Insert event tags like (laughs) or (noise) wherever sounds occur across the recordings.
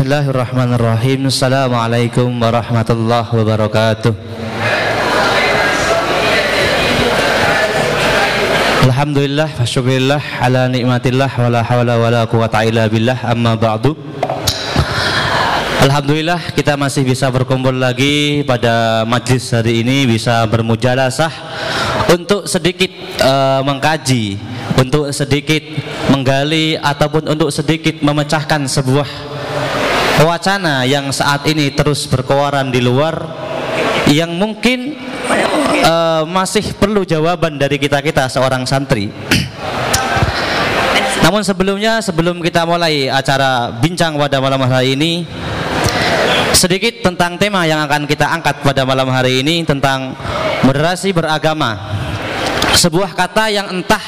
Bismillahirrahmanirrahim. Assalamualaikum warahmatullahi wabarakatuh. Alhamdulillah wa syukurillah ala nikmatillah wa la hawla wa la quwata illa billah. Amma ba'du. Alhamdulillah kita masih bisa berkumpul lagi pada majlis hari ini bisa bermujalasah untuk sedikit uh, mengkaji untuk sedikit menggali ataupun untuk sedikit memecahkan sebuah wacana yang saat ini terus berkeluaran di luar yang mungkin uh, masih perlu jawaban dari kita-kita seorang santri. (clears throat) Namun sebelumnya sebelum kita mulai acara bincang pada malam hari ini sedikit tentang tema yang akan kita angkat pada malam hari ini tentang moderasi beragama. Sebuah kata yang entah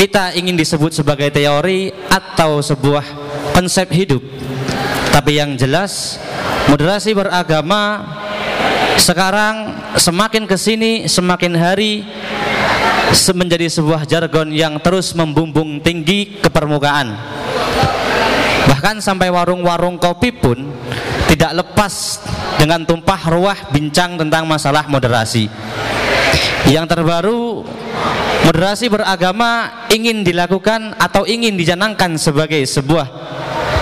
kita ingin disebut sebagai teori atau sebuah konsep hidup tapi yang jelas moderasi beragama sekarang semakin ke sini semakin hari menjadi sebuah jargon yang terus membumbung tinggi ke permukaan. Bahkan sampai warung-warung kopi pun tidak lepas dengan tumpah ruah bincang tentang masalah moderasi. Yang terbaru moderasi beragama ingin dilakukan atau ingin dicanangkan sebagai sebuah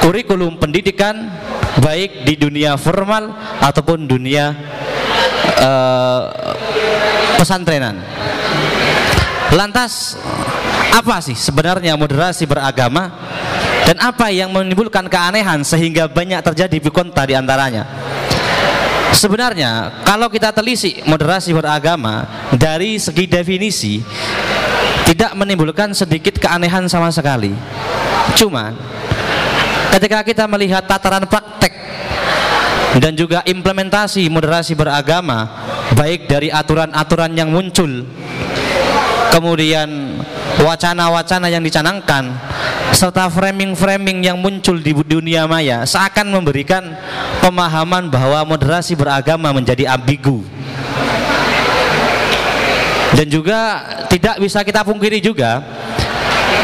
kurikulum pendidikan baik di dunia formal ataupun dunia uh, pesantrenan. Lantas apa sih sebenarnya moderasi beragama dan apa yang menimbulkan keanehan sehingga banyak terjadi bikonta di antaranya? Sebenarnya kalau kita telisik moderasi beragama dari segi definisi tidak menimbulkan sedikit keanehan sama sekali. Cuma ketika kita melihat tataran praktek dan juga implementasi moderasi beragama baik dari aturan-aturan yang muncul kemudian wacana-wacana yang dicanangkan serta framing-framing yang muncul di dunia maya seakan memberikan pemahaman bahwa moderasi beragama menjadi ambigu. Dan juga tidak bisa kita pungkiri juga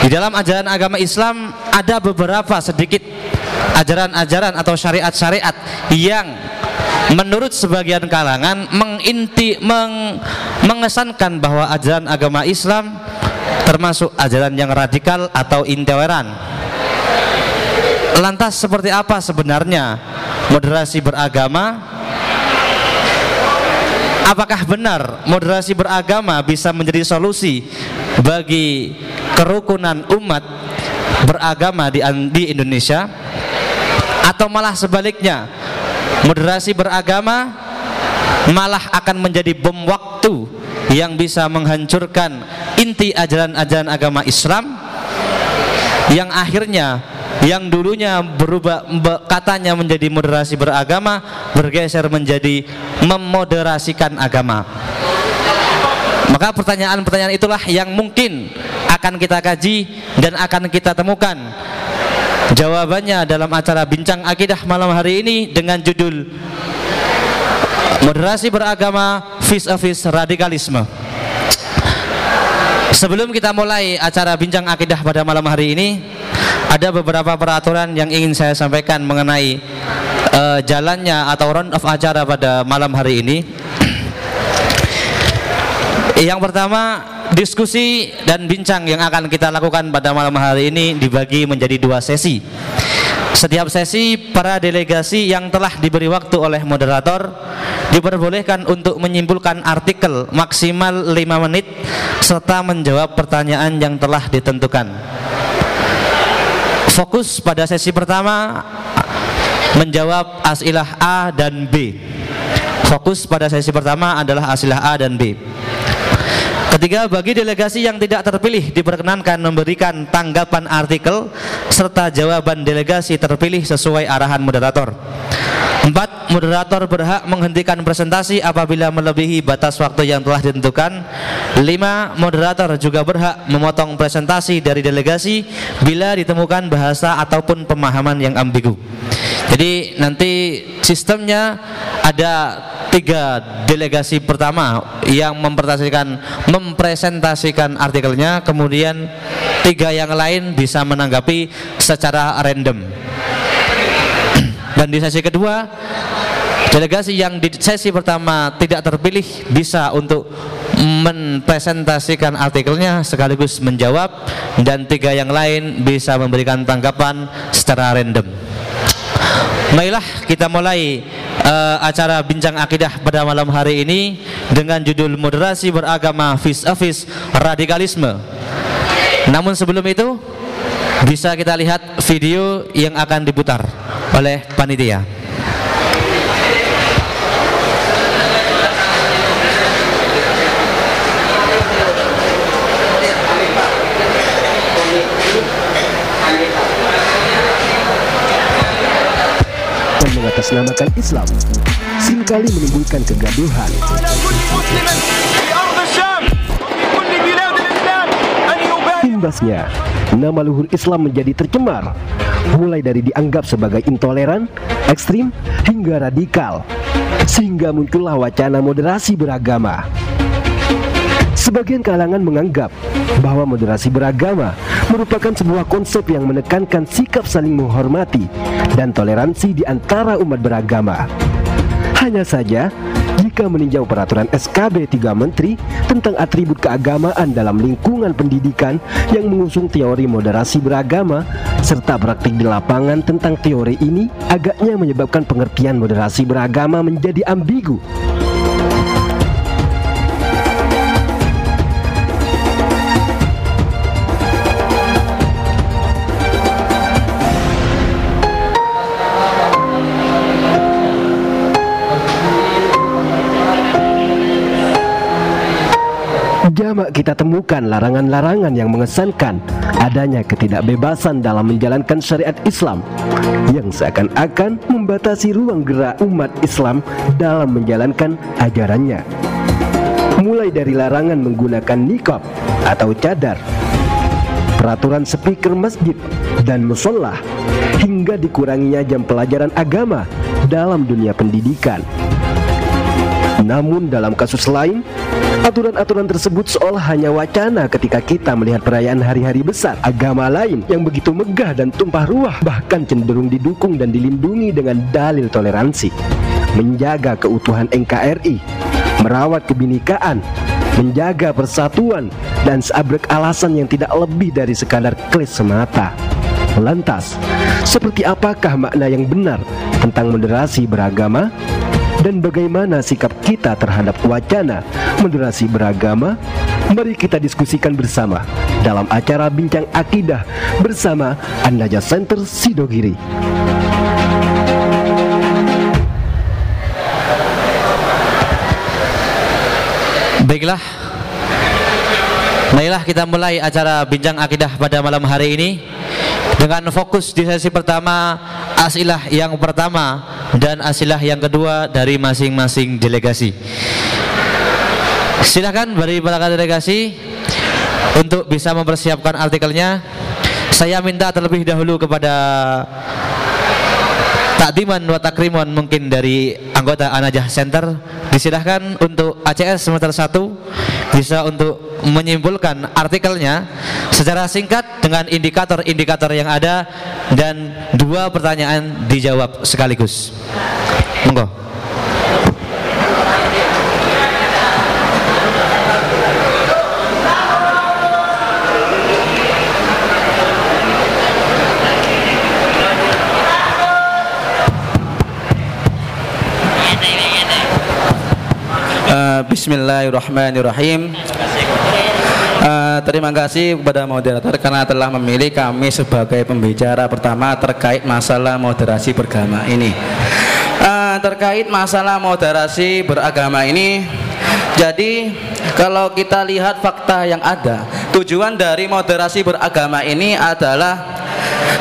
di dalam ajaran agama Islam ada beberapa sedikit ajaran-ajaran atau syariat-syariat yang menurut sebagian kalangan menginti meng, mengesankan bahwa ajaran agama Islam termasuk ajaran yang radikal atau intoleran. Lantas seperti apa sebenarnya moderasi beragama? Apakah benar moderasi beragama bisa menjadi solusi bagi kerukunan umat beragama di, di Indonesia? Atau malah sebaliknya moderasi beragama malah akan menjadi bom waktu yang bisa menghancurkan inti ajaran-ajaran agama Islam? Yang akhirnya yang dulunya berubah katanya menjadi moderasi beragama bergeser menjadi memoderasikan agama. Maka pertanyaan-pertanyaan itulah yang mungkin akan kita kaji dan akan kita temukan. Jawabannya dalam acara bincang akidah malam hari ini dengan judul moderasi beragama vis a vis radikalisme sebelum kita mulai acara bincang akidah pada malam hari ini ada beberapa peraturan yang ingin saya sampaikan mengenai uh, jalannya atau round of acara pada malam hari ini yang pertama, diskusi dan bincang yang akan kita lakukan pada malam hari ini dibagi menjadi dua sesi. Setiap sesi para delegasi yang telah diberi waktu oleh moderator diperbolehkan untuk menyimpulkan artikel maksimal 5 menit serta menjawab pertanyaan yang telah ditentukan. Fokus pada sesi pertama menjawab asilah A dan B. Fokus pada sesi pertama adalah asilah A dan B. Ketiga, bagi delegasi yang tidak terpilih diperkenankan memberikan tanggapan artikel serta jawaban delegasi terpilih sesuai arahan moderator. Empat, moderator berhak menghentikan presentasi apabila melebihi batas waktu yang telah ditentukan. Lima, moderator juga berhak memotong presentasi dari delegasi bila ditemukan bahasa ataupun pemahaman yang ambigu. Jadi nanti sistemnya ada tiga delegasi pertama yang mempresentasikan mempresentasikan artikelnya, kemudian tiga yang lain bisa menanggapi secara random. (clears throat) dan di sesi kedua delegasi yang di sesi pertama tidak terpilih bisa untuk mempresentasikan artikelnya sekaligus menjawab dan tiga yang lain bisa memberikan tanggapan secara random. Baiklah, kita mulai uh, acara bincang akidah pada malam hari ini dengan judul moderasi beragama vis a vis radikalisme. Namun sebelum itu bisa kita lihat video yang akan diputar oleh panitia. Mengatasnamakan Islam sering kali menimbulkan kegaduhan. Imbasnya, nama luhur Islam menjadi tercemar, mulai dari dianggap sebagai intoleran, ekstrim, hingga radikal, sehingga muncullah wacana moderasi beragama. Sebagian kalangan menganggap bahwa moderasi beragama merupakan sebuah konsep yang menekankan sikap saling menghormati dan toleransi di antara umat beragama. Hanya saja, jika meninjau peraturan SKB 3 Menteri tentang atribut keagamaan dalam lingkungan pendidikan yang mengusung teori moderasi beragama serta praktik di lapangan tentang teori ini agaknya menyebabkan pengertian moderasi beragama menjadi ambigu Jamak kita temukan larangan-larangan yang mengesankan adanya ketidakbebasan dalam menjalankan syariat Islam yang seakan-akan membatasi ruang gerak umat Islam dalam menjalankan ajarannya. Mulai dari larangan menggunakan nikab atau cadar, peraturan speaker masjid dan musola, hingga dikuranginya jam pelajaran agama dalam dunia pendidikan. Namun dalam kasus lain, Aturan-aturan tersebut seolah hanya wacana ketika kita melihat perayaan hari-hari besar agama lain yang begitu megah dan tumpah ruah bahkan cenderung didukung dan dilindungi dengan dalil toleransi, menjaga keutuhan NKRI, merawat kebinekaan, menjaga persatuan dan seabrek alasan yang tidak lebih dari sekadar klis semata. Lantas, seperti apakah makna yang benar tentang moderasi beragama? Dan bagaimana sikap kita terhadap wacana moderasi beragama? Mari kita diskusikan bersama dalam acara Bincang Akidah bersama Andaja Center Sidogiri. Baiklah, Baiklah kita mulai acara Bincang Akidah pada malam hari ini dengan fokus di sesi pertama asilah yang pertama dan asilah yang kedua dari masing-masing delegasi. Silakan dari para delegasi untuk bisa mempersiapkan artikelnya. Saya minta terlebih dahulu kepada takdiman wa takrimon mungkin dari anggota Anajah Center. Disilahkan untuk ACS semester 1 bisa untuk menyimpulkan artikelnya secara singkat dengan indikator-indikator yang ada dan dua pertanyaan dijawab sekaligus. Monggo Bismillahirrahmanirrahim. Uh, terima kasih kepada moderator karena telah memilih kami sebagai pembicara pertama terkait masalah moderasi beragama ini. Uh, terkait masalah moderasi beragama ini, jadi kalau kita lihat fakta yang ada, tujuan dari moderasi beragama ini adalah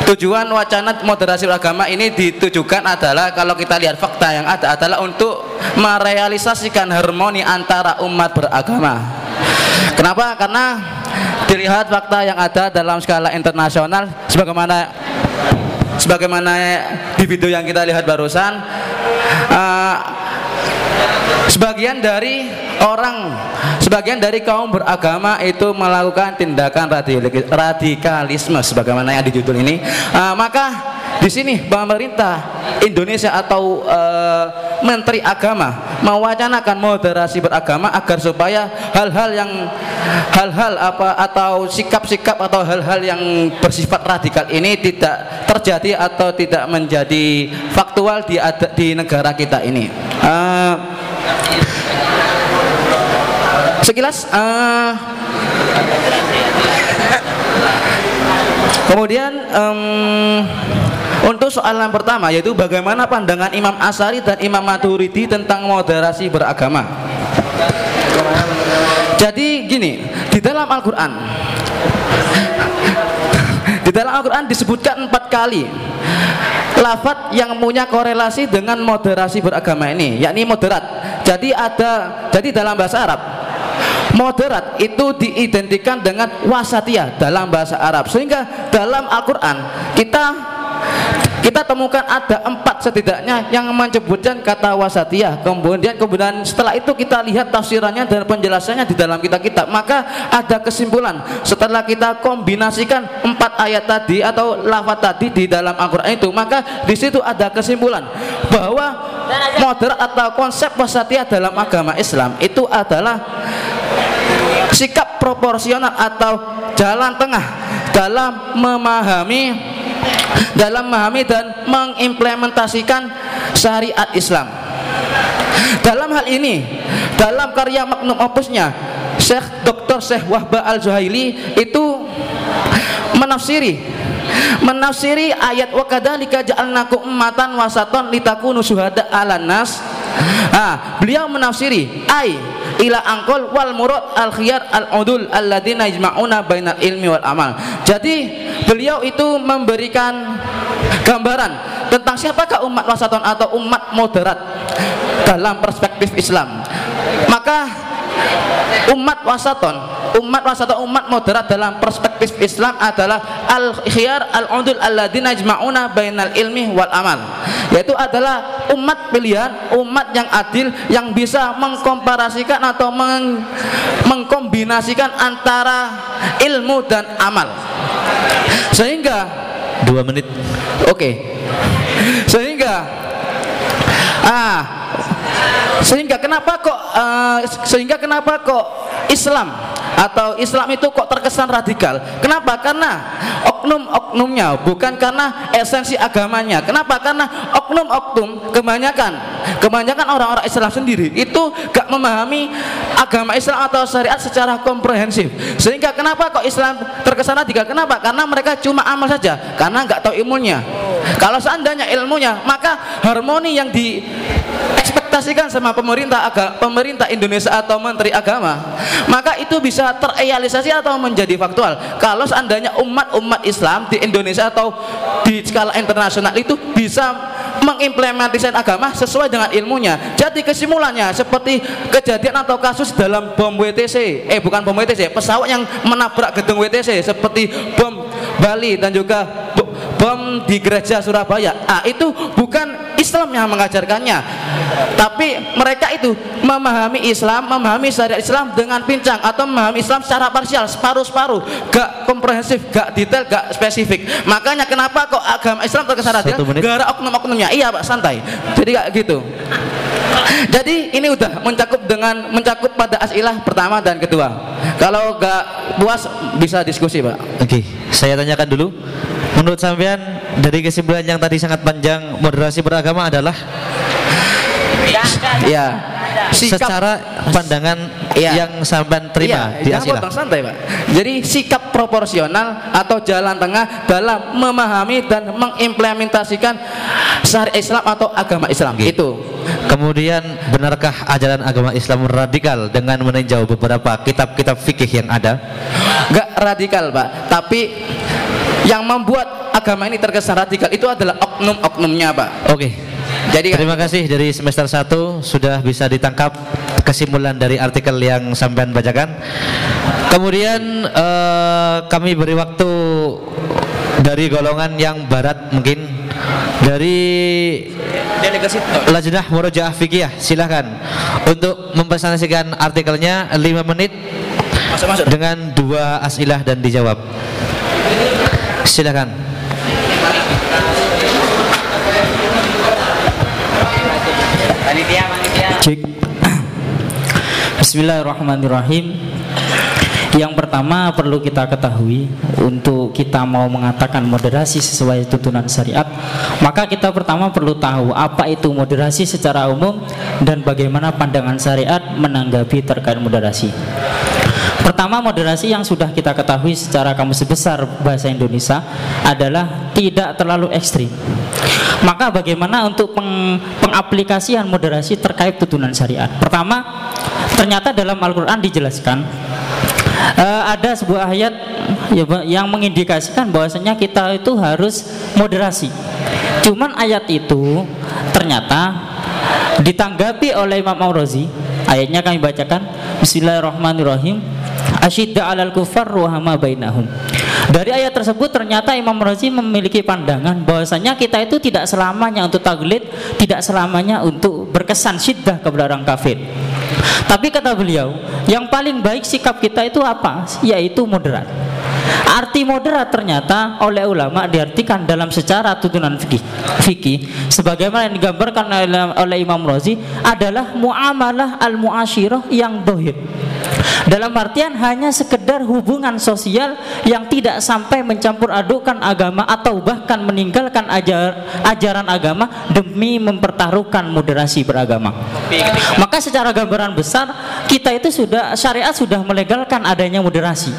Tujuan wacana moderasi agama ini ditujukan adalah kalau kita lihat fakta yang ada adalah untuk merealisasikan harmoni antara umat beragama. Kenapa? Karena dilihat fakta yang ada dalam skala internasional sebagaimana sebagaimana di video yang kita lihat barusan uh, sebagian dari orang sebagian dari kaum beragama itu melakukan tindakan radikalisme sebagaimana yang di judul ini uh, maka di sini pemerintah Indonesia atau uh, Menteri Agama mewacanakan moderasi beragama agar supaya hal-hal yang hal-hal apa atau sikap-sikap atau hal-hal yang bersifat radikal ini tidak terjadi atau tidak menjadi faktual di di negara kita ini. Uh, sekilas uh, kemudian um, untuk soalan pertama yaitu bagaimana pandangan Imam Asari dan Imam Maturidi tentang moderasi beragama. Jadi gini, di dalam Al-Qur'an di dalam Al-Qur'an disebutkan empat kali lafat yang punya korelasi dengan moderasi beragama ini, yakni moderat. Jadi ada jadi dalam bahasa Arab moderat itu diidentikan dengan wasatiyah dalam bahasa Arab. Sehingga dalam Al-Quran kita kita temukan ada empat setidaknya yang menyebutkan kata wasatiyah. Kemudian kemudian setelah itu kita lihat tafsirannya dan penjelasannya di dalam kita kitab maka ada kesimpulan. Setelah kita kombinasikan empat ayat tadi atau lafaz tadi di dalam Al-Quran itu maka di situ ada kesimpulan bahwa moderat atau konsep wasatiyah dalam agama Islam itu adalah sikap proporsional atau jalan tengah dalam memahami dalam memahami dan mengimplementasikan syariat Islam. Dalam hal ini, dalam karya magnum opusnya, Syekh Dr. Syekh Wahba Al-Zuhaili itu menafsiri menafsiri ayat wa kadzalika ja'alnakum ummatan wasatan litakunu syuhada 'alan nas. Ah, beliau menafsiri ai ila angkol wal murad al khiyar al udul alladzina yajma'una bainal ilmi wal amal. Jadi beliau itu memberikan gambaran tentang siapakah umat wasaton atau umat moderat dalam perspektif Islam maka umat wasaton umat wasaton umat moderat dalam perspektif Islam adalah al khiyar al udul alladzina yajma'una bainal ilmi wal amal yaitu adalah umat pilihan umat yang adil yang bisa mengkomparasikan atau meng mengkombinasikan antara ilmu dan amal sehingga dua menit. Oke. Okay. Sehingga ah sehingga kenapa kok uh, sehingga kenapa kok Islam atau Islam itu kok terkesan radikal? Kenapa? Karena oknum-oknumnya bukan karena esensi agamanya. Kenapa? Karena oknum-oknum kebanyakan kebanyakan orang-orang Islam sendiri itu gak memahami agama Islam atau syariat secara komprehensif. Sehingga kenapa kok Islam terkesan radikal? Kenapa? Karena mereka cuma amal saja karena gak tahu ilmunya. Kalau seandainya ilmunya maka harmoni yang di ekspektasikan sama pemerintah agama, pemerintah Indonesia atau menteri agama maka itu bisa terrealisasi atau menjadi faktual. Kalau seandainya umat-umat Islam di Indonesia atau di skala internasional itu bisa mengimplementasikan agama sesuai dengan ilmunya. Jadi kesimpulannya seperti kejadian atau kasus dalam bom WTC eh bukan bom WTC pesawat yang menabrak gedung WTC seperti bom Bali dan juga bom di gereja Surabaya. Ah itu bukan Islam yang mengajarkannya. Tapi mereka itu memahami Islam memahami syariat Islam dengan pincang atau memahami Islam secara parsial separuh-separuh. Gak komprehensif gak detail gak spesifik. Makanya kenapa kok agama Islam terkesan radikal gara oknum-oknumnya. Iya pak santai. Jadi gak gitu. Jadi ini udah mencakup dengan mencakup pada asilah pertama dan kedua. Kalau gak puas bisa diskusi pak. Oke saya tanyakan dulu Menurut sampean dari kesimpulan yang tadi sangat panjang moderasi beragama adalah ya sikap, secara pandangan ya. yang sampean terima ya, di Asila. santai, Pak. Jadi sikap proporsional atau jalan tengah dalam memahami dan mengimplementasikan syariat Islam atau agama Islam. Itu. Kemudian benarkah ajaran agama Islam radikal dengan meninjau beberapa kitab-kitab fikih yang ada? Enggak radikal, Pak. Tapi yang membuat agama ini terkesan radikal itu adalah oknum-oknumnya Pak oke okay. Jadi terima kasih dari semester 1 sudah bisa ditangkap kesimpulan dari artikel yang sampean bacakan. Kemudian uh, kami beri waktu dari golongan yang barat mungkin. Dari delegasi. Lajnah Murojaah Fikih silahkan untuk mempresentasikan artikelnya 5 menit. Masuk, masuk. dengan dua asilah dan dijawab. Silakan Cek. Bismillahirrahmanirrahim. Yang pertama perlu kita ketahui untuk kita mau mengatakan moderasi sesuai tuntunan syariat, maka kita pertama perlu tahu apa itu moderasi secara umum dan bagaimana pandangan syariat menanggapi terkait moderasi. Pertama moderasi yang sudah kita ketahui secara kamus besar bahasa Indonesia adalah tidak terlalu ekstrim. Maka bagaimana untuk peng, pengaplikasian moderasi terkait tuntunan syariat? Pertama, ternyata dalam Al-Qur'an dijelaskan uh, ada sebuah ayat ya, yang mengindikasikan bahwasanya kita itu harus moderasi. Cuman ayat itu ternyata ditanggapi oleh Imam Maurozi. Ayatnya kami bacakan. Bismillahirrahmanirrahim asyidda alal kufar ruhama bainahum dari ayat tersebut ternyata Imam Razi memiliki pandangan bahwasanya kita itu tidak selamanya untuk taglid, tidak selamanya untuk berkesan syiddah kepada orang kafir. Tapi kata beliau, yang paling baik sikap kita itu apa? Yaitu moderat. Arti moderat ternyata oleh ulama diartikan dalam secara tuntunan fikih. Fikih sebagaimana yang digambarkan oleh, Imam Razi adalah muamalah al-muasyirah yang dohir dalam artian hanya sekedar hubungan sosial yang tidak sampai mencampur adukan agama atau bahkan meninggalkan ajar, ajaran agama demi mempertaruhkan moderasi beragama. Maka secara gambaran besar kita itu sudah syariat sudah melegalkan adanya moderasi.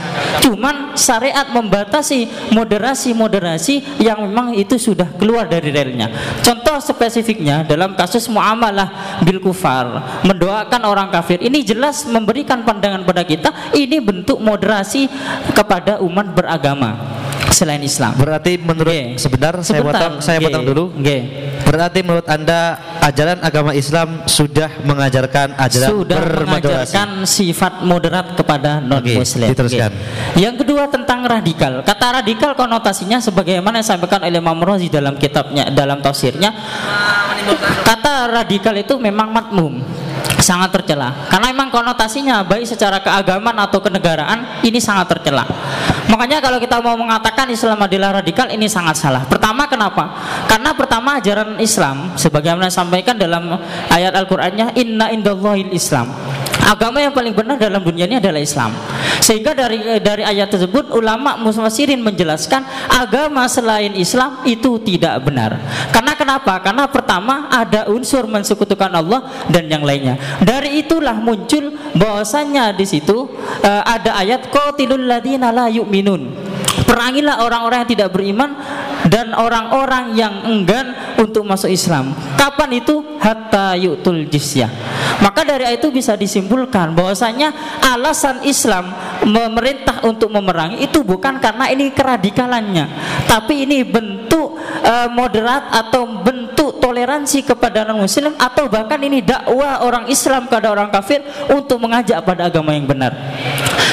Cuman syariat membatasi moderasi-moderasi yang memang itu sudah keluar dari relnya. Contoh spesifiknya dalam kasus muamalah bil kufar, mendoakan orang kafir. Ini jelas memberikan pandangan kepada kita ini bentuk moderasi kepada umat beragama selain Islam. Berarti menurut G. sebentar, saya potong saya potong dulu. G. Berarti menurut Anda ajaran agama Islam sudah mengajarkan ajaran sudah mengajarkan sifat moderat kepada non muslim. diteruskan. Yang kedua tentang radikal. Kata radikal konotasinya sebagaimana yang disampaikan oleh Imam Razi dalam kitabnya dalam tafsirnya. Kata radikal itu memang matmum sangat tercela. Karena memang konotasinya baik secara keagamaan atau kenegaraan ini sangat tercela. Makanya kalau kita mau mengatakan Islam adalah radikal ini sangat salah. Pertama kenapa? Karena pertama ajaran Islam sebagaimana disampaikan dalam ayat Al-Qur'annya inna indallahil Islam agama yang paling benar dalam dunia ini adalah Islam. Sehingga dari dari ayat tersebut ulama mufassirin menjelaskan agama selain Islam itu tidak benar. Karena kenapa? Karena pertama ada unsur mensekutukan Allah dan yang lainnya. Dari itulah muncul bahwasanya di situ uh, ada ayat qatilul ladina la yu'minun. Perangilah orang-orang yang tidak beriman dan orang-orang yang enggan untuk masuk Islam. Kapan itu? Hatta yu'tul jizyah. Maka dari itu bisa disimpulkan bahwasanya alasan Islam memerintah untuk memerangi itu bukan karena ini keradikalannya, tapi ini bentuk uh, moderat atau bentuk toleransi kepada non muslim atau bahkan ini dakwah orang Islam kepada orang kafir untuk mengajak pada agama yang benar.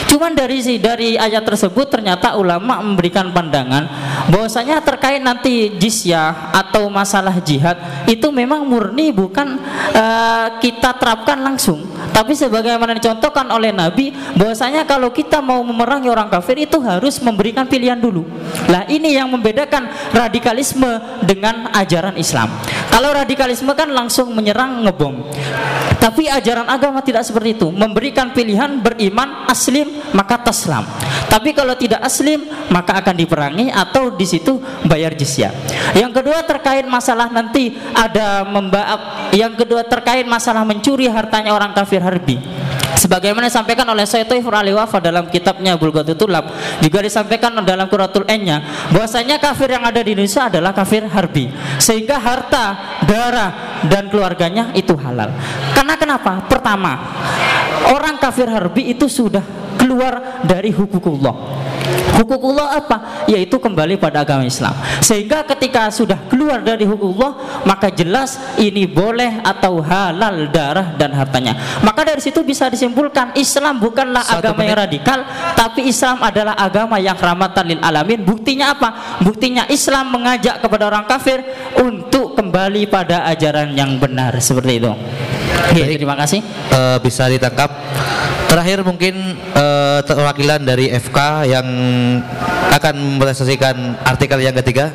Cuman dari dari ayat tersebut ternyata ulama memberikan pandangan bahwasanya terkait nanti jizyah atau masalah jihad itu memang murni bukan uh, kita terapkan langsung, tapi sebagaimana dicontohkan oleh Nabi bahwasanya kalau kita mau memerangi orang kafir itu harus memberikan pilihan dulu. Lah ini yang membedakan radikalisme dengan ajaran Islam. Kalau radikalisme kan langsung menyerang ngebom. Tapi ajaran agama tidak seperti itu, memberikan pilihan beriman aslim maka taslam. Tapi kalau tidak aslim maka akan diperangi atau di situ bayar jizyah. Yang kedua terkait masalah nanti ada membaab. Yang kedua terkait masalah mencuri hartanya orang kafir harbi sebagaimana disampaikan oleh Syekh Taifur Ali Wafa dalam kitabnya Bulghatul Tulab juga disampaikan dalam Quratul N-nya bahwasanya kafir yang ada di Indonesia adalah kafir harbi sehingga harta, darah dan keluarganya itu halal karena kenapa? pertama orang kafir harbi itu sudah keluar dari hukukullah Hukukullah apa? Yaitu kembali pada agama Islam. Sehingga ketika sudah keluar dari hukumullah, maka jelas ini boleh atau halal darah dan hartanya. Maka dari situ bisa disimpulkan Islam bukanlah Satu agama menit. yang radikal, tapi Islam adalah agama yang rahmatan lil alamin. Buktinya apa? Buktinya Islam mengajak kepada orang kafir untuk kembali pada ajaran yang benar seperti itu. Oke, Baik. terima kasih. Eh, bisa ditangkap. Terakhir mungkin eh, perwakilan dari FK yang akan mempresentasikan artikel yang ketiga.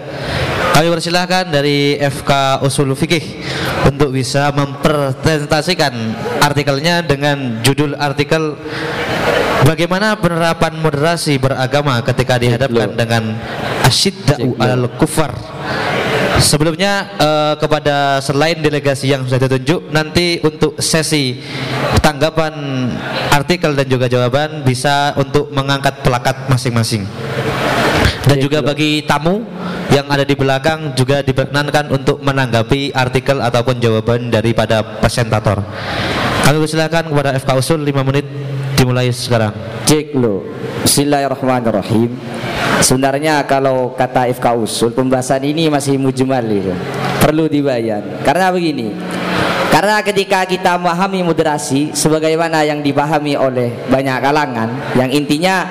Kami persilahkan dari FK Usul Fikih untuk bisa mempresentasikan artikelnya dengan judul artikel Bagaimana penerapan moderasi beragama ketika dihadapkan dengan asyidda'u alal kufar Sebelumnya eh, kepada selain delegasi yang sudah ditunjuk nanti untuk sesi tanggapan artikel dan juga jawaban bisa untuk mengangkat pelakat masing-masing. Dan juga bagi tamu yang ada di belakang juga diperkenankan untuk menanggapi artikel ataupun jawaban daripada presentator. Kami persilakan kepada FK Usul 5 menit dimulai sekarang. Cek lo. Bismillahirrahmanirrahim. Sebenarnya kalau kata FK usul pembahasan ini masih mujmal itu. Perlu dibayar. Karena begini. Karena ketika kita memahami moderasi sebagaimana yang dipahami oleh banyak kalangan yang intinya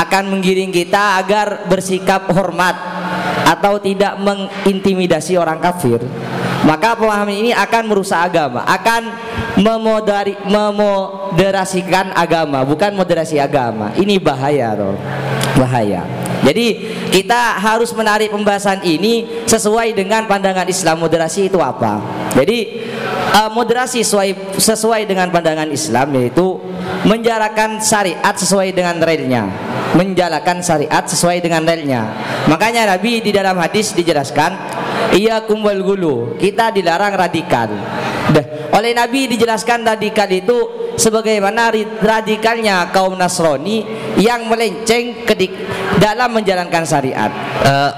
akan menggiring kita agar bersikap hormat atau tidak mengintimidasi orang kafir maka pemahaman ini akan merusak agama akan memodari, memoderasikan agama bukan moderasi agama. Ini bahaya loh bahaya. Jadi kita harus menarik pembahasan ini sesuai dengan pandangan Islam. Moderasi itu apa? Jadi eh, moderasi sesuai sesuai dengan pandangan Islam yaitu menjalankan syariat sesuai dengan relnya menjalankan syariat sesuai dengan relnya makanya Nabi di dalam hadis dijelaskan iya kumbal gulu. Kita dilarang radikal Dah, oleh Nabi dijelaskan radikal itu sebagaimana radikalnya kaum Nasrani yang melenceng kedik dalam menjalankan syariat Eh,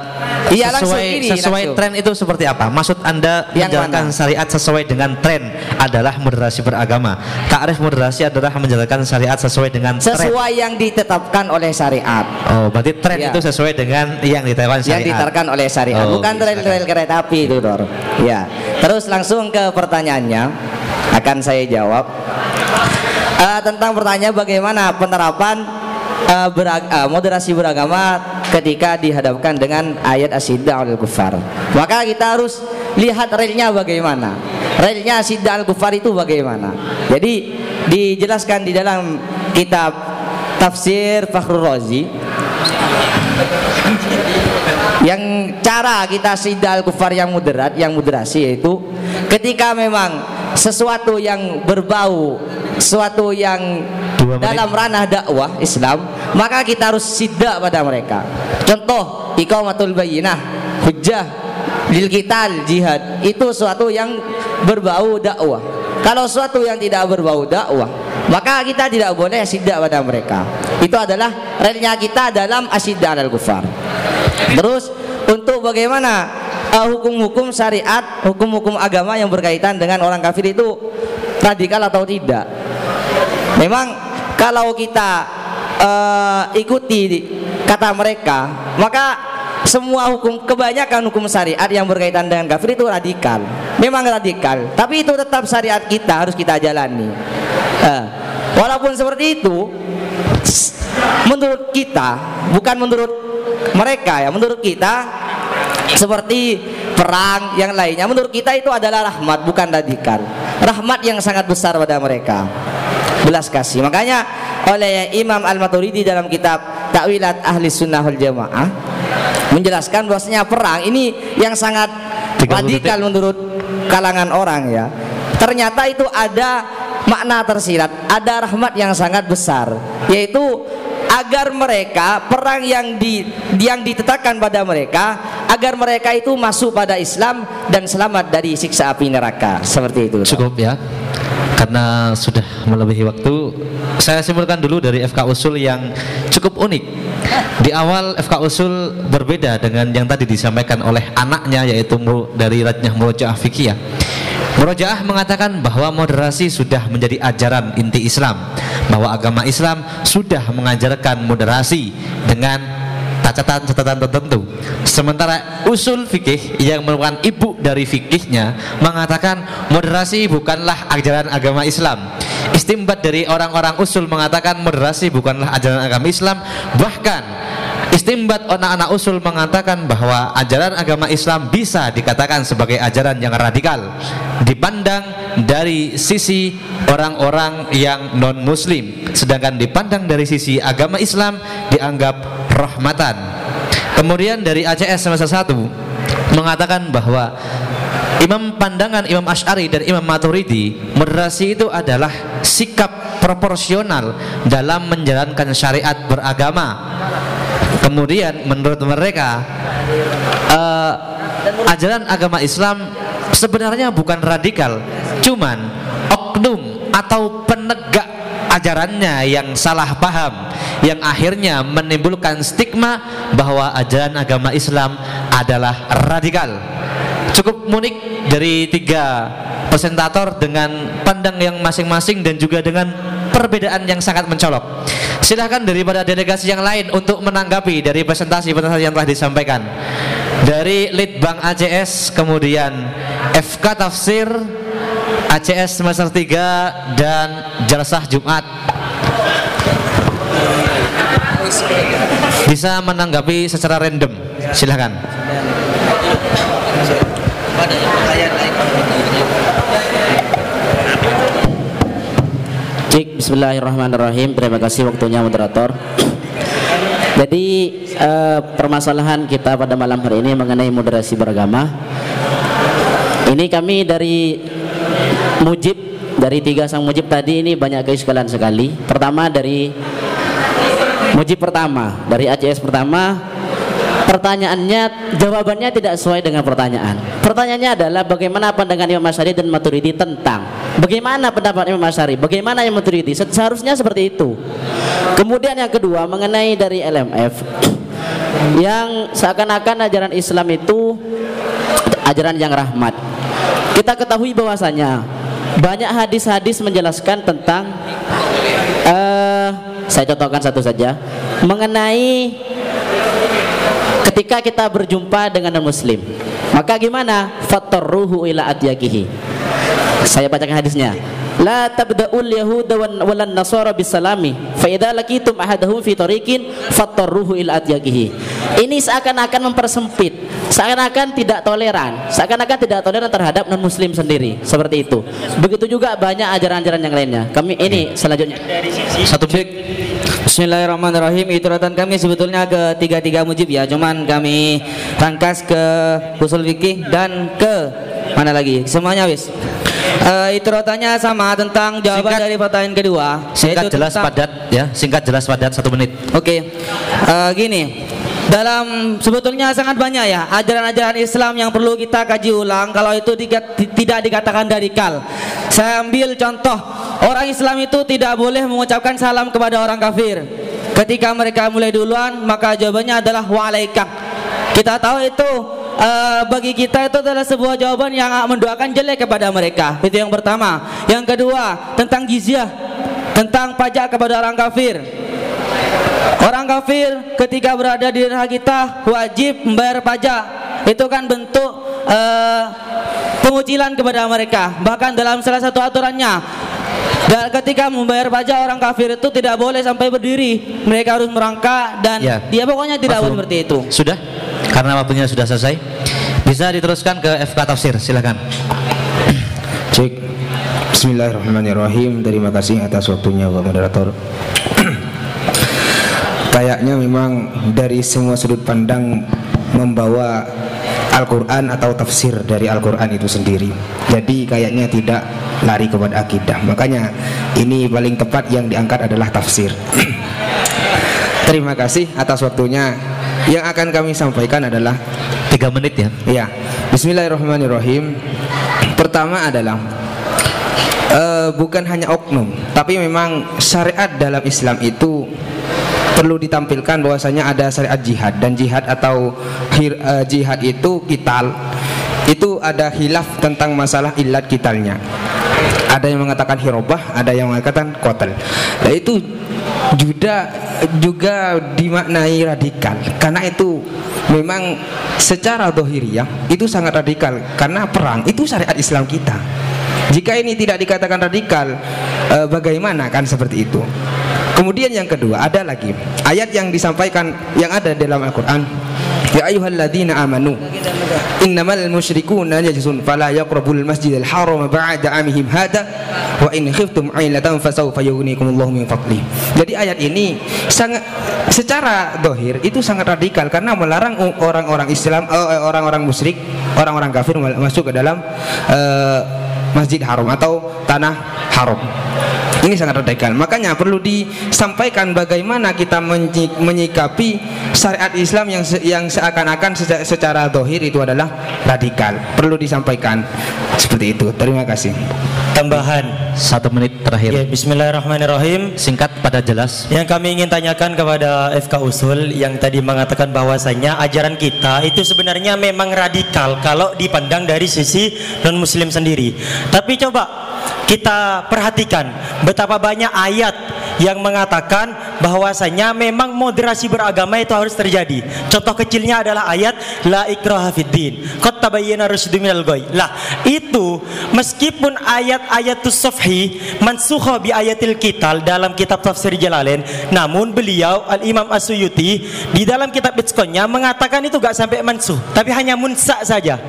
Iya, langsung ini, sesuai langsung. tren itu seperti apa? Maksud Anda Yang menjalankan mana? syariat sesuai dengan tren adalah moderasi beragama. Takrif moderasi adalah menjalankan syariat sesuai dengan tren. sesuai yang ditetapkan oleh syariat Oh, berarti tren Iya. itu sesuai dengan yang ditetapkan yang syariat. diterapkan oleh syariat Oh, bukan silakan. rel-rel kereta api itu Dor ya terus langsung ke pertanyaannya akan saya jawab. Eh, tentang pertanyaan bagaimana penerapan eh, berag- eh, moderasi beragama ketika dihadapkan dengan ayat asyidda al kufar. Maka kita harus lihat relnya bagaimana. Relnya asyidda al kufar itu bagaimana. Jadi dijelaskan di dalam kitab tafsir Fakhrul Razi yang cara kita sidal kufar yang moderat yang moderasi yaitu ketika memang sesuatu yang berbau sesuatu yang dalam ranah dakwah Islam maka kita harus sidak pada mereka. Contoh iqamatul bayyinah hujjah lil qital jihad. Itu suatu yang berbau dakwah. Kalau suatu yang tidak berbau dakwah maka kita tidak boleh sidak pada mereka. Itu adalah relnya kita dalam asyidda al kufar Terus untuk bagaimana uh, hukum-hukum syariat, hukum-hukum agama yang berkaitan dengan orang kafir itu radikal atau tidak? Memang kalau kita uh, ikuti kata mereka, maka semua hukum kebanyakan hukum syariat yang berkaitan dengan kafir itu radikal. Memang radikal, tapi itu tetap syariat kita harus kita jalani. Eh, walaupun seperti itu, menurut kita bukan menurut mereka ya, menurut kita seperti perang yang lainnya. Menurut kita itu adalah rahmat bukan radikal rahmat yang sangat besar pada mereka. Belas kasih. Makanya oleh Imam Al-Maturidi dalam kitab Takwilat Ahli Sunnah wal Jamaah menjelaskan bahwasanya perang ini yang sangat 30 radikal menurut kalangan orang ya. Ternyata itu ada makna tersirat ada rahmat yang sangat besar yaitu agar mereka perang yang di yang ditetapkan pada mereka agar mereka itu masuk pada Islam dan selamat dari siksa api neraka seperti itu Cukup ya. Karena sudah melebihi waktu, saya simpulkan dulu dari FK Usul yang cukup unik. Di awal FK Usul berbeda dengan yang tadi disampaikan oleh anaknya yaitu dari Rajnah Murojaah Fikih Murojaah mengatakan bahwa moderasi sudah menjadi ajaran inti Islam, bahwa agama Islam sudah mengajarkan moderasi dengan catatan-catatan tertentu. Sementara usul fikih yang merupakan ibu dari fikihnya mengatakan moderasi bukanlah ajaran agama Islam. Istimbat dari orang-orang usul mengatakan moderasi bukanlah ajaran agama Islam, bahkan Istimbat anak-anak usul mengatakan bahwa ajaran agama Islam bisa dikatakan sebagai ajaran yang radikal dipandang dari sisi orang-orang yang non muslim sedangkan dipandang dari sisi agama Islam dianggap rahmatan. Kemudian dari ACS semester 1 mengatakan bahwa Imam pandangan Imam Ash'ari dan Imam Maturidi moderasi itu adalah sikap proporsional dalam menjalankan syariat beragama kemudian menurut mereka uh, ajaran agama Islam sebenarnya bukan radikal cuman oknum atau penegak ajarannya yang salah paham yang akhirnya menimbulkan stigma bahwa ajaran agama Islam adalah radikal. Cukup unik dari tiga presentator dengan pandang yang masing-masing dan juga dengan perbedaan yang sangat mencolok. Silahkan daripada delegasi yang lain untuk menanggapi dari presentasi-presentasi yang telah disampaikan. Dari Litbang ACS, kemudian FK Tafsir, ACS semester 3 dan Jalsah Jumat. Bisa menanggapi secara random. Silahkan. Cik, Bismillahirrahmanirrahim. Terima kasih waktunya moderator. Jadi eh, permasalahan kita pada malam hari ini mengenai moderasi beragama. Ini kami dari Mujib dari tiga sang Mujib tadi ini banyak keiskalan sekali. Pertama dari Mujib pertama dari ACS pertama pertanyaannya jawabannya tidak sesuai dengan pertanyaan. Pertanyaannya adalah bagaimana pandangan Imam Masyari dan Maturidi tentang bagaimana pendapat Imam Masyari bagaimana Imam Maturidi. Seharusnya seperti itu. Kemudian yang kedua mengenai dari LMF yang seakan-akan ajaran Islam itu ajaran yang rahmat. Kita ketahui bahwasanya banyak hadis-hadis menjelaskan tentang uh, saya contohkan satu saja mengenai ketika kita berjumpa dengan non muslim maka gimana? Fatarruhu ila atyakihi saya bacakan hadisnya. La tabda'ul yahuda walan nasara bisalami. Fa idza laqitum ahadahum fi tariqin fatarruhu ila atyakihi ini seakan-akan mempersempit seakan-akan tidak toleran seakan-akan tidak toleran terhadap non muslim sendiri. Seperti itu. Begitu juga banyak ajaran-ajaran yang lainnya. Kami ini selanjutnya. Satu Bismillahirrahmanirrahim. Ituratan kami sebetulnya ke tiga-tiga mujib ya. Cuman kami rangkas ke usul fikih dan ke mana lagi? Semuanya wis. Uh, ituratannya sama tentang jawaban singkat, dari pertanyaan kedua singkat jelas tentang, padat ya. Singkat jelas padat satu menit. Oke. Okay. uh, eh, gini dalam sebetulnya sangat banyak ya ajaran-ajaran Islam yang perlu kita kaji ulang kalau itu tidak dikatakan radikal. Saya ambil contoh orang Islam itu tidak boleh mengucapkan salam kepada orang kafir. Ketika mereka mulai duluan maka jawabannya adalah waalaikum. Kita tahu itu uh, bagi kita itu adalah sebuah jawaban yang mendoakan jelek kepada mereka. Itu yang pertama. Yang kedua tentang jizyah, tentang pajak kepada orang kafir. Orang kafir ketika berada di negara kita wajib membayar pajak. Itu kan bentuk uh, pengucilan kepada mereka. Bahkan dalam salah satu aturannya dan ketika membayar pajak orang kafir itu tidak boleh sampai berdiri. Mereka harus merangkak dan ya. dia pokoknya tidak boleh seperti itu. Sudah? Karena waktunya sudah selesai. Bisa diteruskan ke FK Tafsir, silakan. Cek. Bismillahirrahmanirrahim. Terima kasih atas waktunya Bapak moderator kayaknya memang dari semua sudut pandang membawa Al-Quran atau tafsir dari Al-Quran itu sendiri. Jadi kayaknya tidak lari kepada akidah. Makanya ini paling tepat yang diangkat adalah tafsir. (clears throat) Terima kasih atas waktunya. Yang akan kami sampaikan adalah tiga menit ya. Ya Bismillahirrahmanirrahim. Pertama adalah uh, bukan hanya oknum tapi memang syariat dalam Islam itu perlu ditampilkan bahwasanya ada syariat jihad dan jihad atau uh, jihad itu kital. Itu ada hilaf tentang masalah ilat kitalnya. Ada yang mengatakan hirobah ada yang mengatakan kotel. Nah itu juga juga dimaknai radikal. Karena itu memang secara dohiriyah itu sangat radikal. Karena perang itu syariat Islam kita Jika ini tidak dikatakan radikal, eh, bagaimana kan seperti itu? Kemudian yang kedua ada lagi ayat yang disampaikan yang ada dalam Al-Qur'an. Ya ayyuhalladzina amanu innamal musyrikuuna najasun fala yaqrabul masjidal haram ba'da amihim hada wa in khiftum 'ailatan fasawfa yughnikumullahu min fadli. Jadi ayat ini sangat secara dohir itu sangat radikal karena melarang orang-orang Islam eh, orang-orang musyrik, orang-orang kafir masuk ke dalam eh, masjid haram atau tanah haram. Ini sangat radikal. Makanya perlu disampaikan bagaimana kita menyi- menyikapi syariat Islam yang yang seakan-akan seca- secara dohir itu adalah radikal. Perlu disampaikan seperti itu. Terima kasih. Tambahan. Satu menit terakhir. Ya, Bismillahirrahmanirrahim. Singkat pada jelas. Yang kami ingin tanyakan kepada FK Usul yang tadi mengatakan bahwasanya ajaran kita itu sebenarnya memang radikal kalau dipandang dari sisi non muslim sendiri. Tapi coba kita perhatikan betapa banyak ayat yang mengatakan bahwasanya memang moderasi beragama itu harus terjadi. Contoh kecilnya adalah ayat la ikraha fiddin. Qad tabayyana rusydu minal ghoi. Lah, itu meskipun ayat-ayatus safhi mansukha bi ayatil kital dalam kitab tafsir Jalalain, namun beliau Al Imam As-Suyuti di dalam kitab Itqannya mengatakan itu gak sampai mansuh, tapi hanya munsa saja.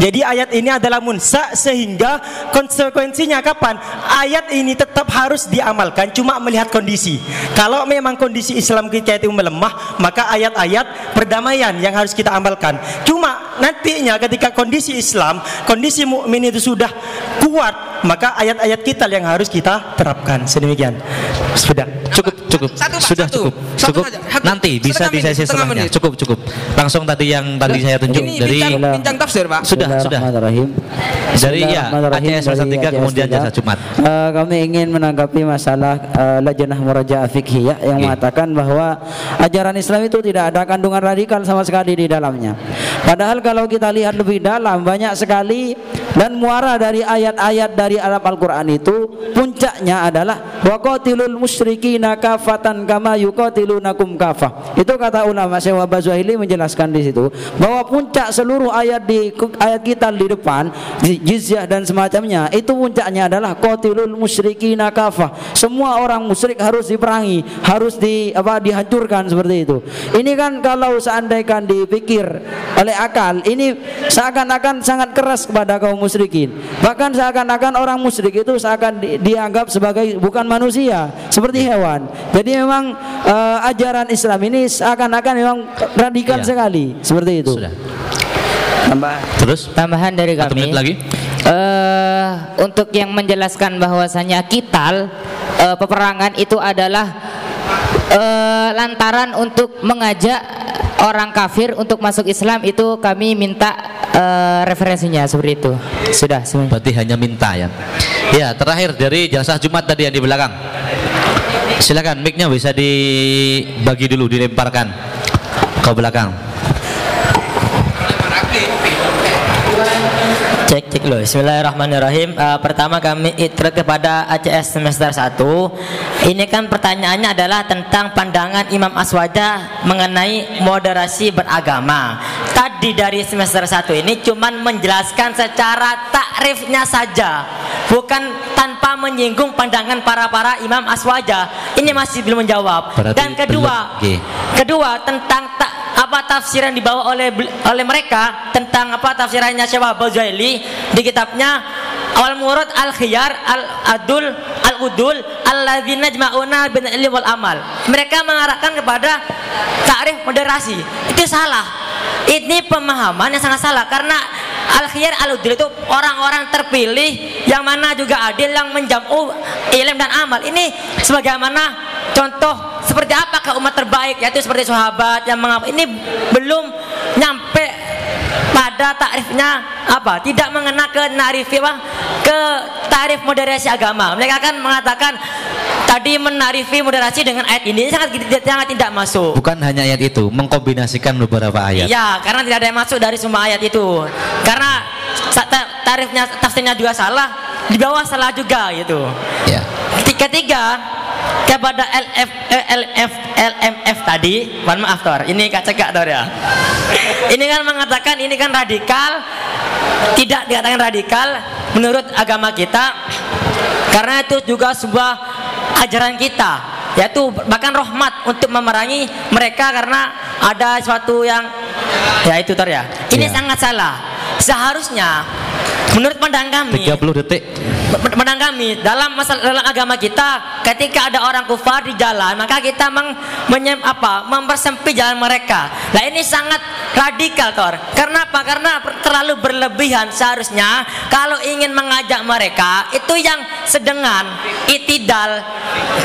Jadi ayat ini adalah munsa sehingga konsekuensinya kapan? Ayat ini tetap harus diamalkan cuma melihat kondisi. Kalau memang kondisi Islam kita itu melemah, maka ayat-ayat perdamaian yang harus kita amalkan. Cuma nantinya ketika kondisi Islam, kondisi mukmin itu sudah kuat, maka ayat-ayat kita yang harus kita terapkan. Sedemikian. Sudah. Cukup, cukup. Satu, Pak, Sudah satu. cukup. Satu Cukup. Satu. Nanti bisa di sesi menit. Cukup, cukup. Langsung tadi yang tadi saya tunjuk Ini dari bincang, bincang tafsir, Pak. sudah, sudah. Bismillahirrahmanirrahim. Dari ya. ACS Masa Tiga, kemudian. Jasa Jumat. Eh, kami ingin menanggapi masalah eh, Lajnah Murajaah Fikhiyah yang Oke. mengatakan bahwa ajaran Islam itu tidak ada kandungan radikal sama sekali di dalamnya. Padahal kalau kita lihat lebih dalam banyak sekali dan muara dari ayat-ayat dari Arab Al-Qur'an itu puncaknya adalah waqatilul musyrikina kafatan kama yuqatilunakum kafah. Itu kata ulama Syekh Wahbah Zuhaili menjelaskan di situ bahwa puncak seluruh ayat di ayat kita di depan jizyah dan semacamnya itu puncaknya adalah qatilul musyrikina kafah. Semua orang musyrik harus diperangi, harus di apa dihancurkan seperti itu. Ini kan kalau seandainya dipikir oleh akal, ini seakan-akan sangat keras kepada kaum musyrikin. Bahkan seakan-akan orang musyrik itu seakan di- dianggap sebagai bukan manusia, seperti hewan. Jadi memang eh, ajaran Islam ini seakan-akan memang radikal Iya. sekali, seperti itu. Sudah. Tambah. Terus Tambahan dari satu kami. menit lagi. eh untuk yang menjelaskan bahwasanya kital eh, peperangan itu adalah eh, lantaran untuk mengajak orang kafir untuk masuk Islam itu kami minta eh, referensinya seperti itu. Sudah semuanya. Berarti hanya minta ya. Ya, terakhir dari jasa Jumat tadi yang di belakang. Silakan mic-nya bisa dibagi dulu, dilemparkan ke belakang. Cek cek loh. Bismillahirrahmanirrahim. Eh, pertama kami itro kepada ACS semester 1. Ini kan pertanyaannya adalah tentang pandangan Imam Aswada mengenai moderasi beragama. Tadi dari semester 1 ini cuman menjelaskan secara takrifnya saja, bukan tanpa menyinggung pandangan para-para Imam Aswaja. Ini masih belum menjawab. Berarti Dan kedua, belum. Kedua tentang tak apa tafsiran dibawa oleh oleh mereka tentang apa tafsirannya Syekh Wahbah Zuhaili di kitabnya Awal Murad Al Khiyar Al Adul Al Udul Alladzina jama'una bin ilmi wal amal. Mereka mengarahkan kepada takrif moderasi. Itu salah. Ini pemahaman yang sangat salah karena Al Khiyar Al Udul itu orang-orang terpilih yang mana juga adil yang menjamu ilmu dan amal. Ini sebagaimana contoh seperti apa ke umat terbaik yaitu seperti sahabat yang mengapa ini belum nyampe pada takrifnya apa tidak mengena ke narifi apa ke tarif moderasi agama mereka kan mengatakan tadi menarifi moderasi dengan ayat ini sangat sangat tidak masuk Bukan hanya ayat itu, mengkombinasikan beberapa ayat. Iya, karena tidak ada yang masuk dari semua ayat itu. Karena tarifnya tafsirnya juga salah, di bawah salah juga gitu. Ya. Ketiga kepada LF eh, LF LMF tadi, mohon maaf Tor, ini kak cekak Tor ya. Ini kan mengatakan ini kan radikal, tidak dikatakan radikal, menurut agama kita karena itu juga sebuah ajaran kita yaitu bahkan rahmat untuk memerangi mereka karena ada suatu yang ya itu tar ya ini Ya. sangat salah seharusnya menurut pandang kami 30 detik Menang kami dalam masalah dalam agama kita ketika ada orang kufar di jalan maka kita meng, menyem, apa mempersempit jalan mereka. Nah ini sangat radikal Tor. Karena apa? Karena terlalu berlebihan seharusnya kalau ingin mengajak mereka itu yang sedengan, itidal,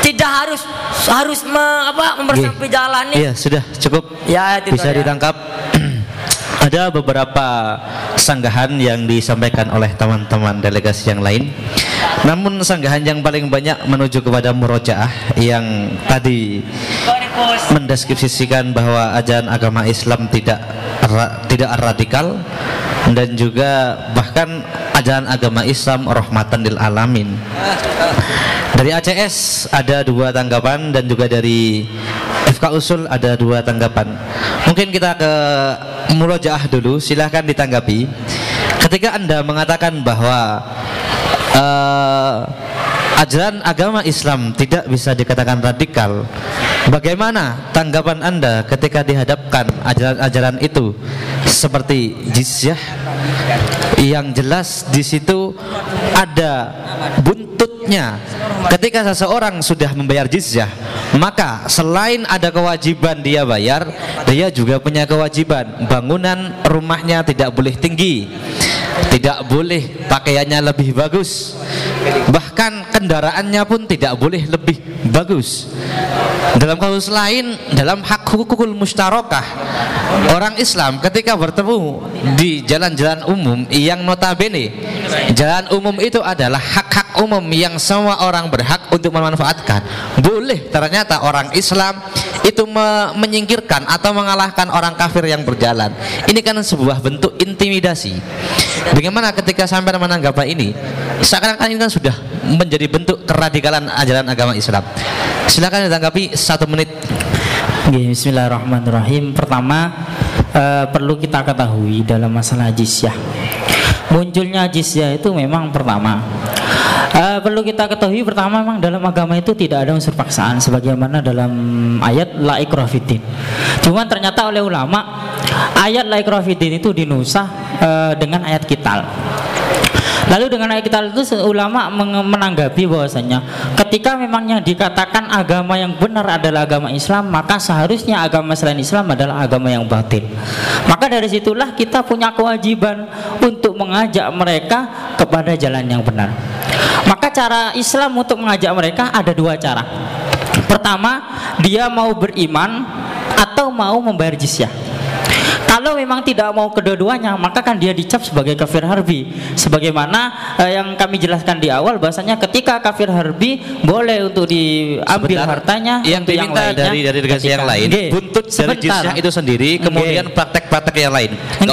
tidak harus harus me, apa mempersempit jalan ini. Iya sudah cukup Ya, itu bisa ya. ditangkap ada beberapa sanggahan yang disampaikan oleh teman-teman delegasi yang lain. Namun sanggahan yang paling banyak menuju kepada murojaah yang tadi mendeskripsikan bahwa ajaran agama Islam tidak tidak radikal dan juga bahkan ajaran agama Islam rahmatan lil alamin dari ACS ada dua tanggapan dan juga dari FK Usul ada dua tanggapan. Mungkin kita ke murojaah dulu, silahkan ditanggapi. Ketika Anda mengatakan bahwa eh, ajaran agama Islam tidak bisa dikatakan radikal, bagaimana tanggapan Anda ketika dihadapkan ajaran-ajaran itu seperti jizyah yang jelas di situ ada buntutnya ketika seseorang sudah membayar jizyah maka selain ada kewajiban dia bayar dia juga punya kewajiban. Bangunan rumahnya tidak boleh tinggi tidak boleh pakaiannya lebih bagus bahkan kendaraannya pun tidak boleh lebih bagus. Dalam kasus lain dalam hak hukukul mustarokah orang Islam ketika bertemu di jalan-jalan umum yang notabene jalan umum itu adalah hak-hak umum yang semua orang berhak untuk memanfaatkan. Boleh ternyata orang Islam itu me- menyingkirkan atau mengalahkan orang kafir yang berjalan. Ini kan sebuah bentuk intimidasi. Bagaimana ketika sampai menanggapi ini? Seakan-akan ini kan sudah menjadi bentuk keradikalan ajaran agama Islam. Silakan ditanggapi satu menit. Bismillahirrahmanirrahim. Pertama eh, perlu kita ketahui dalam masalah jizyah. Munculnya jizyah itu memang pertama eh, perlu kita ketahui pertama memang dalam agama itu tidak ada unsur paksaan sebagaimana dalam ayat la ikrah fiddin. Cuman ternyata oleh ulama ayat la ikrah fiddin itu dinusah eh, dengan ayat kital. Lalu dengan ayat kita itu ulama menanggapi bahwasanya ketika memang yang dikatakan agama yang benar adalah agama Islam, maka seharusnya agama selain Islam adalah agama yang batil. Maka dari situlah kita punya kewajiban untuk mengajak mereka kepada jalan yang benar. Cara Islam untuk mengajak mereka ada dua cara. Pertama, dia mau beriman atau mau membayar jizyah. Kalau memang tidak mau kedua-duanya, maka kan dia dicap sebagai kafir harbi. Sebagaimana eh, yang kami jelaskan di awal, bahasanya ketika kafir harbi boleh untuk diambil Sebentar. hartanya yang untuk diminta lainnya dari dari yang lain Nggih. buntut dari jizyah itu sendiri kemudian praktek-praktek yang lain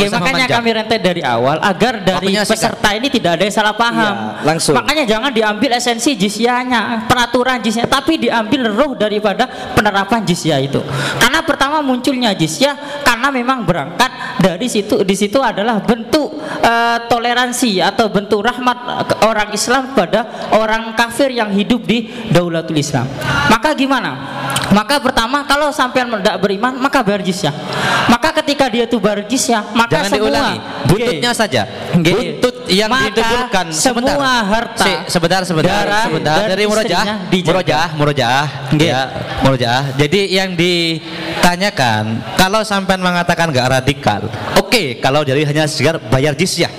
usah makanya memanjang. kami rentet dari awal agar dari Waktunya peserta ini tidak ada yang salah paham. Iya, langsung. Makanya jangan diambil esensi jizyahnya, peraturan jizyah, tapi diambil roh daripada penerapan jizyah itu. Karena pertama munculnya jizyah karena memang berangkat dari situ di situ adalah bentuk eh, toleransi atau bentuk rahmat orang Islam pada orang kafir yang hidup di Daulatul Islam. Maka gimana? Maka pertama kalau sampean tidak beriman maka bayar jizyah. Maka ketika dia tuh bayar jizyah, maka Jangan semua diulangi, buntutnya Nggih. saja. Nggih. Buntut yang Maka sebentar. semua harta Si, sebentar sebentar darah sebentar dari murojaah dijaga. murojaah murojaah Nggih. ya murojaah. Jadi yang ditanyakan kalau sampai mengatakan gak radikal. Oke, kalau dari hanya segar bayar jizyah.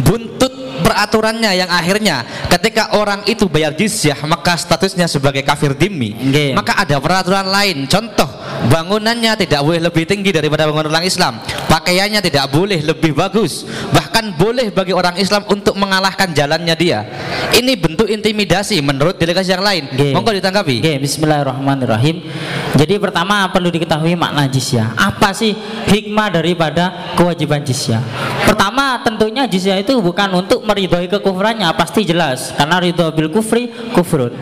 Buntut peraturannya yang akhirnya ketika orang itu bayar jizyah maka statusnya sebagai kafir dimi Nggih. maka ada peraturan lain contoh bangunannya tidak boleh lebih tinggi daripada bangunan orang Islam pakaiannya tidak boleh lebih bagus bahkan boleh bagi orang Islam untuk mengalahkan jalannya dia ini bentuk intimidasi menurut delegasi yang lain Nggih. monggo ditanggapi Oke, bismillahirrahmanirrahim. Jadi pertama perlu diketahui makna jizyah. Apa sih hikmah daripada kewajiban jizyah? Pertama, tentunya jizyah itu bukan untuk meridhoi kekufurannya, pasti jelas. Karena ridho bil kufri kufrun.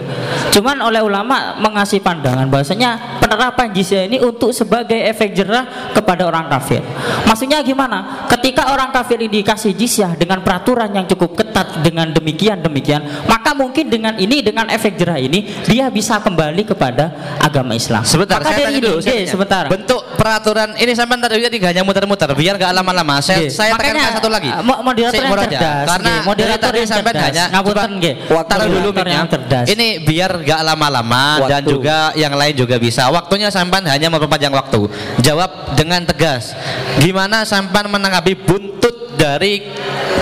Cuman oleh ulama mengasih pandangan bahwasanya penerapan ini untuk sebagai efek jerah kepada orang kafir. Maksudnya gimana? Ketika orang kafir ini dikasih jizyah dengan peraturan yang cukup ketat dengan demikian demikian, maka mungkin dengan ini dengan efek jerah ini dia bisa kembali kepada agama Islam. Sebentar, maka saya dari tanya ini, dulu. saya tanya. sebentar. Bentuk peraturan ini sampai tadi tiga hanya muter-muter biar nggak lama-lama. Saya Oke. saya Makanya, tekankan satu lagi. mo- moderator Si yang cerdas, Karena oke, moderator yang sampai hanya Ngapunten, nggih. taruh dulu Moderator mic-nya. yang cerdas. Ini biar nggak lama-lama dan juga yang lain juga bisa. Waktunya sampan hanya memperpanjang waktu. Jawab dengan tegas. Gimana sampan menanggapi buntut dari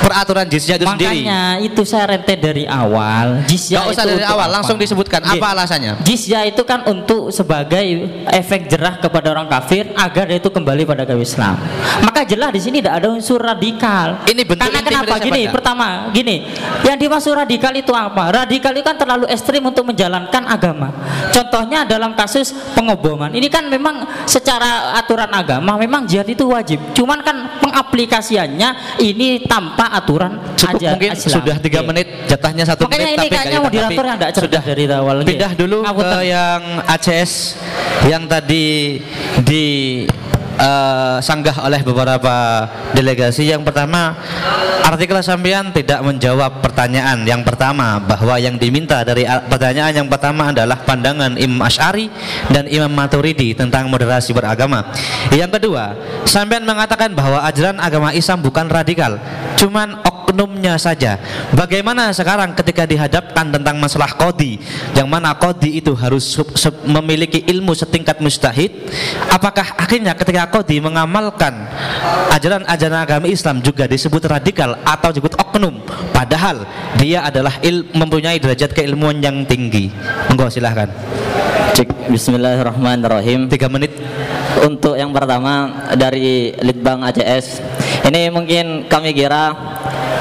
peraturan jizya itu sendiri? Makanya itu saya rentet dari awal. Jizya Nggak usah dari awal, apa? langsung disebutkan. Oke. Apa alasannya? Jizya itu kan untuk sebagai efek jerah kepada orang kafir agar dia itu kembali pada agama Islam. Maka jelas di sini tidak ada unsur radikal. Ini bentuk Karena kenapa gini? Pertama, gini. Yang dimaksud radikal itu apa? Radikal itu kan terlalu ekstrim untuk menjalankan agama. Contohnya dalam kasus pengoboman. Ini kan memang secara aturan agama memang jihad itu wajib. Cuman kan pengaplikasiannya ini tanpa aturan Cukup aja mungkin Islam. sudah tiga Oke. menit jatahnya satu Makanya menit ini tapi kayaknya moderator yang tidak cerdas dari awal. Pindah dulu ke yang ACS yang tadi di eh, sanggah oleh beberapa delegasi. Yang pertama, artikel sampean tidak menjawab pertanyaan yang pertama bahwa yang diminta dari pertanyaan yang pertama adalah pandangan Imam Ash'ari dan Imam Maturidi tentang moderasi beragama. Yang kedua, sampean mengatakan bahwa ajaran agama Islam bukan radikal, cuman oknumnya saja. Bagaimana sekarang ketika dihadapkan tentang masalah kodi, yang mana kodi itu harus memiliki ilmu setingkat mustahid? Apakah akhirnya ketika kodi mengamalkan ajaran-ajaran agama Islam juga disebut radikal atau disebut oknum? Padahal dia adalah il- mempunyai derajat keilmuan yang tinggi. Monggo silahkan. Cek Bismillahirrahmanirrahim. Tiga menit. Untuk yang pertama dari Litbang ACS, ini mungkin kami kira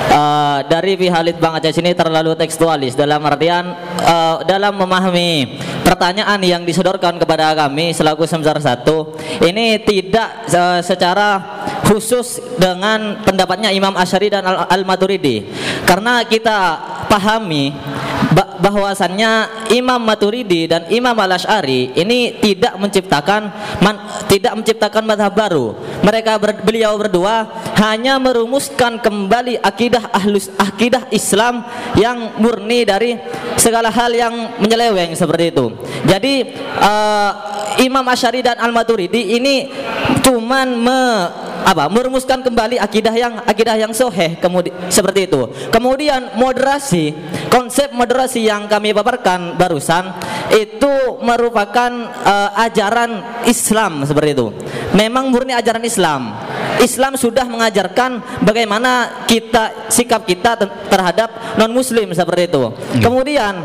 eh, dari pihak Litbang ACS ini terlalu tekstualis dalam artian eh, dalam memahami pertanyaan yang disodorkan kepada kami selaku Semsar satu. Ini tidak eh, secara khusus dengan pendapatnya Imam Asyari dan Al- Al-Maturidi. Karena kita pahami bahwasannya Imam Maturidi dan Imam Al Ashari ini tidak menciptakan man- tidak menciptakan madhab baru. Mereka ber- beliau berdua hanya merumuskan kembali akidah ahlus akidah Islam yang murni dari segala hal yang menyeleweng seperti itu. Jadi eh, Imam Ashari dan Al Maturidi ini cuman me apa? Merumuskan kembali akidah yang akidah yang soheh kemudian seperti itu. Kemudian moderasi konsep moderasi yang kami paparkan barusan itu merupakan eh, ajaran Islam seperti itu. Memang murni ajaran Islam. Islam sudah mengajarkan bagaimana kita sikap kita ter- terhadap non muslim seperti itu. Kemudian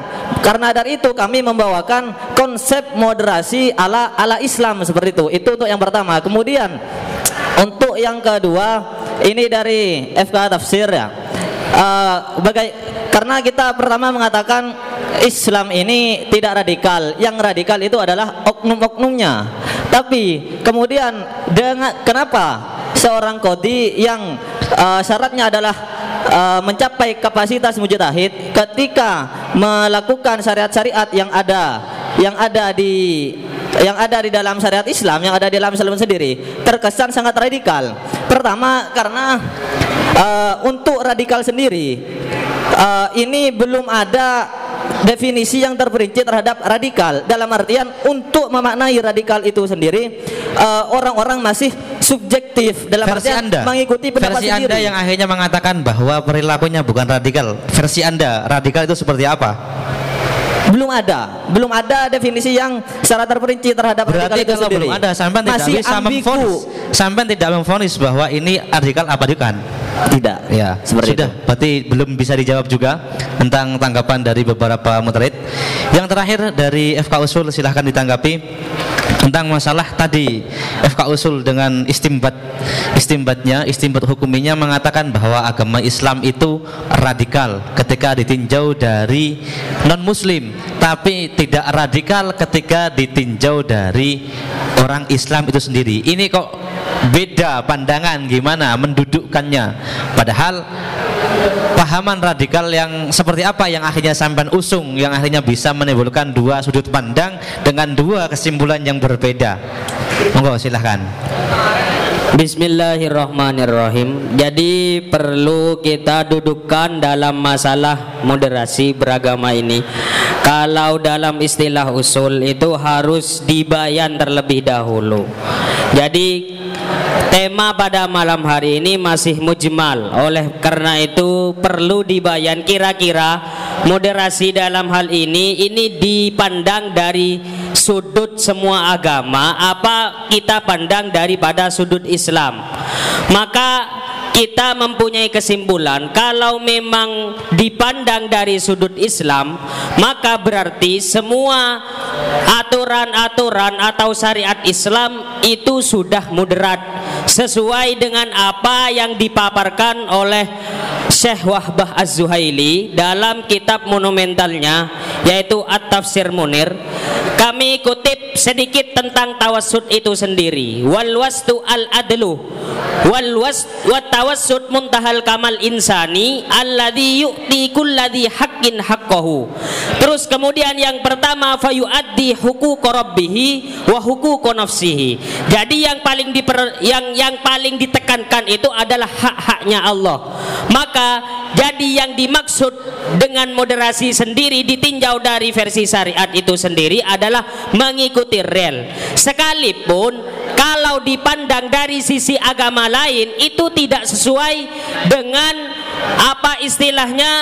karena dari itu kami membawakan konsep moderasi ala ala Islam seperti itu. Itu untuk yang pertama. Kemudian untuk yang kedua ini dari FK Tafsir ya. Eh, bagai karena kita pertama mengatakan Islam ini tidak radikal. Yang radikal itu adalah oknum-oknumnya. Tapi kemudian dengan kenapa seorang kodi yang eh, syaratnya adalah eh, mencapai kapasitas mujtahid ketika melakukan syariat-syariat yang ada yang ada di yang ada di dalam syariat Islam yang ada di dalam Islam sendiri terkesan sangat radikal. Pertama karena eh, untuk radikal sendiri eh, ini belum ada definisi yang terperinci terhadap radikal. Dalam artian untuk memaknai radikal itu sendiri eh, orang-orang masih subjektif. Dalam versi artian Anda. mengikuti pendapat versi sendiri. Anda yang akhirnya mengatakan bahwa perilakunya bukan radikal. Versi Anda radikal itu seperti apa belum ada, belum ada definisi yang secara terperinci terhadap berarti itu kalau sendiri. belum ada sampai tidak Masih bisa ambigu. memfonis. Sampai tidak memfonis bahwa ini radikal apa bukan Tidak. ya. Seperti sudah. berarti belum bisa dijawab juga tentang tanggapan dari beberapa muterid yang terakhir dari FK Usul silahkan ditanggapi. Tentang masalah tadi FK Usul dengan istimbat. Istimbatnya istimbat hukuminya mengatakan bahwa agama Islam itu radikal ketika ditinjau dari non muslim tapi tidak radikal ketika ditinjau dari orang Islam itu sendiri. Ini kok beda pandangan gimana mendudukkannya. Padahal pahaman radikal yang seperti apa yang akhirnya sampai usung yang akhirnya bisa menimbulkan dua sudut pandang dengan dua kesimpulan yang berbeda. Monggo silahkan Bismillahirrahmanirrahim. Jadi perlu kita dudukkan dalam masalah moderasi beragama ini. Kalau dalam istilah usul itu harus dibayan terlebih dahulu. Jadi tema pada malam hari ini masih mujmal. Oleh karena itu perlu dibayan kira-kira moderasi dalam hal ini ini dipandang dari sudut semua agama apa kita pandang daripada sudut Islam maka kita mempunyai kesimpulan kalau memang dipandang dari sudut Islam maka berarti semua aturan-aturan atau syariat Islam itu sudah moderat sesuai dengan apa yang dipaparkan oleh Syekh Wahbah Az-Zuhaili dalam kitab monumentalnya yaitu At-Tafsir Munir. Kami kutip sedikit tentang tawassut itu sendiri. Wal wastu al adlu wal was wa tawassut muntahal kamal insani alladhi yu'ti kulladhi haqqin haqqahu. Terus kemudian yang pertama fayuaddi huquq rabbihi wa huquq nafsihi. Jadi yang paling diper, yang yang paling ditekankan itu adalah hak-haknya Allah. Maka jadi yang dimaksud dengan moderasi sendiri ditinjau dari versi syariat itu sendiri adalah mengikuti rel. Sekalipun kalau dipandang dari sisi agama lain itu tidak sesuai dengan apa istilahnya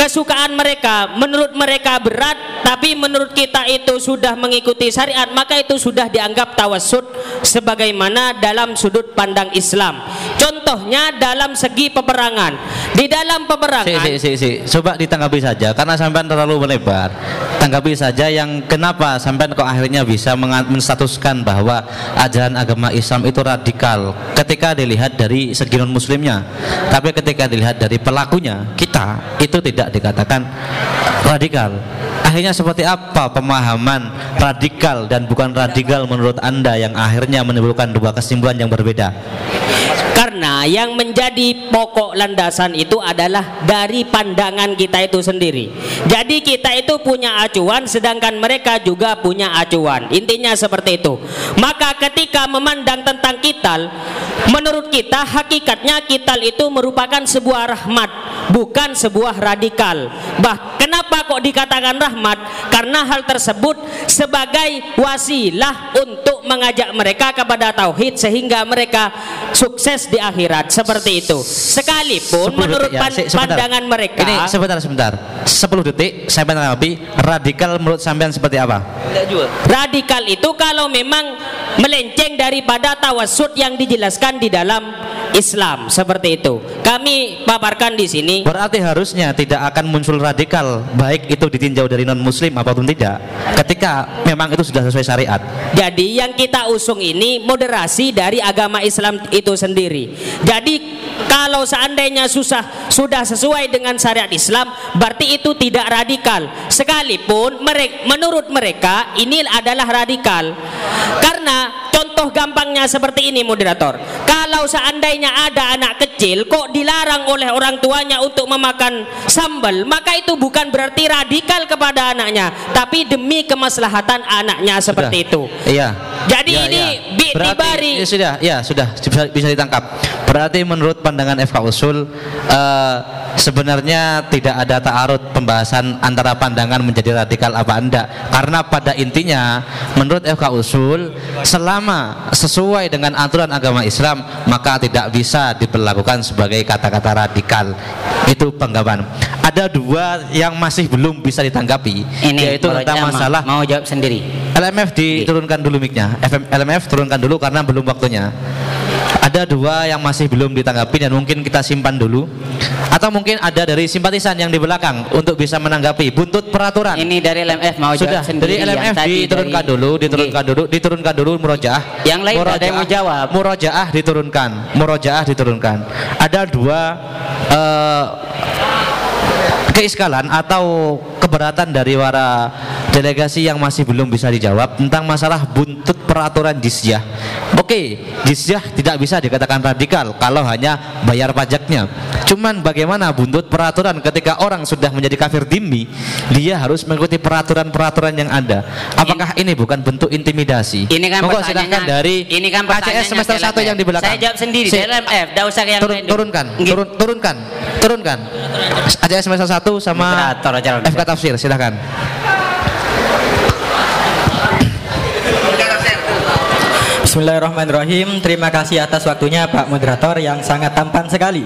kesukaan mereka menurut mereka berat tapi menurut kita itu sudah mengikuti syariat maka itu sudah dianggap tawassut sebagaimana dalam sudut pandang Islam. Contohnya dalam segi peperangan. Di dalam peperangan si, si, si, si. coba ditanggapi saja karena sampai terlalu melebar. Tanggapi saja yang kenapa sampai kok akhirnya bisa menstatuskan bahwa ajaran agama Islam itu radikal. Ketika dilihat dari segi non muslimnya tapi ketika dilihat dari pelakunya kita itu tidak dikatakan radikal akhirnya seperti apa pemahaman radikal dan bukan radikal menurut anda yang akhirnya menimbulkan dua kesimpulan yang berbeda karena yang menjadi pokok landasan itu adalah dari pandangan kita itu sendiri. Jadi kita itu punya acuan sedangkan mereka juga punya acuan. Intinya seperti itu. Maka ketika memandang tentang kital, menurut kita hakikatnya kital itu merupakan sebuah rahmat, bukan sebuah radikal. Bah, kenapa kok dikatakan rahmat? Karena hal tersebut sebagai wasilah untuk mengajak mereka kepada tauhid sehingga mereka sukses di akhirat. Seperti itu. Sekalipun menurut ya, pan si- sebentar. pandangan mereka ini sebentar sebentar. 10 detik sampai tanggapi radikal menurut sampean seperti apa? Radikal itu kalau memang melenceng daripada tawassut yang dijelaskan di dalam Islam. Seperti itu. Kami paparkan di sini. Berarti harusnya tidak akan muncul radikal baik itu ditinjau dari non muslim apa pun tidak ketika memang itu sudah sesuai syariat. Jadi yang kita usung ini moderasi dari agama Islam itu sendiri. Jadi kalau seandainya susah sudah sesuai dengan syariat Islam, berarti itu tidak radikal. Sekalipun mereka, menurut mereka ini adalah radikal. Karena contoh gampangnya seperti ini moderator. Kalau seandainya ada anak kecil kok dilarang oleh orang tuanya untuk memakan sambal, maka itu bukan berarti radikal kepada anaknya, tapi demi kemaslahatan anaknya seperti itu. Iya. Jadi Ya, ini ya. Berarti, dibari ya sudah, ya sudah. Bisa, bisa ditangkap. Berarti menurut pandangan FK Usul eh, sebenarnya tidak ada ta'arud pembahasan antara pandangan menjadi radikal apa anda karena pada intinya menurut FK Usul selama sesuai dengan aturan agama Islam maka tidak bisa diperlakukan sebagai kata-kata radikal. Itu penggaman ada dua yang masih belum bisa ditanggapi Ini yaitu tentang masalah mau jawab sendiri. LMF diturunkan dulu mic-nya. FM, LMF turunkan dulu karena belum waktunya. Ada dua yang masih belum ditanggapi dan mungkin kita simpan dulu. Atau mungkin ada dari simpatisan yang di belakang untuk bisa menanggapi buntut peraturan. Ini dari LMF mau Sudah jawab sendiri. dari LMF diturunkan dari- dulu, diturunkan dulu, diturunkan dulu murojaah. Yang lain ada yang mau jawab. Murojaah diturunkan, murojaah diturunkan. Ada dua eh, keiskalan atau keberatan dari para delegasi yang masih belum bisa dijawab tentang masalah buntut peraturan jizyah. Oke, jizyah tidak bisa dikatakan radikal kalau hanya bayar pajaknya. Cuman bagaimana buntut peraturan ketika orang sudah menjadi kafir dimmi, dia harus mengikuti peraturan-peraturan yang ada. Apakah ini bukan bentuk intimidasi? Ini kan Monggo pertanyaannya- silahkan dari ini kan ACS semester ke 1 yang di belakang. Saya jawab sendiri, LMF, enggak usah yang turun, turunkan, Nggih. turun, turunkan, turunkan. ACS semester 1 sama Moderator acara FK Tafsir, silahkan. Bismillahirrahmanirrahim. Terima kasih atas waktunya Pak Moderator yang sangat tampan sekali.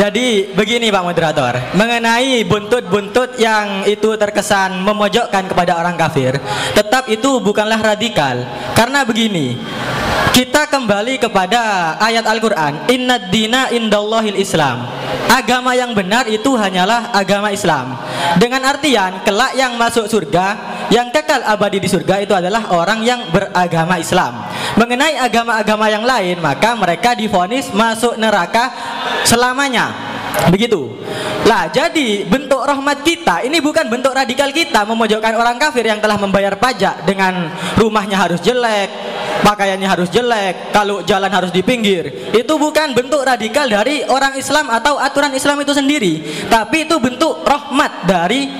Jadi begini Pak Moderator, mengenai buntut-buntut yang itu terkesan memojokkan kepada orang kafir, tetap itu bukanlah radikal. Karena begini, kita kembali kepada ayat Al-Quran Inna dina indallahil Islam Agama yang benar itu hanyalah agama Islam. Dengan artian kelak yang masuk surga Yang kekal abadi di surga itu adalah orang yang beragama Islam. Mengenai agama-agama yang lain Maka mereka difonis masuk neraka selamanya. Begitu. Lah, jadi bentuk rahmat kita ini bukan bentuk radikal kita memojokkan orang kafir yang telah membayar pajak dengan rumahnya harus jelek, pakaiannya harus jelek, kalau jalan harus di pinggir. Itu bukan bentuk radikal dari orang Islam atau aturan Islam itu sendiri, tapi itu bentuk rahmat dari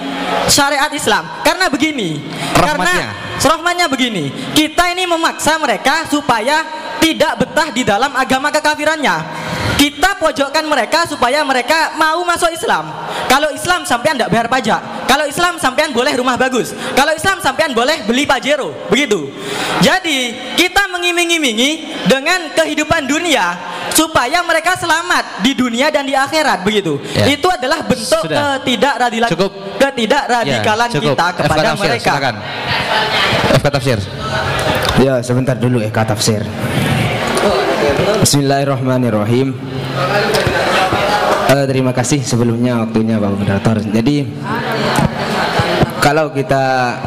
syariat Islam. Karena begini, Rahmatnya. karena rahmatnya begini, kita ini memaksa mereka supaya tidak betah di dalam agama kekafirannya. Kita pojokkan mereka supaya mereka mau masuk Islam. Kalau Islam sampean tidak bayar pajak. Kalau Islam sampean boleh rumah bagus. Kalau Islam sampean boleh beli pajero. Begitu. Jadi kita mengiming-imingi dengan kehidupan dunia supaya mereka selamat di dunia dan di akhirat begitu. Ya. Itu adalah bentuk Sudah. ketidakradilan Cukup. ketidakradikalan Ya, cukup. kita FK kepada Tafsir, mereka. silakan. FK Tafsir. Ya, sebentar dulu Eka tafsir. Bismillahirrahmanirrahim. Eh, terima kasih sebelumnya waktunya Pak Moderator. Jadi kalau kita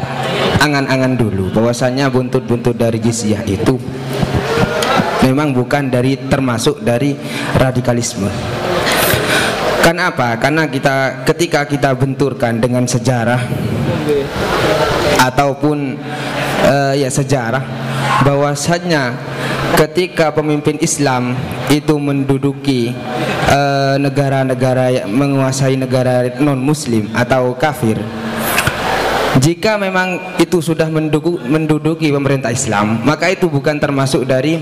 angan-angan dulu bahwasanya buntut-buntut dari jizyah itu memang bukan dari termasuk dari radikalisme. Karena apa? Karena kita ketika kita benturkan dengan sejarah ataupun eh, ya sejarah bahwasanya ketika pemimpin Islam itu menduduki eh, negara-negara yang menguasai negara non muslim atau kafir jika memang itu sudah menduduki pemerintah Islam maka itu bukan termasuk dari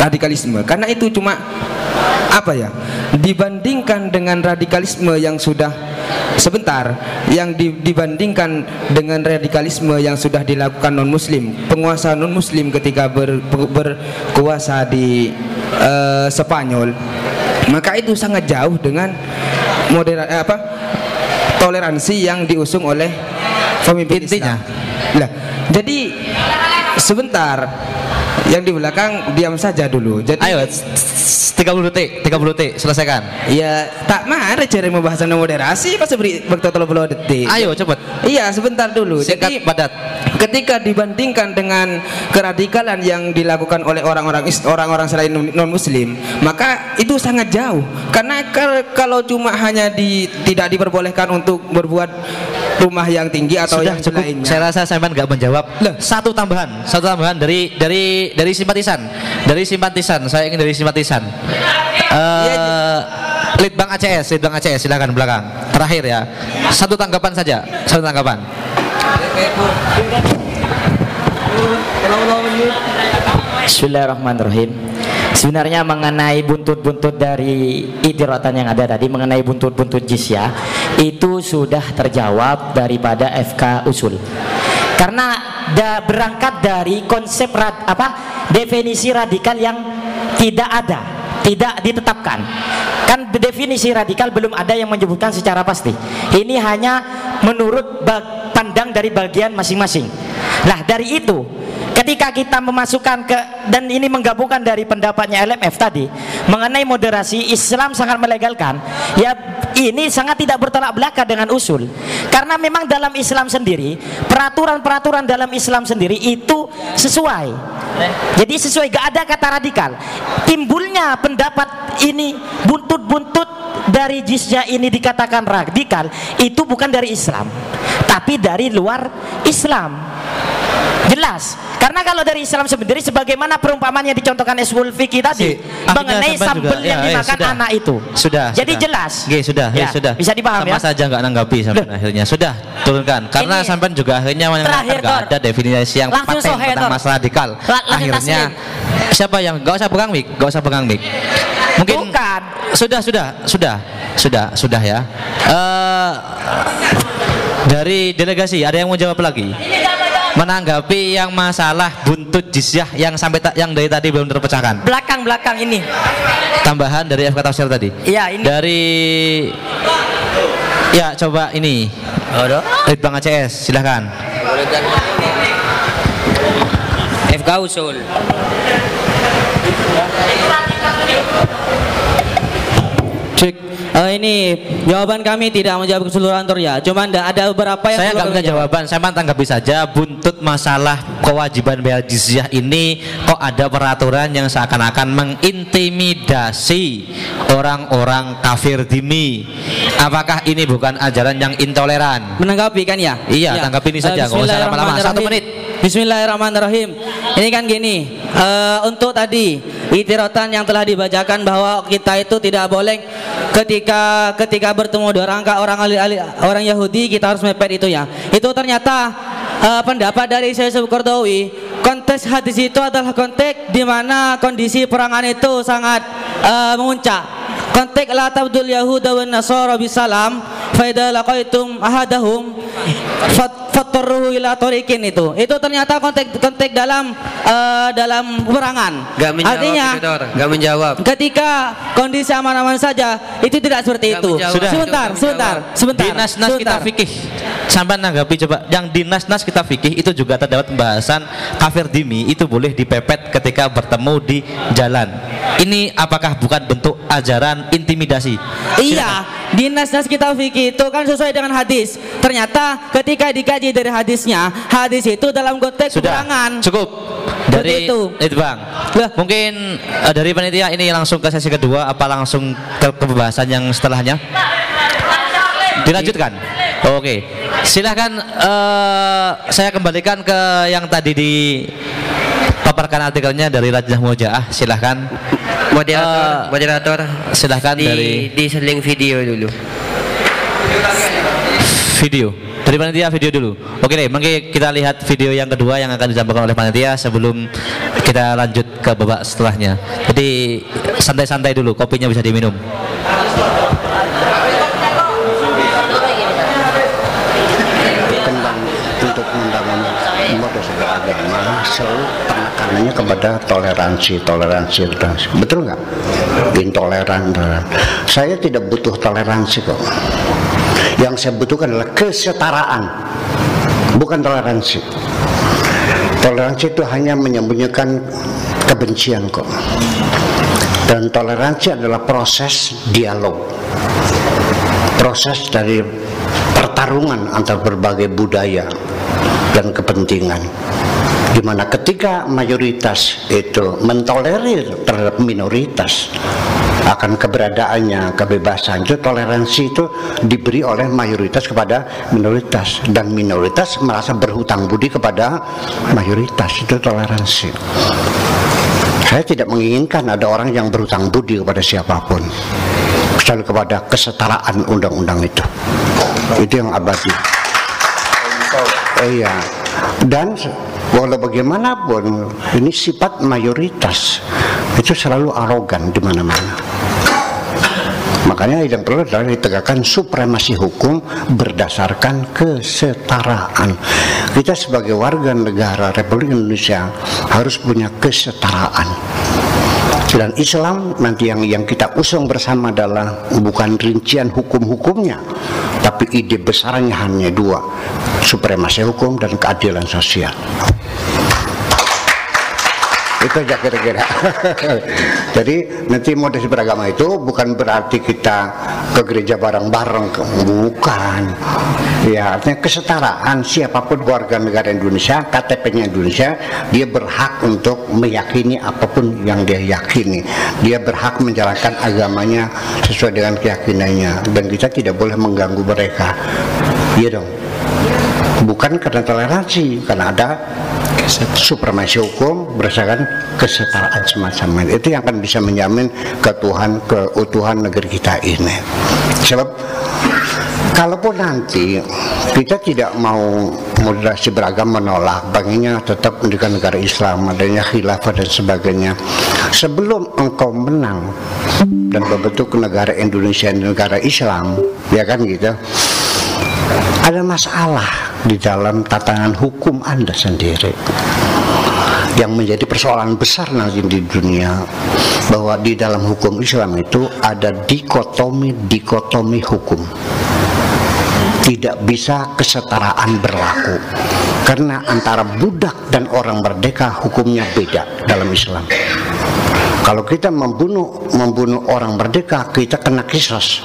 radikalisme. Karena itu cuma apa ya dibandingkan dengan radikalisme yang sudah sebentar yang di- dibandingkan dengan radikalisme yang sudah dilakukan non muslim penguasa non muslim ketika ber- berkuasa di eh, Spanyol maka itu sangat jauh dengan modera eh, apa toleransi yang diusung oleh pemimpin Islam. Lah, jadi sebentar yang di belakang diam saja dulu. Jadi Ayo, 30 detik, 30 detik, selesaikan. Ya, tak marah cari pembahasan moderasi pas beri waktu 30 detik. Ayo, cepat. Iya, sebentar dulu. Singkat, Jadi padat. ketika dibandingkan dengan keradikalan yang dilakukan oleh orang-orang orang-orang selain non muslim, maka itu sangat jauh. Karena kal- kalau cuma hanya di tidak diperbolehkan untuk berbuat rumah yang tinggi atau Sudah yang cukup. lainnya. Saya rasa Simon nggak menjawab. Satu tambahan, satu tambahan dari dari dari simpatisan, dari simpatisan. Saya ingin dari simpatisan. Eh, Litbang ACS, Litbang ACS, silakan belakang. Terakhir ya, satu tanggapan saja, satu tanggapan. Bismillahirrahmanirrahim. Sebenarnya mengenai buntut-buntut dari itiratan yang ada tadi mengenai buntut-buntut jizyah itu sudah terjawab daripada FK usul. Karena da, berangkat dari konsep rad, apa definisi radikal yang tidak ada, tidak ditetapkan. Kan definisi radikal belum ada yang menyebutkan secara pasti. Ini hanya menurut pandang dari bagian masing-masing. Nah, dari itu ketika kita memasukkan ke dan ini menggabungkan dari pendapatnya LMF tadi mengenai moderasi Islam sangat melegalkan ya ini sangat tidak bertolak belakang dengan usul karena memang dalam Islam sendiri peraturan-peraturan dalam Islam sendiri itu sesuai jadi sesuai gak ada kata radikal timbulnya pendapat ini buntut-buntut dari jizya ini dikatakan radikal itu bukan dari Islam, tapi dari luar Islam. Jelas. Karena kalau dari Islam sendiri sebagaimana perumpamaan yang dicontohkan Esul Fikih tadi akhirnya mengenai sampai sambel yang Ya, ya, dimakan sudah. anak itu. Sudah. Jadi sudah. jelas. Oke, sudah, ya, Ya, sudah. bisa dipahami Sama ya? saja nggak nanggapi sampai akhirnya. Sudah, turunkan. Karena Ini- sampai juga akhirnya Terakhir, Tor. ada definisi yang Langsung paten sohe, tentang masalah radikal. Akhirnya taslim. siapa yang nggak usah pegang mic, nggak usah pegang mic. Mungkin Bukan. sudah, sudah, sudah, sudah, sudah ya. Eh, dari delegasi ada yang mau jawab lagi? Menanggapi yang masalah buntut jizyah yang sampai ta- yang dari tadi belum terpecahkan. Belakang belakang ini. Tambahan dari FK Tafsir tadi. Iya, ini. Dari Ya, coba ini. Ridbang ACS, silahkan. FK usul. Cek. Eh, ini jawaban kami tidak menjawab keseluruhan Tor ya. Cuman ada- ada beberapa yang Saya nggak minta jawaban, saya tanggapi saja buntut masalah kewajiban bayar jizyah ini kok ada peraturan yang seakan-akan mengintimidasi orang-orang kafir dimi. Apakah ini bukan ajaran yang intoleran? menanggapi kan ya? Iya, tanggapi ini saja, nggak usah lama-lama. Satu menit. Bismillahirrahmanirrahim. Ini kan gini, eh, untuk tadi itirotan yang telah dibacakan bahwa kita itu tidak boleh ketika ketika bertemu dengan orang orang orang Yahudi kita harus mepet itu ya. Itu ternyata eh, pendapat dari Syekh Qardawi konteks hadis itu adalah konteks di mana kondisi perangan itu sangat eh, memuncak. Konteks la tabdul yahuda wan nasara bisalam fa idza laqaitum ahadahum fat- fattaruhu ila tariqin itu. Itu ternyata konteks konteks dalam eh, dalam peperangan. Gak menjawab Artinya itu, Dor. Gak menjawab. ketika kondisi aman-aman saja itu tidak seperti itu. Sudah. Sebentar, sebentar, sebentar. Di nas-nas kita fikih sampai nanggapi coba yang di nas-nas kita fikih itu juga terdapat pembahasan kafir dimi itu boleh dipepet ketika bertemu di jalan ini apakah bukan bentuk ajaran intimidasi Iya, di nas-nas kita fikih itu kan sesuai dengan hadis. Ternyata ketika dikaji dari hadisnya, hadis itu dalam konteks sudah cukup. Dari itu. itu bang. Mungkin eh, dari panitia ini langsung ke sesi kedua apa langsung ke, ke pembahasan yang setelahnya? Dilanjutkan. Oke. Silahkan eh, saya kembalikan ke yang tadi di paparkan artikelnya dari Rajah Mujaah silahkan. Moderator, moderator. silahkan di, dari diseling video dulu. Video dari panitia video dulu oke deh mungkin kita lihat video yang kedua yang akan disampaikan oleh panitia sebelum kita lanjut ke babak setelahnya jadi santai-santai dulu kopinya bisa diminum berkembang untuk penekanannya kepada toleransi, toleransi, toleransi. Betul nggak? Intoleran, toleran. Saya tidak butuh toleransi kok. Yang saya butuhkan adalah kesetaraan, bukan toleransi. Toleransi itu hanya menyembunyikan kebencian kok. Dan toleransi adalah proses dialog. Proses dari pertarungan antar berbagai budaya dan kepentingan di mana ketika mayoritas itu mentolerir terhadap minoritas akan keberadaannya kebebasan. Itu toleransi itu diberi oleh mayoritas kepada minoritas. Dan minoritas merasa berhutang budi kepada mayoritas. Itu toleransi. Saya tidak menginginkan ada orang yang berhutang budi kepada siapa pun. Kecuali kepada kesetaraan undang-undang itu. Itu yang abadi. Iya. Dan walau bagaimanapun ini sifat mayoritas. Itu selalu arogan di mana-mana makanya yang perlu adalah ditegakkan supremasi hukum berdasarkan kesetaraan. Kita sebagai warga negara Republik Indonesia harus punya kesetaraan. Dan Islam nanti yang yang kita usung bersama adalah bukan rincian hukum-hukumnya tapi ide besarnya hanya dua supremasi hukum dan keadilan sosial itu aja kira-kira. (laughs) Jadi nanti moderasi beragama itu bukan berarti kita ke gereja bareng-bareng bukan. Ya artinya kesetaraan. Siapa pun warga negara Indonesia KTP-nya Indonesia dia berhak untuk meyakini apa pun yang dia yakini. Dia berhak menjalankan agamanya sesuai dengan keyakinannya. Dan kita tidak boleh mengganggu mereka. Iya dong. Bukan karena toleransi karena ada supremasi hukum berdasarkan kesetaraan semacam itu yang akan bisa menjamin ketuhan keutuhan negeri kita ini. Sebab kalaupun nanti kita tidak mau moderasi beragam menolak pengennya tetap mendidikan negara Islam adanya khilafah dan sebagainya sebelum engkau menang dan membentuk negara Indonesia negara Islam ya kan gitu ada masalah di dalam tatanan hukum Anda sendiri yang menjadi persoalan besar nanti di dunia bahwa di dalam hukum Islam itu ada dikotomi-dikotomi hukum. Tidak bisa kesetaraan berlaku karena antara budak dan orang merdeka hukumnya beda dalam Islam. Kalau kita membunuh membunuh orang merdeka kita kena kisos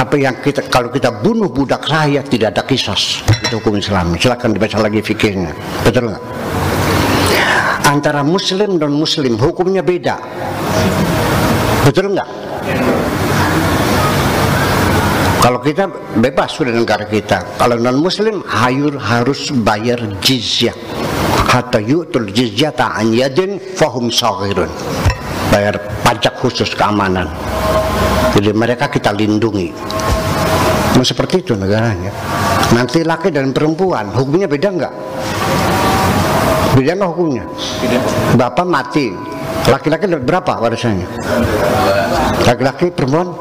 tapi yang kita kalau kita bunuh budak rakyat tidak ada kisos itu hukum Islam. Silakan dibaca lagi fikirnya betul nggak? Antara muslim dan muslim hukumnya beda. Betul nggak? Kalau kita bebas sudah negara kita. Kalau non muslim hayur harus bayar jizyah. Hatta yu'tul jizyata an yadin fahum saghirun. Bayar pajak khusus keamanan jadi mereka kita lindungi Nah, seperti itu negaranya. Nanti laki dan perempuan hukumnya beda nggak? Beda nggak hukumnya? Bapak mati, laki-laki dapat berapa warisannya? Laki-laki perempuan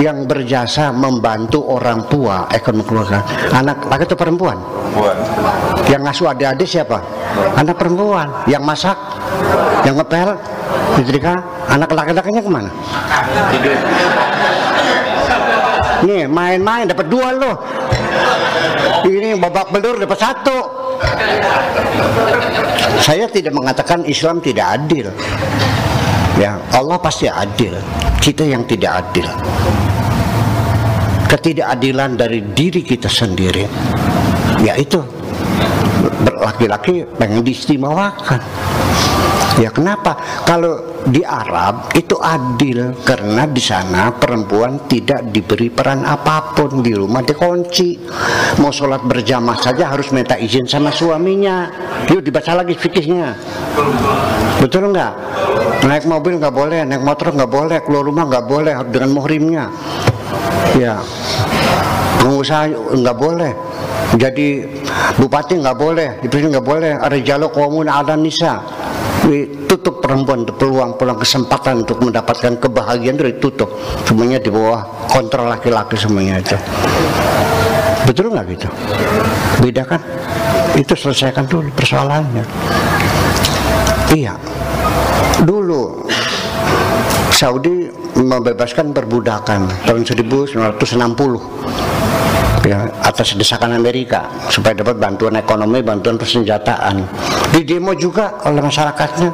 yang berjasa membantu orang tua ekonomi keluarga. Anak laki atau perempuan? Yang ngasuh adik-adik siapa? Anak perempuan. Yang masak? Yang ngepel? Nyetrika? Anak laki-lakinya ke mana? Nih main-main dapat dua loh. Ini babak belur dapat satu. Saya tidak mengatakan Islam tidak adil. Ya, Allah pasti adil. Kita yang tidak adil. Ketidakadilan dari diri kita sendiri. Ya itu. Laki-laki pengen diistimewakan. Ya kenapa? Kalau di Arab itu adil karena di sana perempuan tidak diberi peran apa pun di rumah dikunci. Mau sholat berjamaah saja harus minta izin sama suaminya. Yuk dibaca lagi fikihnya. Betul nggak? Naik mobil nggak boleh, naik motor nggak boleh, keluar rumah nggak boleh dengan muhrimnya. Ya, pengusaha nggak boleh. Jadi bupati nggak boleh, presiden nggak boleh, ada jalur komun ada nisa. Ditutup perempuan peluang-peluang kesempatan untuk mendapatkan kebahagiaan itu ditutup. Semuanya di bawah kontrol laki-laki semuanya itu. Betul nggak gitu? Beda kan? Itu selesaikan dulu persoalannya. Iya. Dulu Saudi membebaskan perbudakan tahun 1960 ya, atas desakan Amerika supaya dapat bantuan ekonomi, bantuan persenjataan. Di demo juga oleh masyarakatnya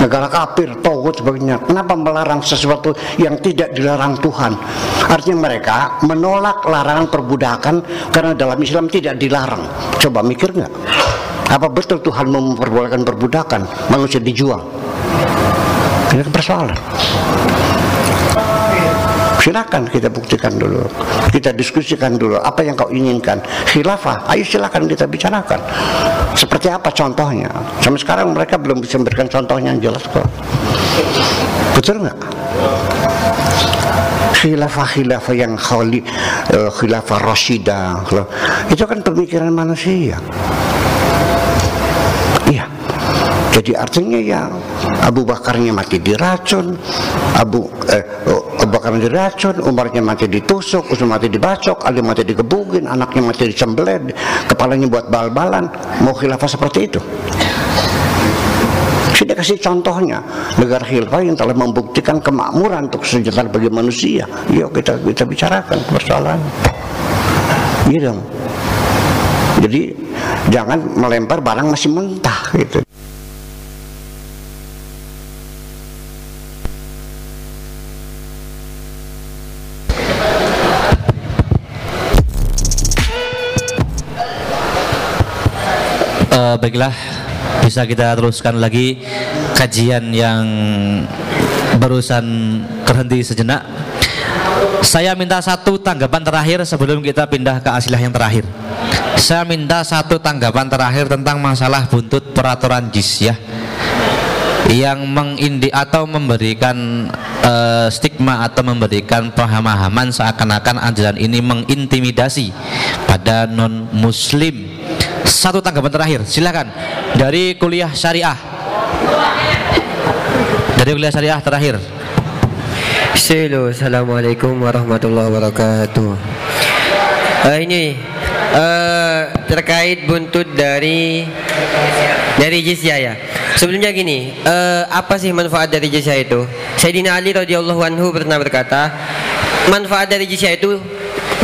negara kafir, togut sebagainya. Kenapa melarang sesuatu yang tidak dilarang Tuhan? Artinya mereka menolak larangan perbudakan karena dalam Islam tidak dilarang. Coba mikir nggak? Apa betul Tuhan memperbolehkan perbudakan? Manusia dijual. Ini persoalan silakan kita buktikan dulu. Kita diskusikan dulu apa yang kau inginkan. Khilafah ayo silakan kita bicarakan. Seperti apa contohnya? Sampai sekarang mereka belum bisa memberikan contohnya yang jelas kok. Betul nggak? Khilafah-khilafah yang khali, uh, khilafah rasyidah itu kan pemikiran manusia. Iya jadi artinya ya Abu Bakarnya mati diracun, Abu eh, Abu Bakar diracun, Umarnya mati ditusuk, Usman mati dibacok, Ali mati digebugin, anaknya mati dicembelet, kepalanya buat bal-balan. Mau khilafah seperti itu? Saya kasih contohnya negara khilafah yang telah membuktikan kemakmuran untuk kesejahteraan bagi manusia. Yuk kita kita bicarakan persoalan. Gitu. Jadi jangan melempar barang masih mentah gitu. Eh, baiklah, bisa kita teruskan lagi kajian yang barusan terhenti sejenak. Saya minta satu tanggapan terakhir sebelum kita pindah ke asilah yang terakhir. Saya minta satu tanggapan terakhir tentang masalah buntut peraturan jizyah yang mengindi atau memberikan eh, stigma atau memberikan pemahaman seakan-akan ajaran ini mengintimidasi pada non muslim. Satu tanggapan terakhir, silakan dari kuliah syariah. Dari kuliah syariah terakhir. Halo, Assalamualaikum warahmatullahi wabarakatuh. Eh, ini eh, terkait buntut dari dari jizyah ya. Sebelumnya gini, eh, apa sih manfaat dari jizyah itu? Sayyidina Ali radhiyallahu anhu pernah berkata, manfaat dari jizyah itu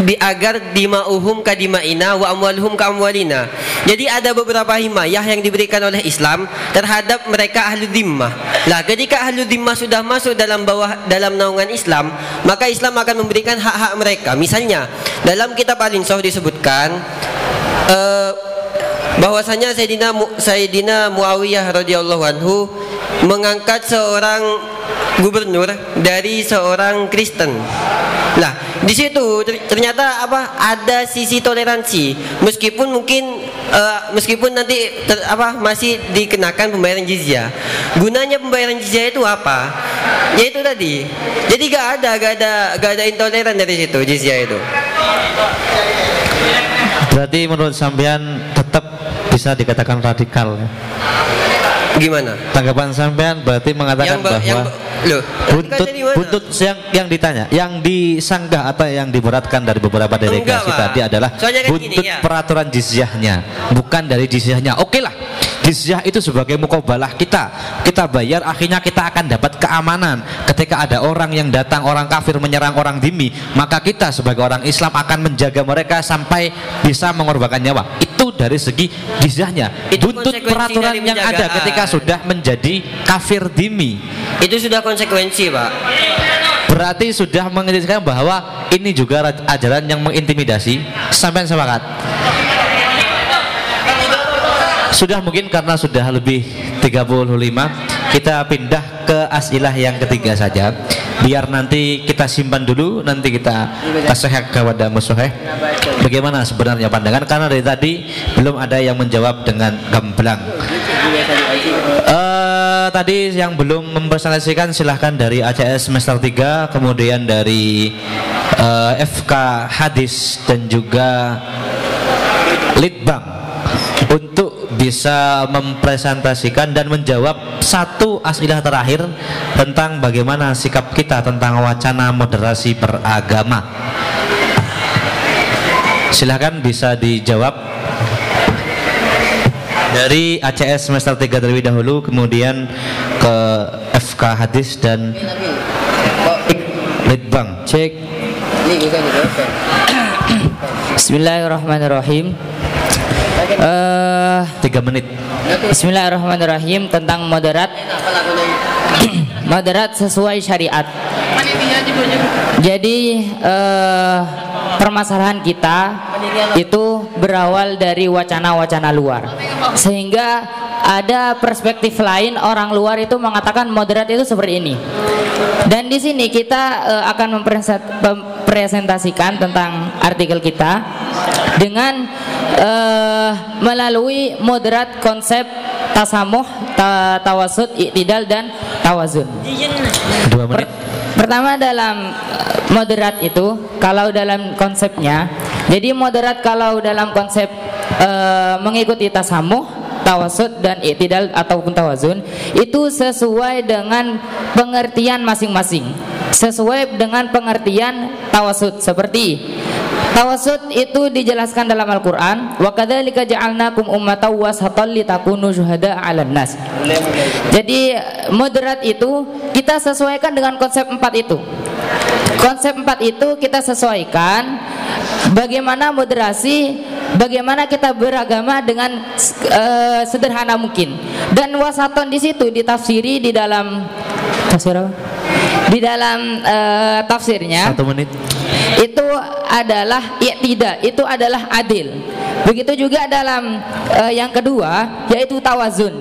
di agar dima'uhum kadima'ina wa amwaluhum ka amwalina. Jadi ada beberapa himayah yang diberikan oleh Islam terhadap mereka ahlu dhimmah. Lah, ketika ahlu dhimmah sudah masuk dalam bawah dalam naungan Islam, maka Islam akan memberikan hak-hak mereka. Misalnya, dalam kitab Al-Insaf disebutkan eh, bahwasanya Sayyidina Sayyidina Muawiyah radhiyallahu anhu mengangkat seorang gubernur dari seorang Kristen. Lah, di situ ter- ternyata apa? Ada sisi toleransi. Meskipun mungkin eh, meskipun nanti ter- apa masih dikenakan pembayaran jizyah. Gunanya pembayaran jizyah itu apa? Yaitu tadi. Jadi gak ada gak ada gak ada intoleran dari situ jizyah itu. Berarti menurut sampean tetap bisa dikatakan radikal. ya? Gimana? Tanggapan sampean berarti mengatakan Yang ba- bahwa yang ba- loh, buntut buntut yang yang ditanya, yang disanggah atau yang diberatkan dari beberapa delegasi Pak. tadi adalah Soalnya kan gini, buntut ya. peraturan jizyahnya, bukan dari jizyahnya. Oke lah, jizyah itu sebagai mukobalah kita. Kita bayar, akhirnya kita akan dapat keamanan. Ketika ada orang yang datang, orang kafir menyerang orang dimi, maka kita sebagai orang Islam akan menjaga mereka sampai bisa mengorbankan nyawa. Itu dari segi jizyahnya. Buntut konsekuensi peraturan yang ada ketika sudah menjadi kafir dimi. Itu sudah konsekuensi, Pak. Berarti sudah mengintimidasi bahwa ini juga ajaran yang mengintimidasi. Sampai sepakat. Sudah mungkin karena sudah lebih 35 kita pindah ke asilah yang ketiga saja. Biar nanti kita simpan dulu nanti kita kasih kepada musuhnya. Bagaimana sebenarnya pandangan? Karena dari tadi belum ada yang menjawab dengan gamblang. Eh, tadi yang belum mempresentasikan silahkan dari ACS semester 3 kemudian dari eh, FK Hadis dan juga Litbang. Untuk bisa mempresentasikan dan menjawab satu asilah terakhir tentang bagaimana sikap kita tentang wacana moderasi beragama. Silahkan bisa dijawab dari ACS semester 3 terlebih dahulu kemudian ke FK Hadis dan Litbang. Cek. Bismillahirrahmanirrahim. Tiga menit. Bismillahirrahmanirrahim tentang moderat. (clears throat) moderat sesuai syariat. Jadi eh, permasalahan kita itu berawal dari wacana-wacana luar, sehingga ada perspektif lain orang luar itu mengatakan moderat itu seperti ini. Dan di sini kita eh, akan mempresent- mempresentasikan tentang artikel kita dengan eh, melalui moderat konsep tasamuh, ta tawasud, iktidal dan tawazun. Dua menit. Pertama dalam eh, moderat itu kalau dalam konsepnya, jadi moderat kalau dalam konsep eh, mengikuti tasamuh, tawasud dan iktidal ataupun tawazun itu sesuai dengan pengertian masing-masing. Sesuai dengan pengertian tawasud seperti Tawasud itu dijelaskan dalam Al-Qur'an, wa kadzalika ja'alnakum ummatan wasatan litakunu syuhada 'alan nas. Jadi moderat itu kita sesuaikan dengan konsep empat itu. Konsep empat itu kita sesuaikan bagaimana moderasi, bagaimana kita beragama dengan eh, sederhana mungkin. Dan wasaton di situ ditafsiri di dalam tafsir apa? Di dalam eh, tafsirnya Satu menit. itu adalah tidak itu adalah adil begitu juga dalam eh, yang kedua yaitu tawazun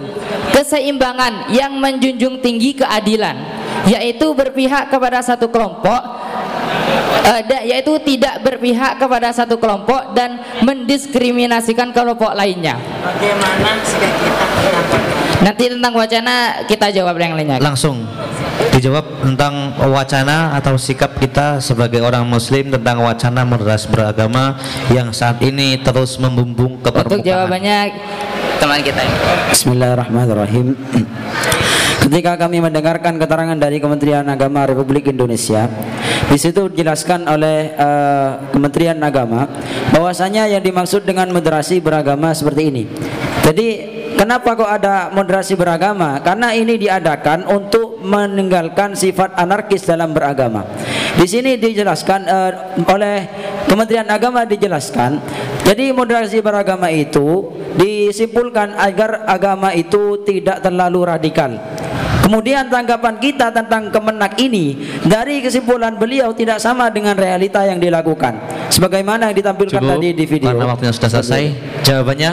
keseimbangan yang menjunjung tinggi keadilan yaitu berpihak kepada satu kelompok eh, da- yaitu tidak berpihak kepada satu kelompok dan mendiskriminasikan kelompok lainnya. Bagaimana sikap kita nanti tentang wacana kita jawab yang lainnya. Langsung dijawab tentang wacana atau sikap kita sebagai orang muslim tentang wacana moderasi beragama yang saat ini terus membumbung ke untuk permukaan. jawabannya teman kita ini. Bismillahirrahmanirrahim. Ketika kami mendengarkan keterangan dari Kementerian Agama Republik Indonesia, di situ dijelaskan oleh eh, Kementerian Agama bahwasanya yang dimaksud dengan moderasi beragama seperti ini. Jadi Kenapa kok ada moderasi beragama? Karena ini diadakan untuk meninggalkan sifat anarkis dalam beragama. Di sini dijelaskan eh, oleh Kementerian Agama dijelaskan. Jadi moderasi beragama itu disimpulkan agar agama itu tidak terlalu radikal. Kemudian tanggapan kita tentang kemenak ini dari kesimpulan beliau tidak sama dengan realita yang dilakukan. Sebagaimana yang ditampilkan Cukup, tadi di video. karena waktunya sudah selesai. Jawabannya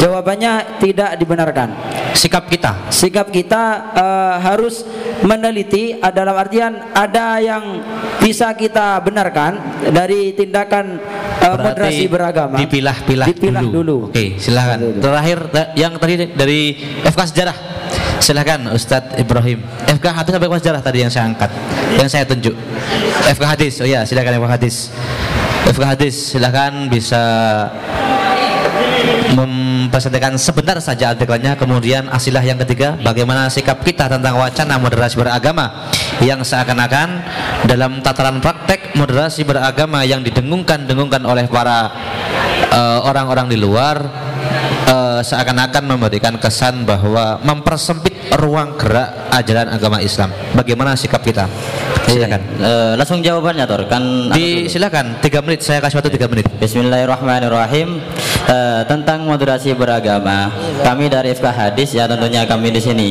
Jawabannya tidak dibenarkan. Sikap kita. Sikap kita eh, harus meneliti dalam artian ada yang bisa kita benarkan dari tindakan eh, moderasi beragama. Dipilah-pilah Dipilah dulu. Oke, silakan. Terakhir yang tadi dari FK Sejarah. Silakan Ustadz Ibrahim. FK Hadis sampai FK Sejarah tadi yang saya angkat, yang saya tunjuk. FK Hadis. Oh ya, silakan FK Hadis. FK Hadis, silakan bisa mempresentasikan sebentar saja artikelnya kemudian asilah yang ketiga bagaimana sikap kita tentang wacana moderasi beragama yang seakan-akan dalam tataran praktek moderasi beragama yang didengungkan-dengungkan oleh para eh, orang-orang di luar eh, seakan-akan memberikan kesan bahwa mempersempit ruang gerak ajaran agama Islam. Bagaimana sikap kita? Silakan. Eh, langsung jawabannya Tor kan Di silakan tiga menit saya kasih waktu tiga menit. Bismillahirrahmanirrahim Eh, tentang moderasi beragama kami dari FK Hadis ya tentunya kami di sini.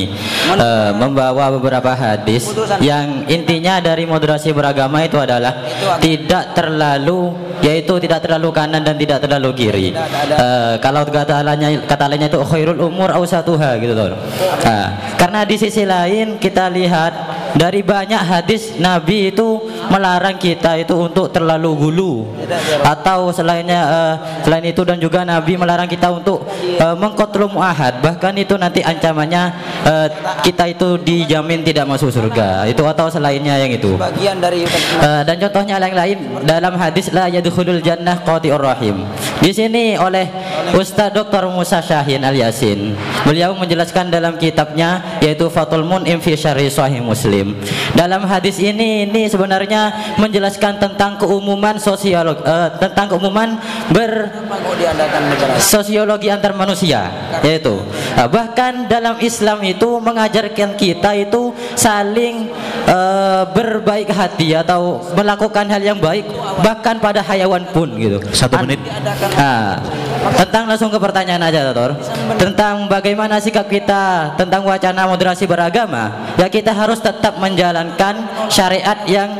Eh, membawa beberapa hadis yang intinya dari moderasi beragama itu adalah tidak terlalu yaitu tidak terlalu kanan dan tidak terlalu kiri. Eh, kalau kata lainnya kata lainnya itu khairul umur ausatuha gitu Tor Nah, karena di sisi lain kita lihat dari banyak hadis Nabi itu melarang kita itu untuk terlalu gulu. Atau selainnya eh, selain itu dan juga Nabi melarang kita untuk uh, mengkotlum ahad bahkan itu nanti ancamannya eh, kita itu dijamin tidak masuk surga itu atau selainnya yang itu Bagian dari Eh, dan contohnya yang lain dalam hadis la yadkhulul jannah qati'ur rahim. Di sini oleh Ustaz Dr. Musa Syahin Al Yasin. Beliau menjelaskan dalam kitabnya yaitu Fathul Mun'im fi Syarhi Sahih Muslim. Dalam hadis ini ini sebenarnya menjelaskan tentang keumuman sosiolog eh, tentang keumuman ber sosiologi antar manusia yaitu eh, bahkan dalam Islam itu mengajarkan kita itu saling eh, berbaik hati atau melakukan hal yang baik bahkan pada hayawan pun gitu. Satu menit. Nah, tentang langsung ke pertanyaan aja Tor tentang bagaimana sikap kita tentang wacana moderasi beragama ya kita harus tetap menjalankan syariat yang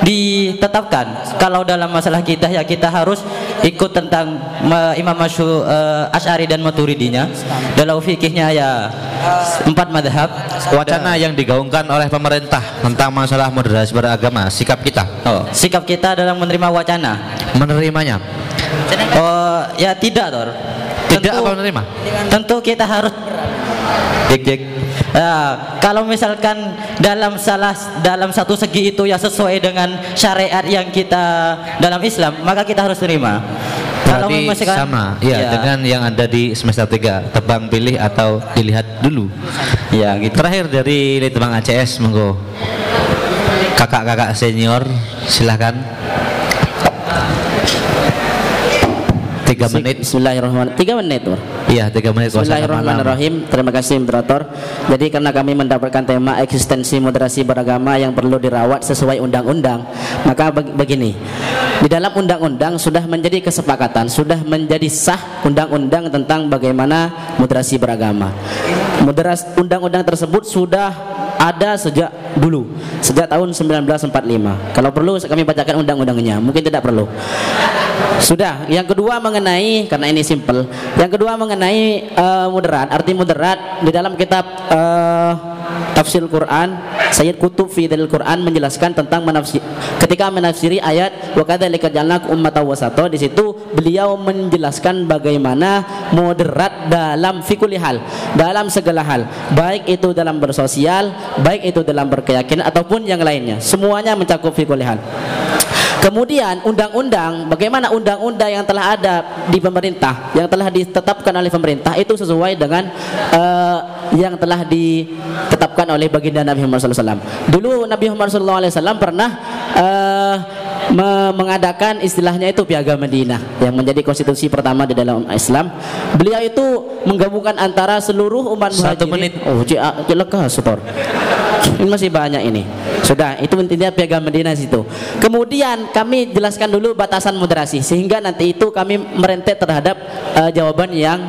ditetapkan kalau dalam masalah kita ya kita harus ikut tentang ma- Imam Masyu uh, Ash'ari dan Maturidinya dalam fikihnya ya empat madhab Wacana yang digaungkan oleh pemerintah tentang masalah moderasi beragama, sikap kita. Oh, sikap kita dalam menerima wacana. Menerimanya. Oh, ya tidak, Tor. Tidak apa menerima? Tentu kita harus Jek, jek. Nah, kalau misalkan dalam salah dalam satu segi itu ya sesuai dengan syariat yang kita dalam Islam, maka kita harus terima. Kalau Berarti misalkan sama, ya, Ya. dengan yang ada di semester 3 tebang pilih atau dilihat dulu. Ya, gitu. Terakhir dari Litbang ACS, monggo. Kakak-kakak senior, silahkan. Tiga menit. Bismillahirrahmanirrahim. Tiga menit, Bro. Iya, tiga menit. Bismillahirrahmanirrahim. Terima kasih moderator. Jadi karena kami mendapatkan tema eksistensi moderasi beragama yang perlu dirawat sesuai undang-undang, maka beg- begini. Di dalam undang-undang sudah menjadi kesepakatan, sudah menjadi sah undang-undang tentang bagaimana moderasi beragama. Moderasi undang-undang tersebut sudah ada sejak dulu, sejak tahun 1945. Kalau perlu kami bacakan undang-undangnya, mungkin tidak perlu. Sudah, yang kedua mengenai karena ini simple. Yang kedua mengenai eh, moderat, arti moderat di dalam kitab eh, tafsir Quran, Sayyid Kutub fi Dalil Quran menjelaskan tentang menafsir ketika menafsiri ayat wa kadzalika ja'alnakum ummatan wasata di situ beliau menjelaskan bagaimana moderat dalam fikul hal, dalam segala hal, baik itu dalam bersosial, baik itu dalam berkeyakinan ataupun yang lainnya. Semuanya mencakup fikul hal. Kemudian undang-undang, bagaimana undang-undang yang telah ada di pemerintah, yang telah ditetapkan oleh pemerintah itu sesuai dengan eh, yang telah ditetapkan oleh baginda Nabi Muhammad SAW. Dulu Nabi Muhammad SAW pernah eh, me- mengadakan istilahnya itu piagam Madinah yang menjadi konstitusi pertama di dalam Islam. Beliau itu menggabungkan antara seluruh umat Satu muhajirin. Oh, cik, ah, setor. Ini masih banyak ini. Sudah, itu intinya piagam Madinah situ. Kemudian kami jelaskan dulu batasan moderasi sehingga nanti itu kami merentet terhadap eh, jawaban yang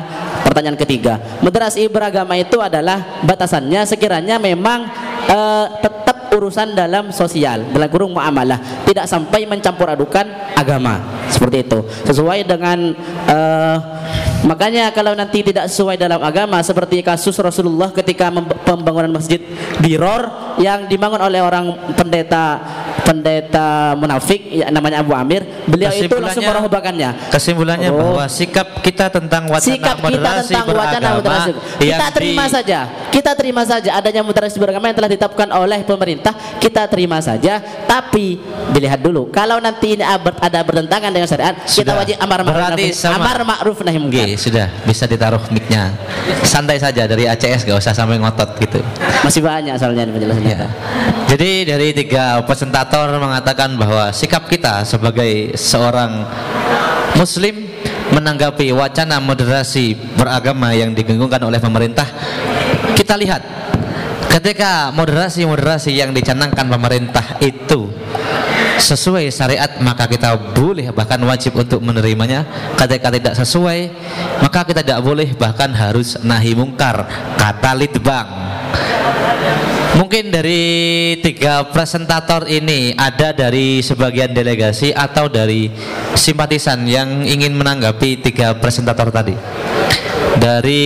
pertanyaan ketiga. Moderasi beragama itu adalah batasannya sekiranya memang eh, tetap urusan dalam sosial, dalam kurung muamalah, tidak sampai mencampur adukan agama. Seperti itu. Sesuai dengan eh, Makanya kalau nanti tidak sesuai dalam agama seperti kasus Rasulullah ketika pembangunan masjid Diror yang dibangun oleh orang pendeta pendeta munafik ya, namanya Abu Amir, beliau itu langsung merubahkannya. Kesimpulannya Oh. bahwa sikap kita tentang wacana Sikap kita moderasi tentang wacana moderasi kita terima di- saja. Kita terima saja adanya moderasi beragama yang telah ditetapkan oleh pemerintah, kita terima saja. Tapi dilihat dulu, kalau nanti ini ada bertentangan dengan syariat, kita Sudah. wajib amar ma'ruf amar ma'ruf nahi munkar. Sudah bisa ditaruh mic-nya. Santai saja dari ACS gak usah sampai ngotot gitu. Masih banyak soalnya penjelasannya. Ya. Jadi dari tiga presentator mengatakan bahwa sikap kita sebagai seorang muslim menanggapi wacana moderasi beragama yang digenggungkan oleh pemerintah kita lihat ketika moderasi-moderasi yang dicanangkan pemerintah itu sesuai syariat maka kita boleh bahkan wajib untuk menerimanya. Ketika tidak sesuai maka kita tidak boleh bahkan harus nahi mungkar. Kata litbang Mungkin dari tiga presentator ini ada dari sebagian delegasi atau dari simpatisan yang ingin menanggapi tiga presentator tadi. Dari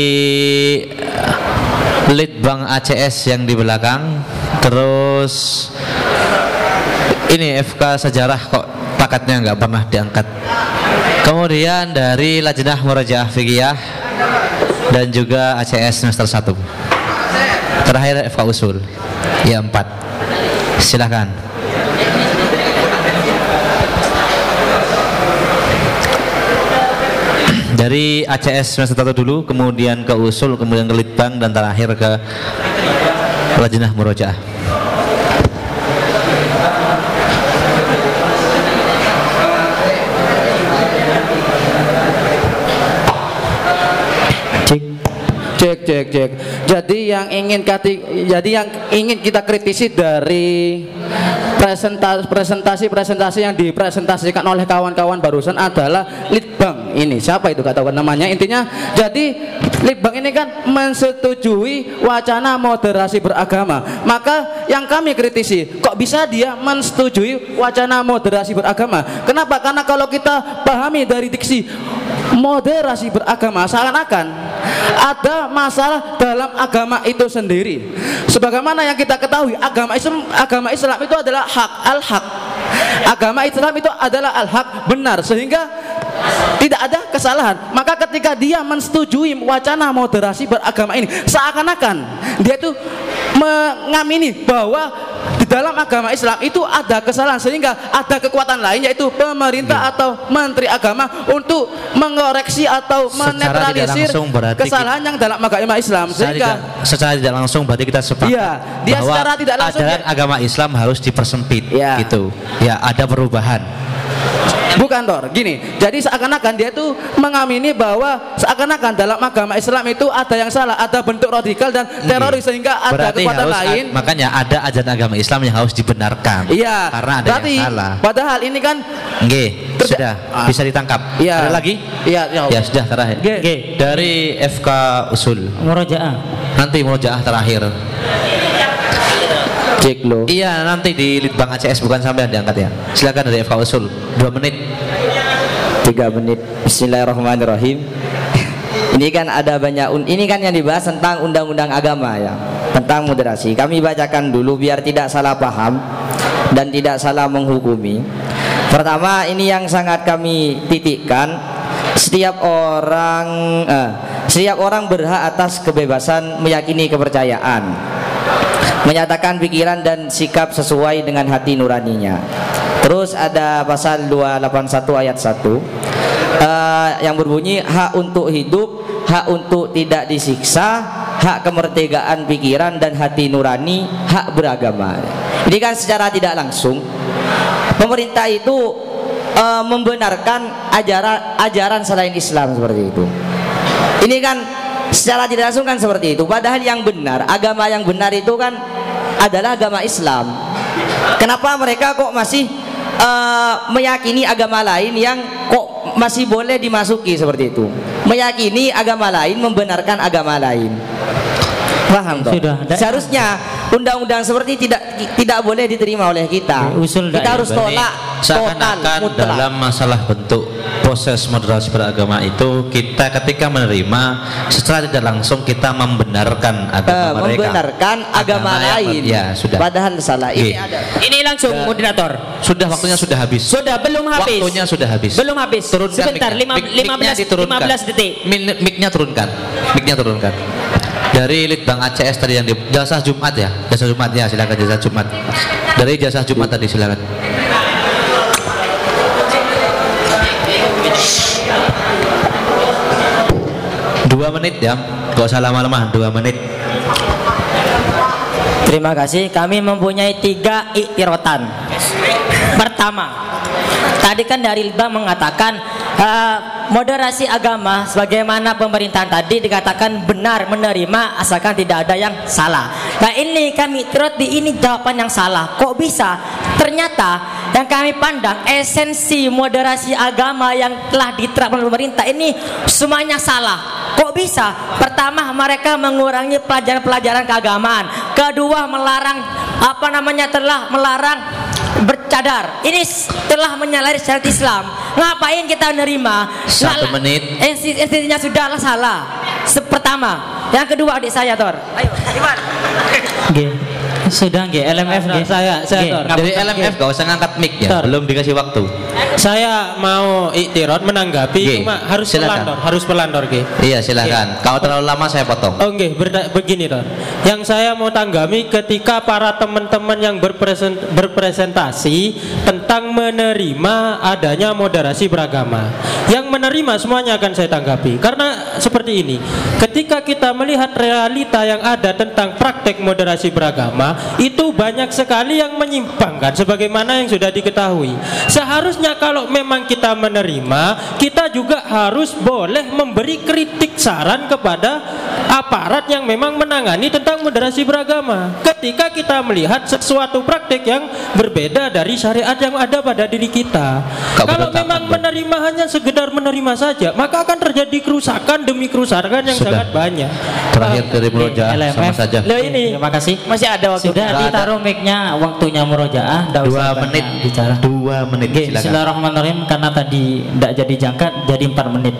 eh, Litbang ACS yang di belakang, terus ini FK sejarah kok pakatnya nggak pernah diangkat. Kemudian dari Lajnah Murajaah Fikih dan juga ACS semester 1. Terakhir FK Usul. Ya empat. Silahkan. Dari ACS semester 1 dulu, kemudian ke Usul, kemudian ke Litbang dan terakhir ke Lajnah Murojaah. Cek cek cek. Jadi yang ingin kati, jadi yang ingin kita kritisi dari presentasi presentasi presentasi yang dipresentasikan oleh kawan-kawan barusan adalah Litbang ini. Siapa itu kata namanya? Intinya jadi Litbang ini kan mensetujui wacana moderasi beragama. Maka yang kami kritisi, kok bisa dia mensetujui wacana moderasi beragama? Kenapa? Karena kalau kita pahami dari diksi moderasi beragama seakan-akan ada masalah dalam agama itu sendiri. Sebagaimana yang kita ketahui, agama Islam agama Islam itu adalah hak al-haq. Agama Islam itu adalah al-haq benar sehingga tidak ada kesalahan. Maka ketika dia mensetujui wacana moderasi beragama ini, seakan-akan dia itu mengamini bahwa di dalam agama Islam itu ada kesalahan sehingga ada kekuatan lain yaitu pemerintah atau menteri agama untuk mengoreksi atau menetralisir kesalahan yang dalam agama Islam Secara sehingga tidak, secara tidak langsung berarti kita sepakat Iya, dia bahwa secara tidak langsung ajaran dia- agama Islam harus dipersempit gitu. Ya, ada perubahan. Bukan Tor, gini. Jadi seakan-akan dia tuh mengamini bahwa seakan-akan dalam agama Islam itu ada yang salah, ada bentuk radikal dan teroris sehingga ada Berarti kekuatan harus lain. makanya ada ajaran agama Islam yang harus dibenarkan. Iya. Karena ada berarti, yang salah. Padahal ini kan Nggih, sudah bisa ditangkap. Iya. Ada lagi? Iya, ya. Ya sudah terakhir. Dari FK Usul. Murojaah. Nanti murojaah terakhir. Cek lo. Iya, nanti di Litbang ACS bukan sampai diangkat ya. Silakan dari FK Usul. Dua menit. Tiga menit. Bismillahirrahmanirrahim. Ini kan ada banyak ini kan yang dibahas tentang undang-undang agama ya, tentang moderasi. Kami bacakan dulu biar tidak salah paham dan tidak salah menghukumi. Pertama, ini yang sangat kami titikkan setiap orang eh, setiap orang berhak atas kebebasan meyakini kepercayaan menyatakan pikiran dan sikap sesuai dengan hati nuraninya. Terus ada pasal 281 ayat 1 eh, yang berbunyi hak untuk hidup, hak untuk tidak disiksa, hak kemerdekaan pikiran dan hati nurani, hak beragama. Ini kan secara tidak langsung pemerintah itu eh, membenarkan ajaran ajaran selain Islam seperti itu. Ini kan secara tidak langsung kan seperti itu. Padahal yang benar, agama yang benar itu kan adalah agama Islam. Kenapa mereka kok masih eh, meyakini agama lain yang kok masih boleh dimasuki seperti itu? Meyakini agama lain, membenarkan agama lain. Paham toh? Sudah. Seharusnya undang-undang seperti tidak tidak boleh diterima oleh kita. Usul kita harus tolak total mutlak. dalam masalah bentuk proses moderasi beragama itu kita ketika menerima secara tidak langsung kita membenarkan agama Eh, mereka membenarkan agama, yang- lain. ya sudah Padahal salah. Ini Oke. ada. Ini langsung moderator. sudah waktunya sudah habis Sudah belum habis. waktunya sudah habis Belum habis. turunkan Sebentar, lima, mic-nya 15 diturunkan. 15 detik. Mic-nya turunkan mic-nya turunkan dari Litbang ACS tadi yang di jasa Jumat ya jasa Jumat ya silakan jasa Jumat dari jasa Jumat tadi silakan dua menit ya gak usah lama-lama dua menit Terima kasih. Kami mempunyai tiga iktirotan. Pertama, tadi kan dari Litbang mengatakan eh, moderasi agama sebagaimana pemerintahan tadi dikatakan benar menerima asalkan tidak ada yang salah. Nah ini kami iktirot di ini jawaban yang salah. Kok bisa? Ternyata yang kami pandang esensi moderasi agama yang telah diterapkan pemerintah ini semuanya salah. Kok bisa? Pertama, mereka mengurangi pelajaran-pelajaran keagamaan. Kedua, melarang apa namanya telah melarang bercadar. Ini telah menyalahi syariat Islam. Ngapain kita menerima? Satu menit. Intinya sudahlah salah. Pertama, yang kedua adik saya Tor. Ayo, Iwan. Nggih. Sudah nggih, LMF nggih. saya saya Tor. dari LMF gak usah ngangkat mic ya Tor. belum dikasih waktu Saya mau iktirot menanggapi Nggih, cuma harus silakan. pelandor, harus pelandor nggih. iya silakan kalau terlalu lama saya potong Oh nggih, begini toh. Yang saya mau tanggami ketika para teman-teman yang berpresen- berpresentasi tentang menerima adanya moderasi beragama. Yang menerima semuanya akan saya tanggapi. Karena seperti ini, ketika kita melihat realita yang ada tentang praktek moderasi beragama, itu banyak sekali yang menyimpangkan sebagaimana yang sudah diketahui. Seharusnya kalau memang kita menerima, kita juga harus boleh memberi kritik saran kepada aparat yang memang menangani tentang moderasi beragama. Ketika kita melihat sesuatu praktik yang berbeda dari syariat yang ada pada diri kita. Kau Kalau memang menerima hanya sekedar menerima saja, maka akan terjadi kerusakan demi kerusakan yang Sudah. sangat banyak. terakhir dari murojaah sama LMF. saja Loh ini Terima kasih. Masih ada waktu. Sudah ditaruh mic-nya waktunya murojaah, dua menit bicara. dua menit Oke, silakan Bismillahirrahmanirrahim karena tadi tidak jadi jangka jadi 4 menit.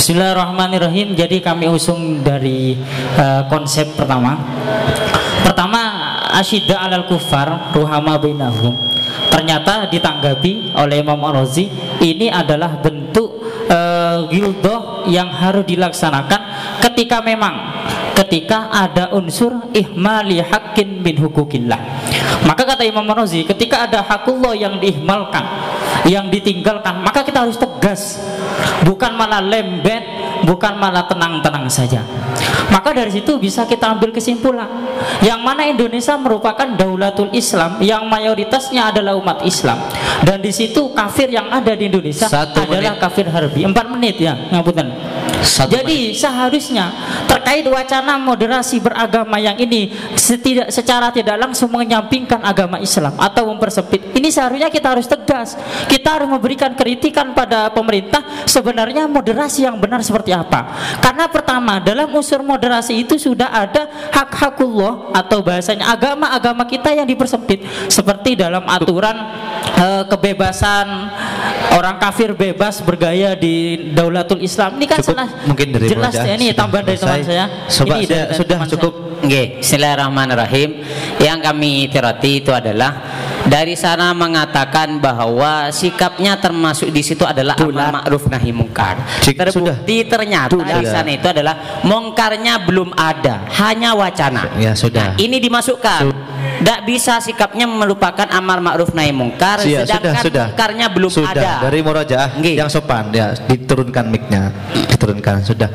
Bismillahirrahmanirrahim. Jadi kami usung dari eh, konsep pertama. Pertama asyidda alal kufar ruhama bainahum. Ternyata ditanggapi oleh Imam Ar-Razi ini adalah bentuk uh, gildoh yang harus dilaksanakan ketika memang ketika ada unsur ihmali hakin min hukukillah. Maka kata Imam Ar-Razi ketika ada hakullah yang diihmalkan yang ditinggalkan maka kita harus tegas. Bukan malah lembet bukan malah tenang-tenang saja. Maka dari situ bisa kita ambil kesimpulan. Yang mana Indonesia merupakan daulatul Islam yang mayoritasnya adalah umat Islam. Dan di situ kafir yang ada di Indonesia Satu adalah menit. kafir harbi. Empat menit ya ngapunten Jadi seharusnya terkait wacana moderasi beragama yang ini setidak secara tidak langsung menyampingkan agama Islam atau mempersempit. Ini seharusnya kita harus tegas. Kita harus memberikan kritikan pada pemerintah sebenarnya moderasi yang benar seperti apa. Karena pertama dalam unsur moderasi itu sudah ada hak-hakullah atau bahasanya agama-agama kita yang dipersempit seperti dalam aturan eh, kebebasan orang kafir bebas bergaya di Daulatul Islam. Ini kan salah mungkin dari jelas ya ini tambahan dari teman saya. Coba Ini saya- sudah teman cukup. Oke, Bismillahirrahmanirrahim. Yang kami tirati itu adalah dari sana mengatakan bahwa sikapnya termasuk di situ adalah amar ma'ruf nahi mungkar. Terbukti ternyata di sana itu adalah mungkarnya belum ada, hanya wacana. Ya sudah. Ini dimasukkan. Tidak bisa sikapnya melupakan amar ma'ruf nahi mungkar, Iya, sedangkan sudah, sudah. mungkarnya belum sudah. ada. Dari murojaah yang sopan ya diturunkan mic-nya, diturunkan sudah.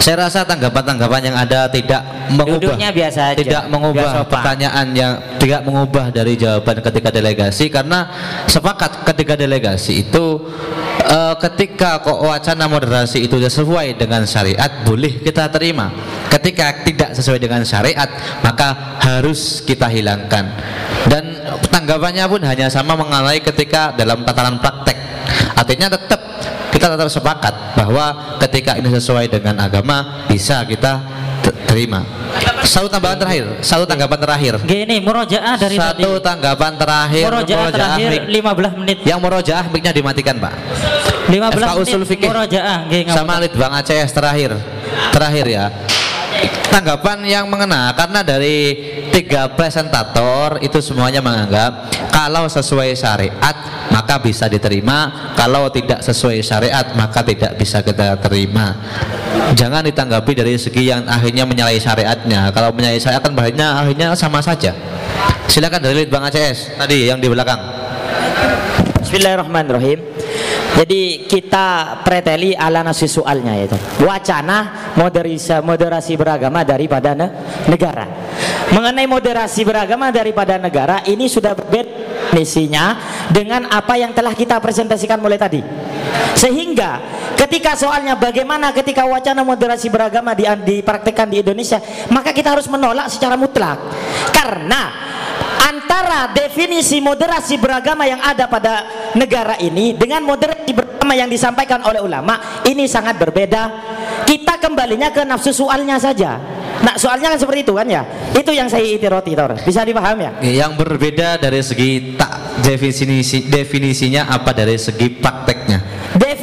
Saya rasa tanggapan-tanggapan yang ada tidak mengubah Duduknya biasa aja, tidak mengubah pertanyaan yang tidak mengubah dari jawaban ketika delegasi karena sepakat ketika delegasi itu eh, ketika kok wacana moderasi itu sesuai dengan syariat boleh kita terima. Ketika tidak sesuai dengan syariat maka harus kita hilangkan. Dan tanggapannya pun hanya sama mengalami ketika dalam tataran praktek. Artinya tetap kita tetap sepakat bahwa ketika ini sesuai dengan agama bisa kita terima satu tambahan terakhir satu tanggapan terakhir Gini, murojaah dari tadi. satu tanggapan terakhir Murojaah terakhir mic. 15 menit. yang murojaah mic-nya dimatikan pak 15 FK menit usul fikih murojaah sama Litbang ACS terakhir terakhir ya tanggapan yang mengena karena dari tiga presentator itu semuanya menganggap kalau sesuai syariat maka bisa diterima. Kalau tidak sesuai syariat maka tidak bisa kita terima. Jangan ditanggapi dari segi yang akhirnya menyalahi syariatnya. Kalau menyalahi syariat kan bahannya akhirnya sama saja. Silakan dari Litbang ACS tadi yang di belakang. Bismillahirrahmanirrahim. Jadi kita preteli ala nasi soalnya itu. Wacana moderasi, moderasi beragama daripada ne- negara. Mengenai moderasi beragama daripada negara ini sudah berbeda definisinya dengan apa yang telah kita presentasikan mulai tadi. Sehingga ketika soalnya bagaimana ketika wacana moderasi beragama di, dipraktekkan di Indonesia, maka kita harus menolak secara mutlak. Karena antara definisi moderasi beragama yang ada pada negara ini dengan moderasi beragama yang disampaikan oleh ulama ini sangat berbeda. Kita kembalinya ke nafsu soalnya saja. Nah, soalnya kan seperti itu kan ya. Itu yang saya itiroti, Tor. Bisa dipahami ya? yang berbeda dari segi tak definisi definisinya apa dari segi prakteknya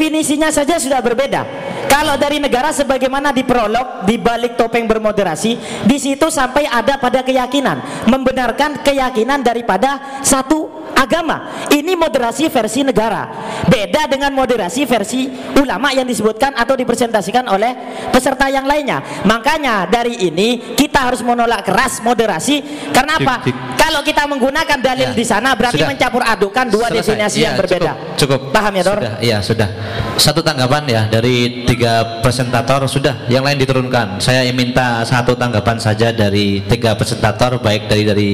Definisinya saja sudah berbeda. Kalau dari negara sebagaimana di prolog di balik topeng bermoderasi, di situ sampai ada pada keyakinan, membenarkan keyakinan daripada satu agama. Ini moderasi versi negara. Beda dengan moderasi versi ulama yang disebutkan atau dipresentasikan oleh peserta yang lainnya. Makanya dari ini kita harus menolak keras moderasi. Karena apa? Kalau kita menggunakan dalil di sana berarti Sudah. mencampur adukan dua Selesai. definisi yang Iya, berbeda. cukup, cukup. Paham ya, Dor? Sudah, iya sudah. Satu tanggapan ya dari tiga presentator sudah, yang lain diturunkan. Saya minta satu tanggapan saja dari tiga presentator, baik dari dari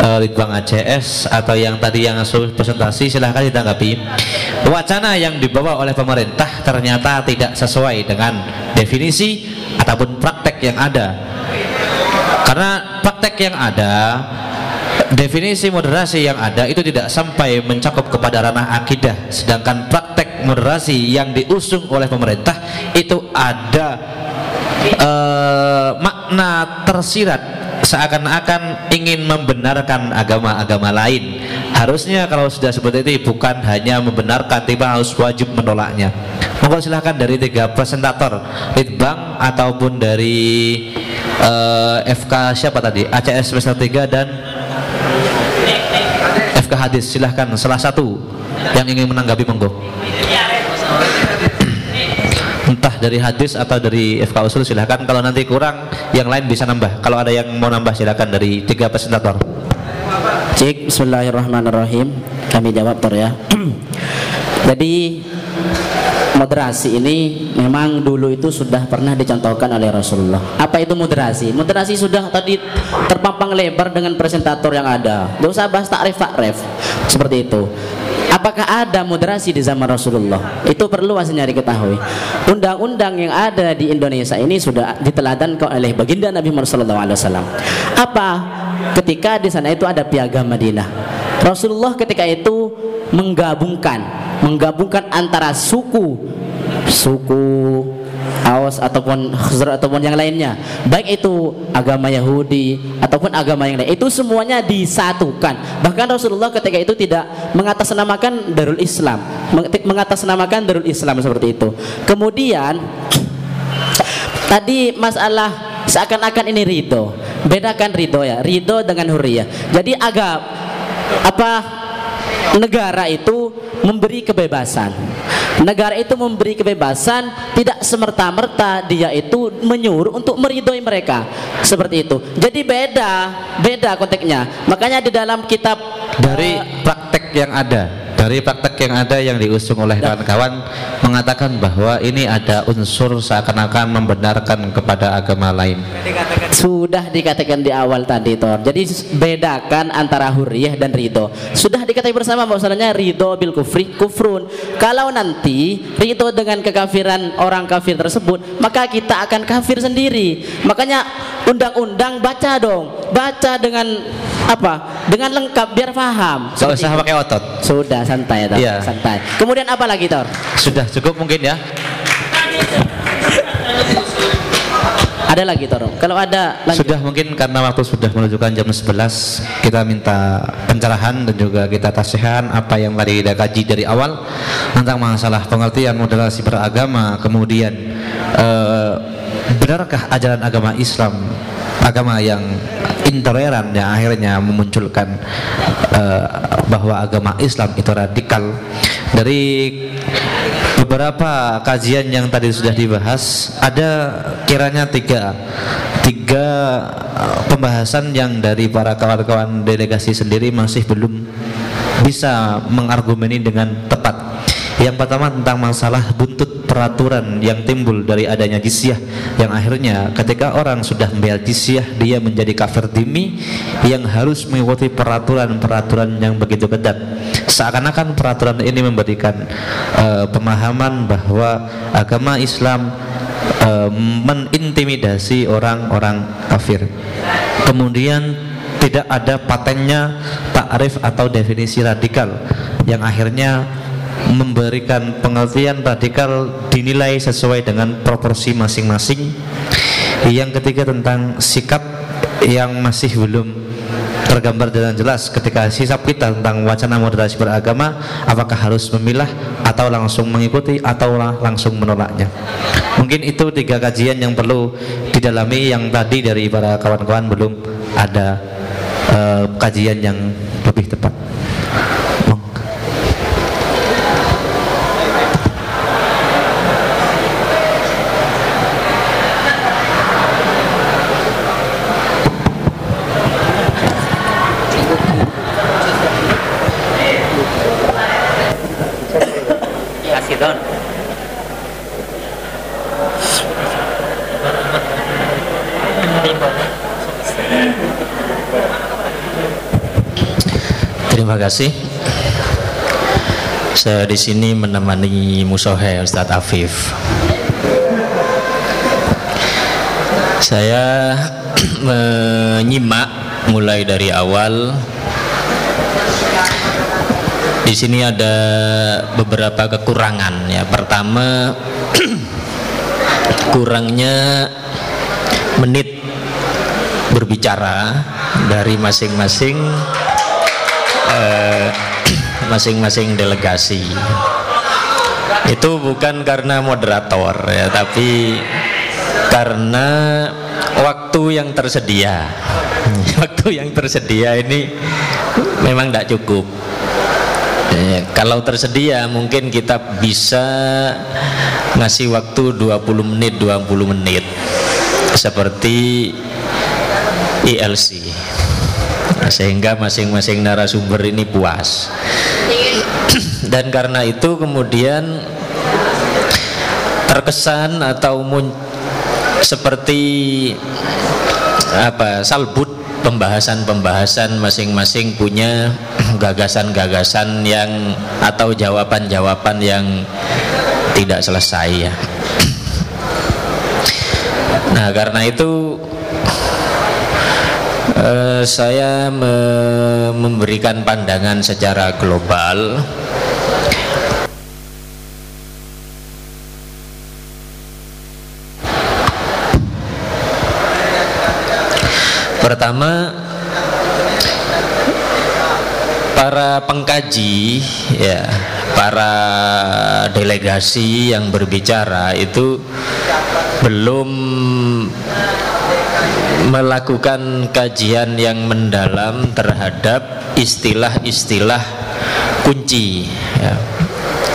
uh, Litbang ACS atau yang tadi yang suruh presentasi, silahkan ditanggapi. Wacana yang dibawa oleh pemerintah ternyata tidak sesuai dengan definisi ataupun praktek yang ada. Karena praktek yang ada definisi moderasi yang ada itu tidak sampai mencakup kepada ranah akidah sedangkan praktek moderasi yang diusung oleh pemerintah itu ada eh, makna tersirat. Seakan-akan ingin membenarkan agama-agama lain. Harusnya kalau sudah seperti itu bukan hanya membenarkan tapi harus wajib menolaknya. Monggo silahkan dari tiga presentator. Litbang ataupun dari eh, FK siapa tadi? ACS semester 3 dan FK hadis. Silahkan salah satu yang ingin menanggapi monggo entah dari hadis atau dari FK usul silahkan kalau nanti kurang yang lain bisa nambah kalau ada yang mau nambah silahkan dari tiga presentator Cik, Bismillahirrahmanirrahim. Kami jawab Tor ya. (clears throat) Jadi moderasi ini memang dulu itu sudah pernah dicontohkan oleh Rasulullah. Apa itu moderasi? Moderasi sudah tadi terpampang lebar dengan presentator yang ada. Gak usah bahas takrif takrif seperti itu. Apakah ada moderasi di zaman Rasulullah? Itu perlu aslinya diketahui. Undang-undang yang ada di Indonesia ini sudah diteladankan oleh baginda Nabi Muhammad SAW. Apa? Ketika di sana itu ada piagam Madinah. Rasulullah ketika itu menggabungkan, menggabungkan antara suku, suku Aus ataupun Khazraj ataupun yang lainnya. Baik itu agama Yahudi ataupun agama yang lain. Itu semuanya disatukan. Bahkan Rasulullah ketika itu tidak mengatasnamakan Darul Islam. Meng- mengatasnamakan Darul Islam seperti itu. Kemudian tadi masalah seakan-akan ini ridho. Bedakan ridho ya. Ridho dengan huriyah jadi agak apa negara itu memberi kebebasan. Negara itu memberi kebebasan tidak semerta-merta dia itu menyuruh untuk meridhoi mereka. Seperti itu. Jadi beda beda konteksnya. Makanya di dalam kitab dari praktek yang ada dari praktek yang ada yang diusung oleh kawan-kawan mengatakan bahwa ini ada unsur seakan-akan membenarkan kepada agama lain sudah dikatakan di awal tadi Tor. Jadi bedakan antara huriyah dan ridho. Sudah dikatakan bersama bahwasanya ridho bil kufri kufrun. Kalau nanti ridho dengan kekafiran orang kafir tersebut, maka kita akan kafir sendiri. Makanya undang-undang baca dong. Baca dengan apa? Dengan lengkap biar paham. Gak usah pakai otot Sudah santai Tor. Iya. Santai. Kemudian apa lagi Tor? sudah cukup mungkin ya Ada lagi Tor. Kalau ada lanjut. Sudah mungkin karena waktu sudah menunjukkan jam 11 Kita minta pencerahan dan juga kita tasihan Apa yang tadi kita kaji dari awal Tentang masalah pengertian moderasi beragama Kemudian eh, Benarkah ajaran agama Islam Agama yang intoleran yang akhirnya memunculkan eh, bahwa agama Islam itu radikal? Dari beberapa kajian yang tadi sudah dibahas ada kiranya tiga tiga uh, pembahasan yang dari para kawan-kawan delegasi sendiri masih belum bisa mengargumeni dengan tepat yang pertama tentang masalah buntut peraturan yang timbul dari adanya jizyah. Yang akhirnya ketika orang sudah membayar jizyah dia menjadi kafir dimi yang harus mengikuti peraturan-peraturan yang begitu ketat. Seakan-akan peraturan ini memberikan eh, pemahaman bahwa agama Islam eh, menintimidasi orang-orang kafir. Kemudian tidak ada patennya takrif atau definisi radikal. Yang akhirnya memberikan pengertian radikal dinilai sesuai dengan proporsi masing-masing. Yang ketiga tentang sikap yang masih belum tergambar dengan jelas ketika sikap kita tentang wacana moderasi beragama apakah harus memilah atau langsung mengikuti atau langsung menolaknya. Mungkin itu tiga kajian yang perlu didalami yang tadi dari para kawan-kawan belum ada eh, kajian yang lebih tepat Kasih Don. Terima kasih. Saya di sini menemani Musohe Ustadz Afif. Saya (clears throat) menyimak mulai dari awal. Di sini ada beberapa kekurangan ya. Pertama (clears throat) kurangnya menit berbicara dari masing-masing eh, masing-masing delegasi. Itu bukan karena moderator ya, tapi karena waktu yang tersedia. (laughs) Waktu yang tersedia ini memang tidak cukup. Ya, kalau tersedia mungkin kita bisa ngasih waktu 20 menit 20 menit seperti ILC sehingga masing-masing narasumber ini puas dan karena itu kemudian terkesan atau seperti apa salbut pembahasan-pembahasan masing-masing punya gagasan-gagasan yang atau jawaban-jawaban yang tidak selesai ya. Nah, karena itu eh, saya me- memberikan pandangan secara global. Pertama para pengkaji ya, para delegasi yang berbicara itu belum melakukan kajian yang mendalam terhadap istilah-istilah kunci ya.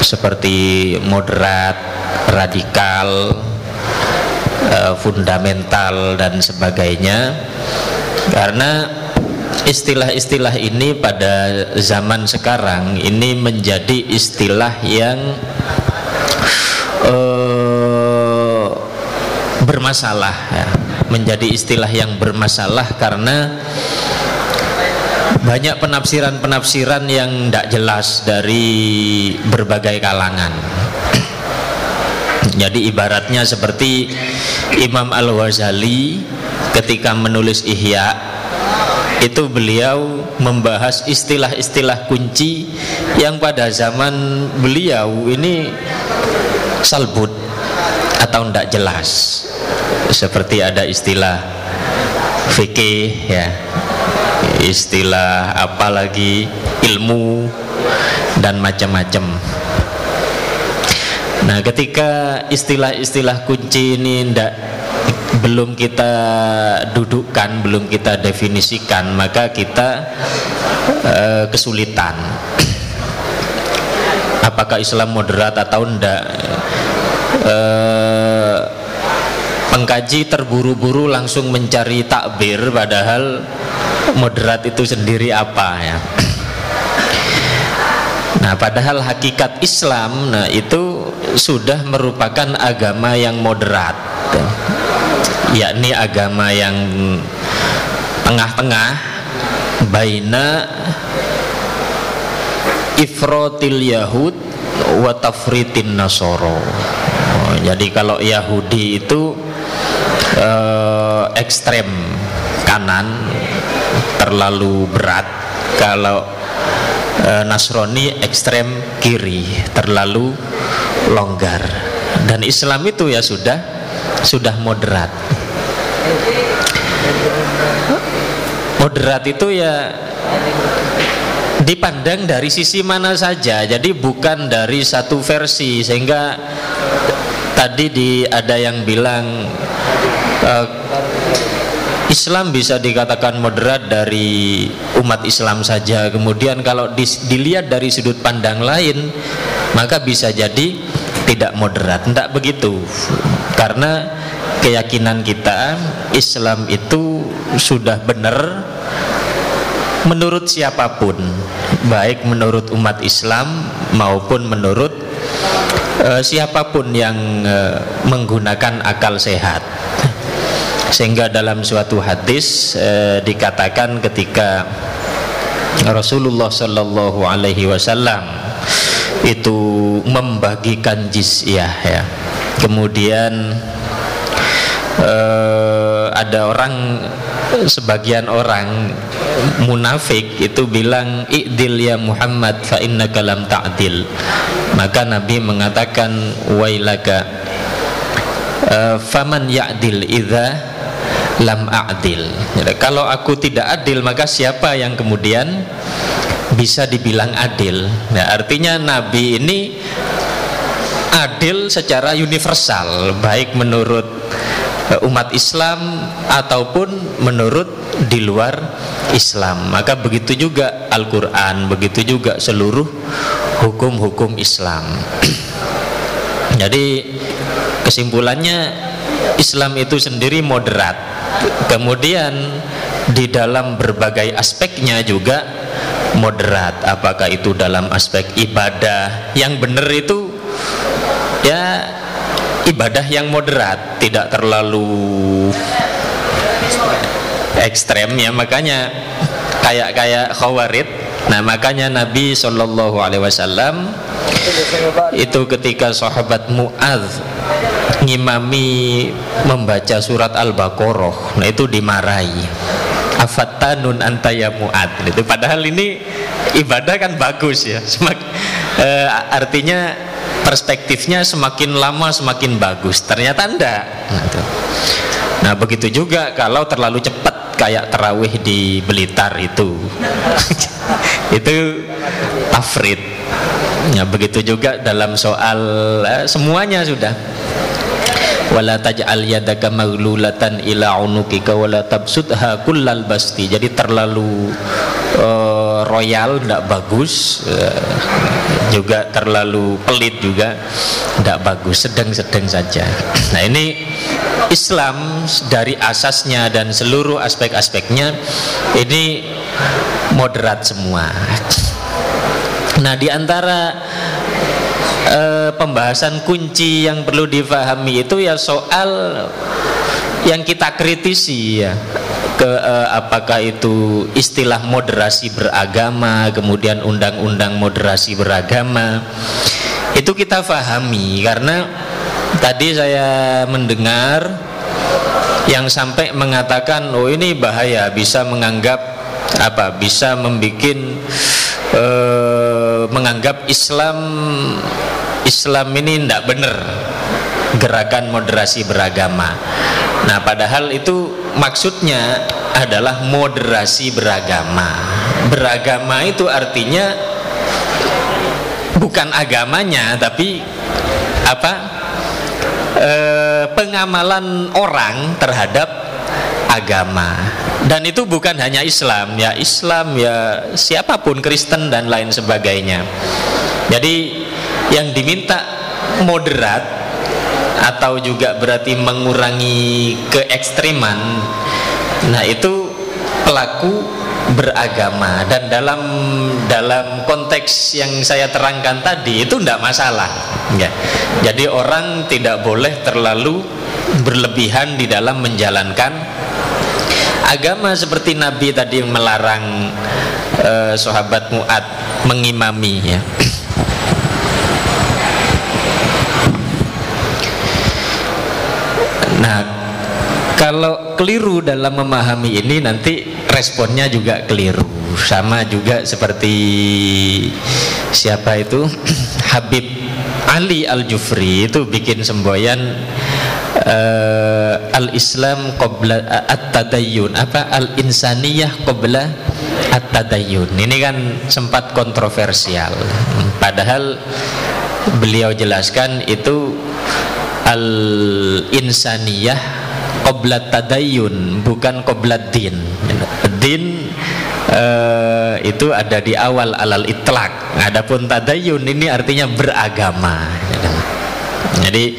seperti moderat, radikal, eh, fundamental dan sebagainya karena istilah-istilah ini pada zaman sekarang ini menjadi istilah yang eh, bermasalah ya. Menjadi istilah yang bermasalah karena banyak penafsiran-penafsiran yang tidak jelas dari berbagai kalangan. (clears throat) Jadi ibaratnya seperti Imam Al-Ghazali ketika menulis Ihya itu beliau membahas istilah-istilah kunci yang pada zaman beliau ini salbut atau tidak jelas seperti ada istilah fikih ya istilah apa lagi ilmu dan macam-macam Nah, ketika istilah-istilah kunci ini ndak belum kita dudukkan, belum kita definisikan, maka kita eh, kesulitan. Apakah Islam moderat atau ndak? Eh, pengkaji terburu-buru langsung mencari takbir, padahal moderat itu sendiri apa ya? Nah, padahal hakikat Islam nah itu sudah merupakan agama yang moderat. Yakni agama yang tengah-tengah baina ifrotil yahud wa tafritin nasoro. Jadi kalau Yahudi itu eh, ekstrem kanan terlalu berat. Kalau eh, Nasrani ekstrem kiri terlalu longgar. Dan Islam itu ya sudah sudah moderat. Moderat itu ya dipandang dari sisi mana saja. Jadi bukan dari satu versi sehingga tadi di ada yang bilang eh, Islam bisa dikatakan moderat dari umat Islam saja. Kemudian kalau dis- dilihat dari sudut pandang lain, maka bisa jadi tidak moderat. Tidak begitu. Karena keyakinan kita Islam itu sudah benar menurut siapa pun, baik menurut umat Islam maupun menurut eh, siapa pun yang eh, menggunakan akal sehat. Sehingga dalam suatu hadis eh, dikatakan ketika Rasulullah Shallallahu Alaihi Wasallam itu membagikan jizyah ya. Kemudian eh, ada orang sebagian orang munafik itu bilang i'dil ya Muhammad fa innaka lam ta'dil. Maka Nabi mengatakan wailaka eh, faman ya'dil idza lam a'dil. Jadi, kalau aku tidak adil maka siapa yang kemudian bisa dibilang adil? Nah, artinya Nabi ini adil secara universal baik menurut umat Islam ataupun menurut di luar Islam. Maka begitu juga Al-Quran begitu juga seluruh hukum-hukum Islam. (clears throat) Jadi kesimpulannya Islam itu sendiri moderat. Kemudian di dalam berbagai aspeknya juga moderat. Apakah itu dalam aspek ibadah? Yang benar itu ya ibadah yang moderat tidak terlalu ekstrem ya makanya kayak kayak khawarid nah makanya Nabi Shallallahu Alaihi Wasallam itu ketika sahabat Muadz ngimami membaca surat Al-Baqarah nah itu dimarahi. Afattanun antaya muad itu padahal ini ibadah kan bagus ya. Semak, eh, artinya perspektifnya semakin lama semakin bagus. Ternyata enggak. Nah, nah begitu juga kalau terlalu cepat kayak terawih di Blitar itu. (laughs) Itu afrit. Ya begitu juga dalam soal eh, semuanya sudah. Wala taj'al yadaka maghlulatan ila unukika wala tabsutha kullal basti. Jadi terlalu uh, royal tidak bagus uh, juga terlalu pelit juga tidak bagus sedang-sedang saja. Nah ini Islam dari asasnya dan seluruh aspek-aspeknya ini moderat semua. Nah di antara eh, pembahasan kunci yang perlu difahami itu ya soal yang kita kritisi ya ke eh, apakah itu istilah moderasi beragama kemudian undang-undang moderasi beragama itu kita fahami karena tadi saya mendengar yang sampai mengatakan oh ini bahaya bisa menganggap apa bisa membuat eh, menganggap Islam Islam ini tidak benar gerakan moderasi beragama. Nah, padahal itu maksudnya adalah moderasi beragama. Beragama itu artinya bukan agamanya, tapi apa? E, pengamalan orang terhadap agama. Dan itu bukan hanya Islam, ya Islam ya siapa pun Kristen dan lain sebagainya. Jadi yang diminta moderat atau juga berarti mengurangi keekstriman. Nah itu pelaku beragama. Dan dalam dalam konteks yang saya terangkan tadi itu tidak masalah. Ya. jadi orang tidak boleh terlalu berlebihan di dalam menjalankan agama. Seperti Nabi tadi melarang eh, sahabat Mu'ad mengimami ya Nah, kalau keliru dalam memahami ini nanti responnya juga keliru. Sama juga seperti siapa itu? (clears throat) Habib Ali Al Jufri itu bikin semboyan uh, al Islam qabla at tadayyun apa? Al insaniyah qabla at tadayyun ini kan sempat kontroversial. Padahal beliau jelaskan itu al insaniyah qoblat tadayun bukan qoblat din. Din uh, itu ada di awal alal itlak adapun tadayun ini artinya beragama. Jadi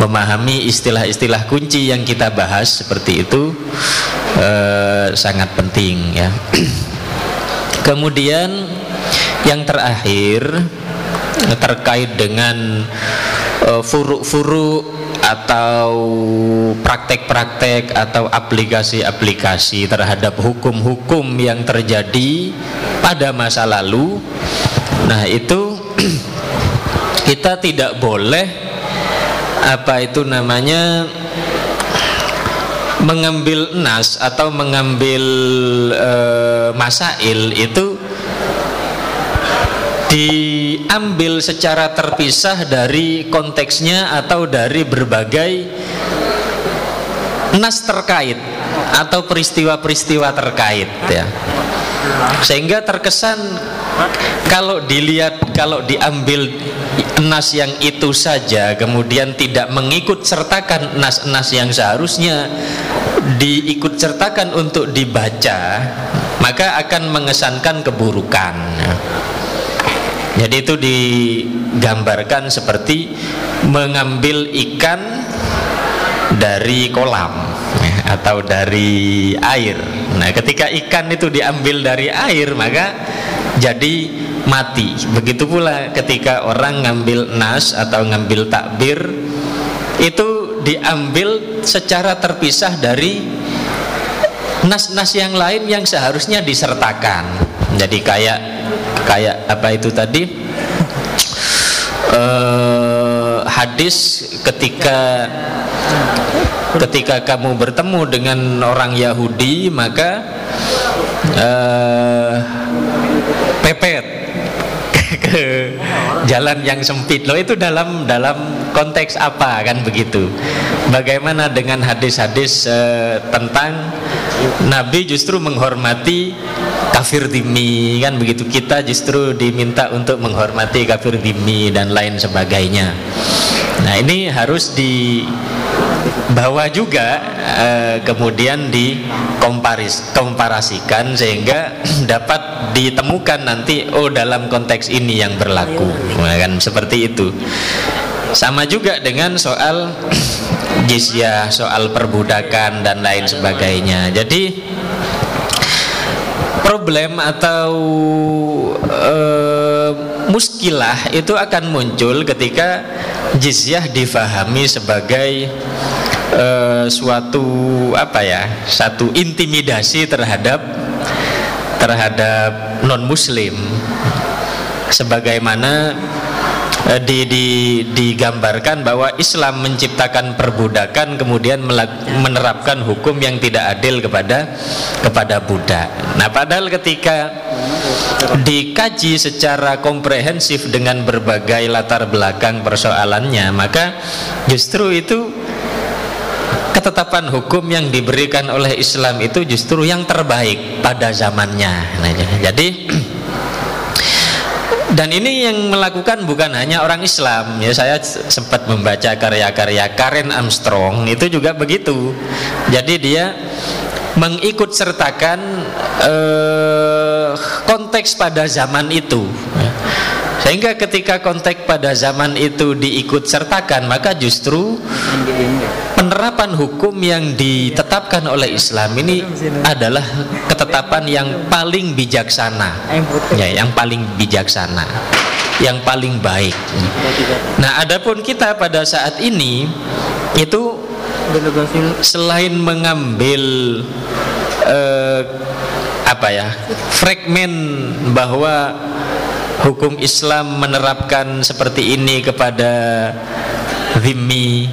memahami istilah-istilah kunci yang kita bahas seperti itu uh, sangat penting ya. (clears throat) Kemudian yang terakhir terkait dengan Eh, furu-furu atau praktek-praktek atau aplikasi-aplikasi terhadap hukum-hukum yang terjadi pada masa lalu. Nah, itu (clears throat) kita tidak boleh apa itu namanya mengambil nas atau mengambil e, masail itu diambil secara terpisah dari konteksnya atau dari berbagai nas terkait atau peristiwa-peristiwa terkait ya. Sehingga terkesan kalau dilihat kalau diambil nas yang itu saja kemudian tidak mengikut sertakan nas-nas yang seharusnya diikut sertakan untuk dibaca maka akan mengesankan keburukan jadi itu digambarkan seperti mengambil ikan dari kolam ya, atau dari air. Nah, ketika ikan itu diambil dari air, maka jadi mati. Begitu pula ketika orang ngambil nas atau ngambil takbir itu diambil secara terpisah dari nas-nas yang lain yang seharusnya disertakan. Jadi kayak kayak apa itu tadi? Eh, hadis ketika ketika kamu bertemu dengan orang Yahudi maka eh, pepet (laughs) ke jalan yang sempit loh itu dalam dalam konteks apa kan begitu bagaimana dengan hadis-hadis eh, tentang Nabi justru menghormati kafir dimi kan begitu. Kita justru diminta untuk menghormati kafir dimi dan lain sebagainya. Nah ini harus di bahwa juga eh, kemudian dikomparis komparasikan sehingga (clears throat) dapat ditemukan nanti oh dalam konteks ini yang berlaku. Nah, kan seperti itu. Sama juga dengan soal (clears throat) jizyah soal perbudakan dan lain sebagainya. Jadi problem atau eh, muskilah itu akan muncul ketika jizyah difahami sebagai eh, suatu apa ya satu intimidasi terhadap terhadap non muslim sebagaimana di, di, digambarkan bahwa Islam menciptakan perbudakan kemudian menerapkan hukum yang tidak adil kepada kepada budak. Nah, padahal ketika dikaji secara komprehensif dengan berbagai latar belakang persoalannya, maka justru itu ketetapan hukum yang diberikan oleh Islam itu justru yang terbaik pada zamannya. Nah, jadi dan ini yang melakukan bukan hanya orang Islam. Ya saya sempat membaca karya-karya Karen Armstrong itu juga begitu. Jadi dia mengikut sertakan eh, konteks pada zaman itu. Sehingga ketika konteks pada zaman itu diikut sertakan maka justru penerapan hukum yang ditetapkan oleh Islam ini adalah ketetapan yang paling bijaksana. Ya yang paling bijaksana. Yang paling baik. Nah adapun kita pada saat ini itu selain mengambil eh, apa ya fragmen bahwa hukum Islam menerapkan seperti ini kepada zimmi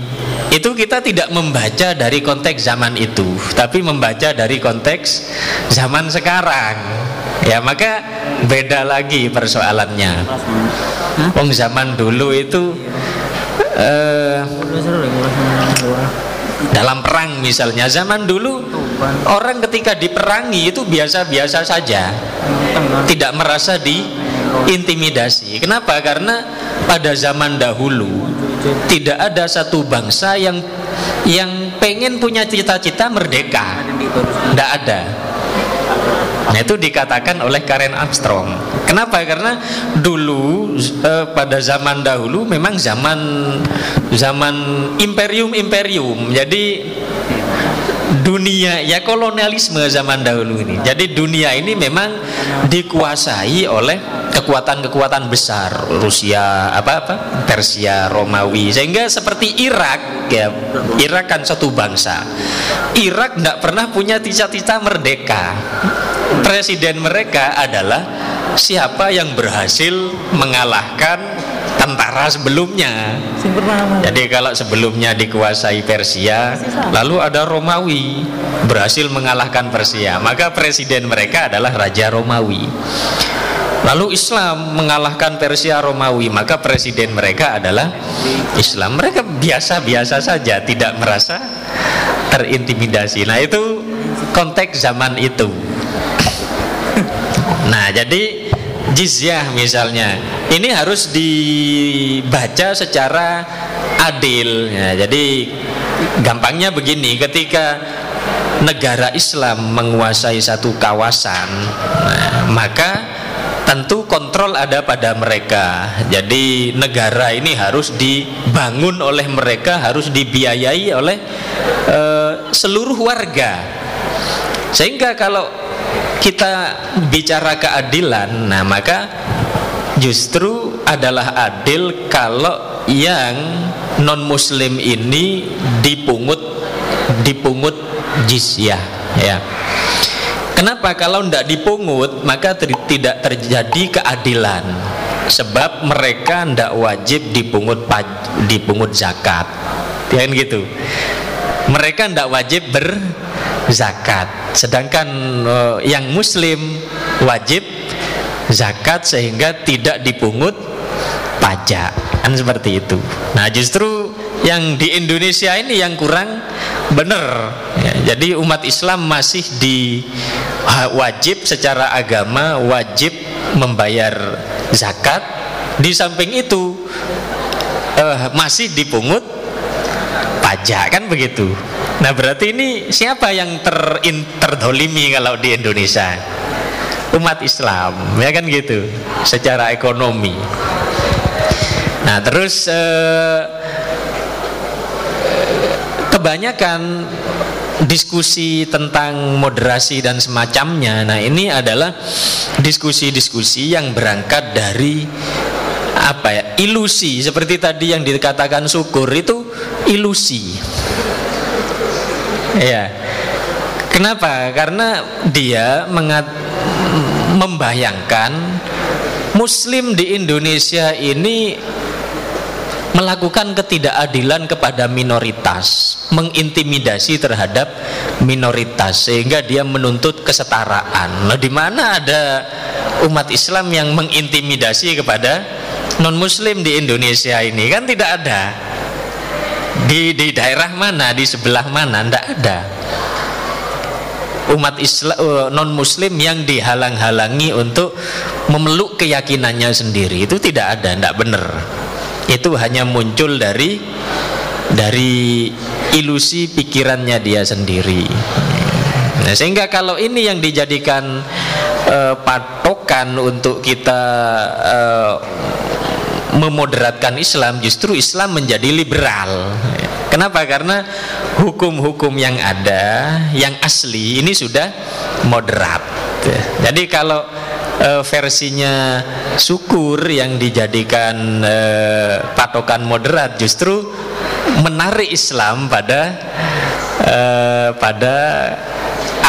itu kita tidak membaca dari konteks zaman itu tapi membaca dari konteks zaman sekarang. Ya maka beda lagi persoalannya. Wong zaman dulu itu eh, dalam perang misalnya. Zaman dulu orang ketika diperangi itu biasa-biasa saja. Tidak merasa diintimidasi kenapa? Karena pada zaman dahulu tidak ada satu bangsa yang yang pengen punya cita-cita merdeka tidak ada Nah itu dikatakan oleh Karen Armstrong. Kenapa? Karena dulu eh, pada zaman dahulu memang zaman zaman imperium-imperium. Jadi dunia ya kolonialisme zaman dahulu ini. Jadi dunia ini memang dikuasai oleh kekuatan-kekuatan besar Rusia apa apa Persia Romawi. Sehingga seperti Irak ya Irak kan satu bangsa. Irak tidak pernah punya cita-cita merdeka. Presiden mereka adalah siapa yang berhasil mengalahkan tentara sebelumnya jadi kalau sebelumnya dikuasai Persia lalu ada Romawi berhasil mengalahkan Persia maka presiden mereka adalah Raja Romawi Lalu Islam mengalahkan Persia Romawi, maka presiden mereka adalah Islam. Mereka biasa-biasa saja, tidak merasa terintimidasi. Nah, itu konteks zaman itu. Nah, jadi jizyah misalnya, ini harus dibaca secara adil. Ya, jadi gampangnya begini, ketika negara Islam menguasai satu kawasan, nah, maka tentu kontrol ada pada mereka. Jadi negara ini harus dibangun oleh mereka, harus dibiayai oleh eh, seluruh warga. Sehingga kalau kita bicara keadilan, nah maka justru adalah adil kalau yang non muslim ini dipungut dipungut jizyah ya. Kenapa kalau tidak dipungut maka ter- tidak terjadi keadilan? Sebab mereka tidak wajib dipungut dipungut zakat. Ya gitu. Mereka tidak wajib berzakat sedangkan eh, yang muslim wajib zakat sehingga tidak dipungut pajak. Kan seperti itu. Nah justru yang di Indonesia ini yang kurang benar. Ya, jadi umat Islam masih di wajib secara agama wajib membayar zakat. Di samping itu eh, masih dipungut pajak. Kan begitu nah berarti ini siapa yang ter terdolimi kalau di Indonesia? Umat Islam ya kan gitu? Secara ekonomi. Nah terus eh, kebanyakan diskusi tentang moderasi dan semacamnya nah ini adalah diskusi-diskusi yang berangkat dari apa ya ilusi. Seperti tadi yang dikatakan syukur itu ilusi ya kenapa karena dia mengat, membayangkan muslim di Indonesia ini melakukan ketidakadilan kepada minoritas, mengintimidasi terhadap minoritas sehingga dia menuntut kesetaraan. Nah, di mana ada umat Islam yang mengintimidasi kepada non muslim di Indonesia ini? Kan tidak ada. Di di daerah mana, di sebelah mana? Tidak ada. Umat Islam non muslim yang dihalang-halangi untuk memeluk keyakinannya sendiri itu tidak ada, tidak benar itu hanya muncul dari dari ilusi pikirannya dia sendiri. Nah, sehingga kalau ini yang dijadikan eh, patokan untuk kita eh, memoderatkan Islam, justru Islam menjadi liberal. Kenapa? Karena hukum-hukum yang ada, yang asli ini sudah moderat. Jadi kalau eh, versinya syukur yang dijadikan eh, patokan moderat justru menarik Islam pada eh, pada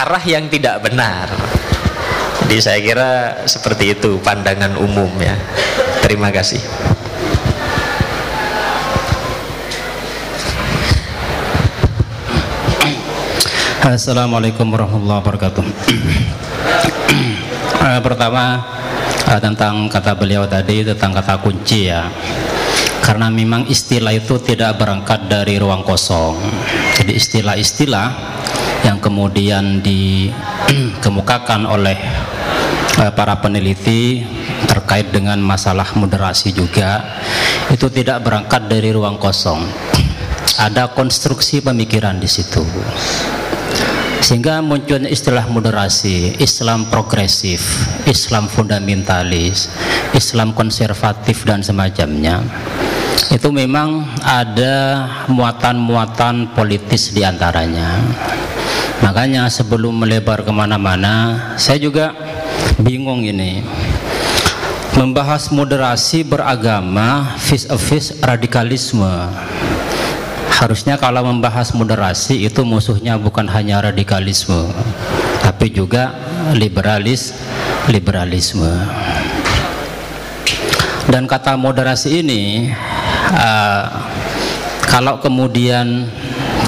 arah yang tidak benar. Jadi saya kira seperti itu pandangan umum ya. Terima kasih. Assalamualaikum warahmatullahi wabarakatuh. (clears throat) Eh, pertama eh, tentang kata beliau tadi tentang kata kunci ya. Karena memang istilah itu tidak berangkat dari ruang kosong. Jadi istilah-istilah yang kemudian dikemukakan oleh eh, para peneliti terkait dengan masalah moderasi juga itu tidak berangkat dari ruang kosong. (clears throat) Ada konstruksi pemikiran di situ sehingga munculnya istilah moderasi, Islam progresif, Islam fundamentalis, Islam konservatif dan semacamnya. Itu memang ada muatan-muatan politis di antaranya. Makanya sebelum melebar ke mana-mana, saya juga bingung ini. Membahas moderasi beragama vis a vis radikalisme harusnya kalau membahas moderasi itu musuhnya bukan hanya radikalisme tapi juga liberalis liberalisme. Dan kata moderasi ini uh, kalau kemudian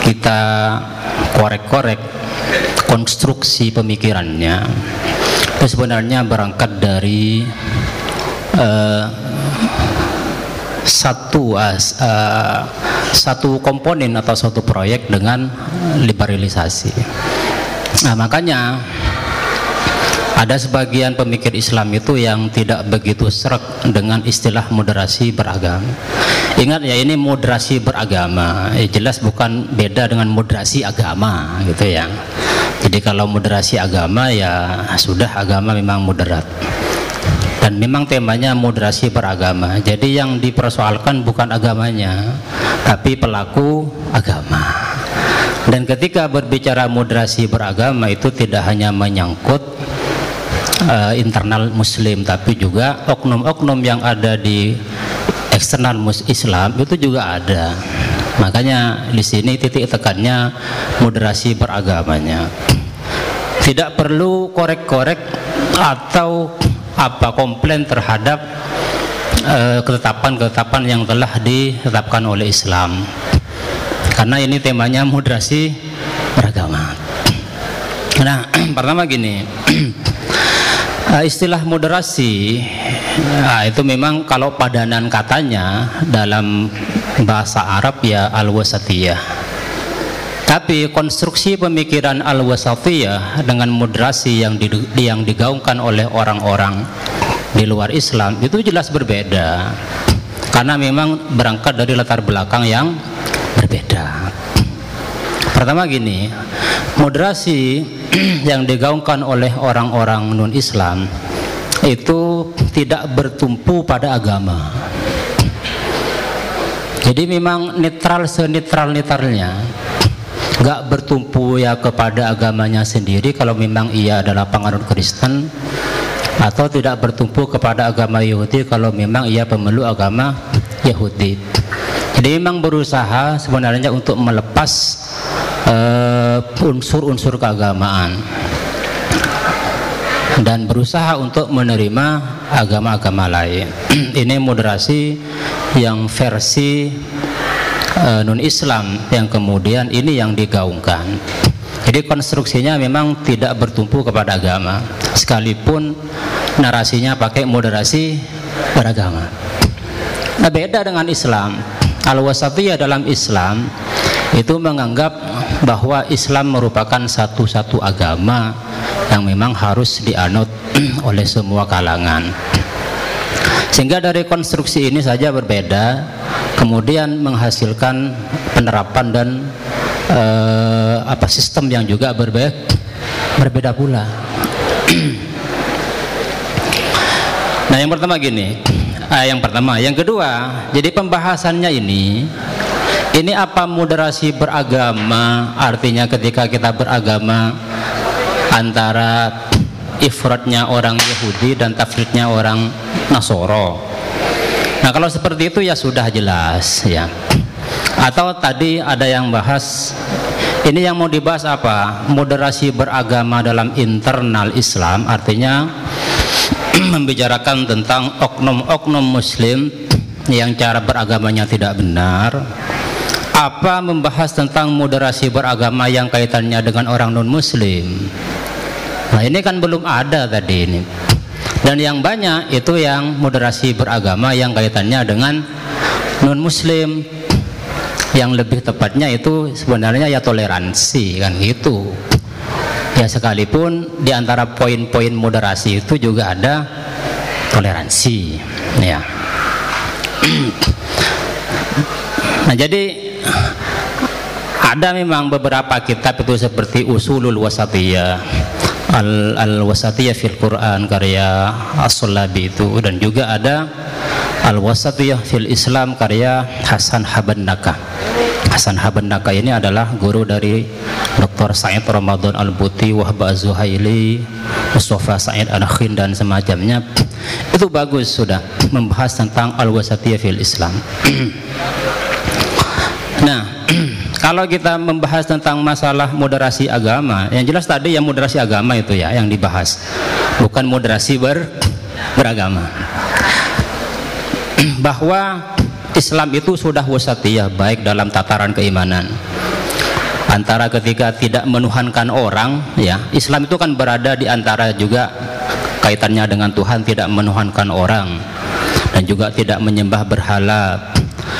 kita korek-korek konstruksi pemikirannya itu sebenarnya berangkat dari uh, satu uh, uh, satu komponen atau satu proyek dengan liberalisasi. Nah, makanya ada sebagian pemikir Islam itu yang tidak begitu serak dengan istilah moderasi beragama. Ingat ya ini moderasi beragama, ya, jelas bukan beda dengan moderasi agama gitu ya. Jadi kalau moderasi agama ya sudah agama memang moderat dan memang temanya moderasi beragama. Jadi yang dipersoalkan bukan agamanya tapi pelaku agama. Dan ketika berbicara moderasi beragama itu tidak hanya menyangkut uh, internal muslim tapi juga oknum-oknum yang ada di eksternal Islam itu juga ada. Makanya di sini titik tekannya moderasi beragamanya. Tidak perlu korek-korek atau apa komplain terhadap eh, ketetapan-ketetapan yang telah ditetapkan oleh Islam. Karena ini temanya moderasi beragama. Nah (clears throat) pertama gini (clears throat) eh, istilah moderasi nah, itu memang kalau padanan katanya dalam bahasa Arab ya al-wasatiyah tapi konstruksi pemikiran al-wasatiyah dengan moderasi yang yang digaungkan oleh orang-orang di luar Islam itu jelas berbeda. Karena memang berangkat dari latar belakang yang berbeda. Pertama gini, moderasi (clears throat) yang digaungkan oleh orang-orang non-Islam itu tidak bertumpu pada agama. Jadi memang netral senetral netralnya nggak bertumpu ya kepada agamanya sendiri kalau memang ia adalah penganut Kristen atau tidak bertumpu kepada agama Yahudi kalau memang ia pemeluk agama Yahudi. Jadi memang berusaha sebenarnya untuk melepas uh, unsur-unsur keagamaan dan berusaha untuk menerima agama-agama lain. (clears throat) Ini moderasi yang versi uh, non Islam yang kemudian ini yang digaungkan. Jadi konstruksinya memang tidak bertumpu kepada agama, sekalipun narasinya pakai moderasi beragama. Nah beda dengan Islam. Al-wasatiyah dalam Islam itu menganggap bahwa Islam merupakan satu-satu agama yang memang harus dianut (clears throat) oleh semua kalangan. Sehingga dari konstruksi ini saja berbeda, kemudian menghasilkan penerapan dan uh, apa sistem yang juga berbeda berbeda pula. (clears throat) nah, yang pertama gini. Ah, yang pertama, yang kedua, jadi pembahasannya ini ini apa moderasi beragama artinya ketika kita beragama antara ifratnya orang Yahudi dan tafridnya orang Nasoro. Nah kalau seperti itu ya sudah jelas ya. Atau tadi ada yang bahas ini yang mau dibahas apa? Moderasi beragama dalam internal Islam artinya (clears throat) membicarakan tentang oknum-oknum muslim yang cara beragamanya tidak benar. Apa membahas tentang moderasi beragama yang kaitannya dengan orang non muslim nah ini kan belum ada tadi ini. Dan yang banyak itu yang moderasi beragama yang kaitannya dengan non muslim yang lebih tepatnya itu sebenarnya ya toleransi kan gitu. Ya sekalipun di antara poin-poin moderasi itu juga ada toleransi ya. Nah jadi ada memang beberapa kitab itu seperti usulul wasatiyah al al wasatiyah fil Quran karya as-Sulabi itu. Dan juga ada al wasatiyah fil Islam karya Hasan Habannaka. Hasan Habannaka ini adalah guru dari Dr. Said Ramadan Al-Buti, Wahba Zuhaili, Mustafa Said Anakhin dan semacamnya. Itu bagus sudah membahas tentang al-wasatiyah fil Islam (clears throat) kalau kita membahas tentang masalah moderasi agama, yang jelas tadi yang moderasi agama itu ya yang dibahas, bukan moderasi ber, beragama. (clears throat) Bahwa Islam itu sudah wasatiyah baik dalam tataran keimanan. Antara ketika tidak menuhankan orang, ya Islam itu kan berada di antara juga kaitannya dengan Tuhan tidak menuhankan orang dan juga tidak menyembah berhala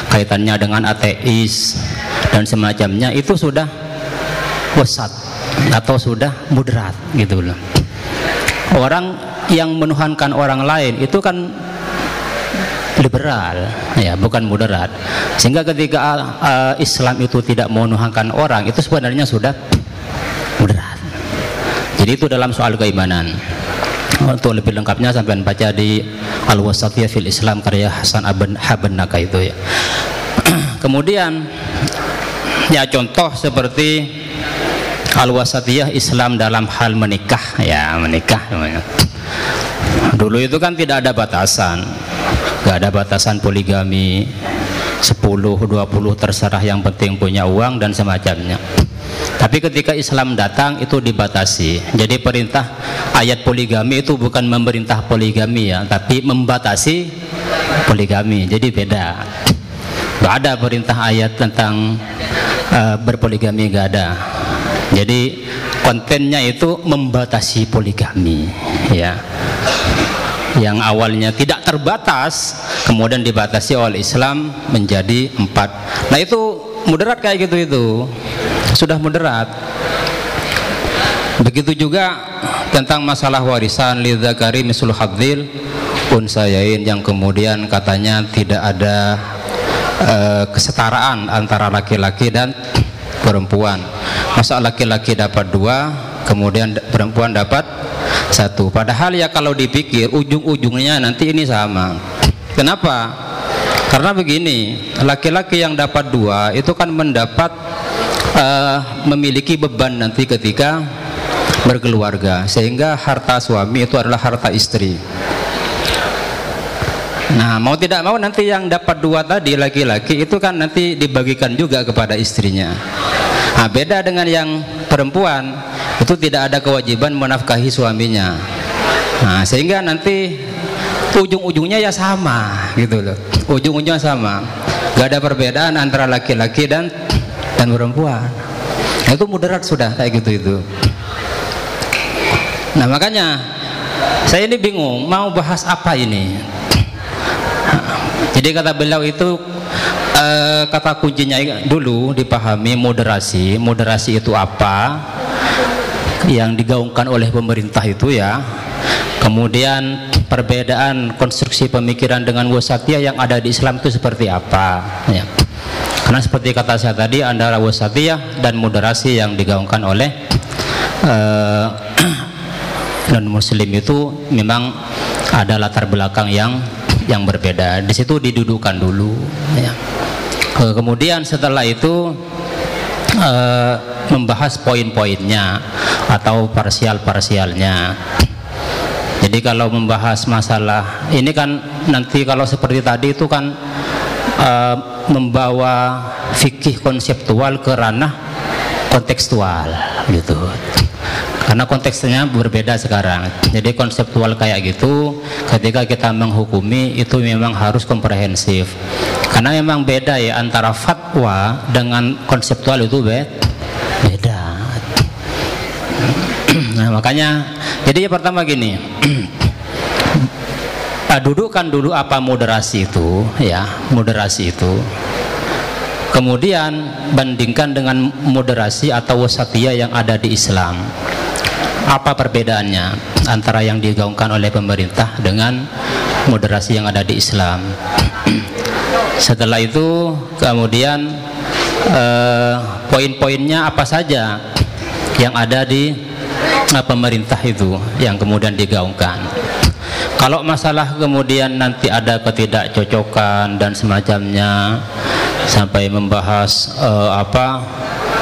kaitannya dengan ateis dan semacamnya itu sudah wasat atau sudah moderat gitu loh. Orang yang menuhankan orang lain itu kan liberal ya bukan moderat sehingga ketika uh, Islam itu tidak menuhankan orang itu sebenarnya sudah moderat jadi itu dalam soal keimanan. Untuk lebih lengkapnya sampai baca di Al-Wasatiyah fil Islam karya Hasan Aben Habannaka itu ya. (clears throat) Kemudian ya contoh seperti al-wasatiyah Islam dalam hal menikah ya menikah dulu itu kan tidak ada batasan gak ada batasan poligami 10, 20 terserah yang penting punya uang dan semacamnya Tapi ketika Islam datang itu dibatasi. Jadi perintah ayat poligami itu bukan memerintah poligami ya, tapi membatasi poligami. Jadi beda. Gak ada perintah ayat tentang uh, berpoligami gak ada. Jadi kontennya itu membatasi poligami ya. Yang awalnya tidak terbatas kemudian dibatasi oleh Islam menjadi empat. Nah itu moderat kayak gitu itu sudah moderat. Begitu juga tentang masalah warisan lidzakari misul hadzil unsayain yang kemudian katanya tidak ada uh, kesetaraan antara laki-laki dan perempuan. Masa laki-laki dapat dua, kemudian perempuan dapat satu. Padahal ya kalau dipikir ujung-ujungnya nanti ini sama. Kenapa? Karena begini, laki-laki yang dapat dua itu kan mendapat uh, memiliki beban nanti ketika berkeluarga, sehingga harta suami itu adalah harta istri. Nah, mau tidak mau nanti yang dapat dua tadi laki-laki itu kan nanti dibagikan juga kepada istrinya. Nah, beda dengan yang perempuan itu tidak ada kewajiban menafkahi suaminya. Nah, sehingga nanti ujung-ujungnya ya sama gitu loh. Ujung-ujungnya sama. Gak ada perbedaan antara laki-laki dan dan perempuan. Nah, itu moderat sudah kayak gitu itu. Nah, makanya saya ini bingung mau bahas apa ini. Jadi kata beliau itu uh, kata kuncinya dulu dipahami moderasi. Moderasi itu apa? Yang digaungkan oleh pemerintah itu ya. Kemudian perbedaan konstruksi pemikiran dengan wasatiyah yang ada di Islam itu seperti apa? Ya. Karena seperti kata saya tadi antara wasatiyah dan moderasi yang digaungkan oleh (clears throat) uh, non muslim itu memang ada latar belakang yang yang berbeda. Di situ didudukan dulu. Ya. Kemudian setelah itu e, membahas poin-poinnya atau parsial-parsialnya. Jadi kalau membahas masalah ini kan nanti kalau seperti tadi itu kan e, membawa fikih konseptual ke ranah kontekstual gitu karena konteksnya berbeda sekarang. Jadi konseptual kayak gitu ketika kita menghukumi itu memang harus komprehensif. Karena memang beda ya antara fatwa dengan konseptual itu beda. Nah makanya jadi yang pertama gini. (clears throat) Dudukkan dulu apa moderasi itu ya moderasi itu. Kemudian bandingkan dengan moderasi atau wasatiyah yang ada di Islam apa perbedaannya antara yang digaungkan oleh pemerintah dengan moderasi yang ada di Islam? (clears throat) Setelah itu kemudian eh, poin-poinnya apa saja yang ada di eh, pemerintah itu yang kemudian digaungkan? Kalau masalah kemudian nanti ada ketidakcocokan dan semacamnya sampai membahas eh, apa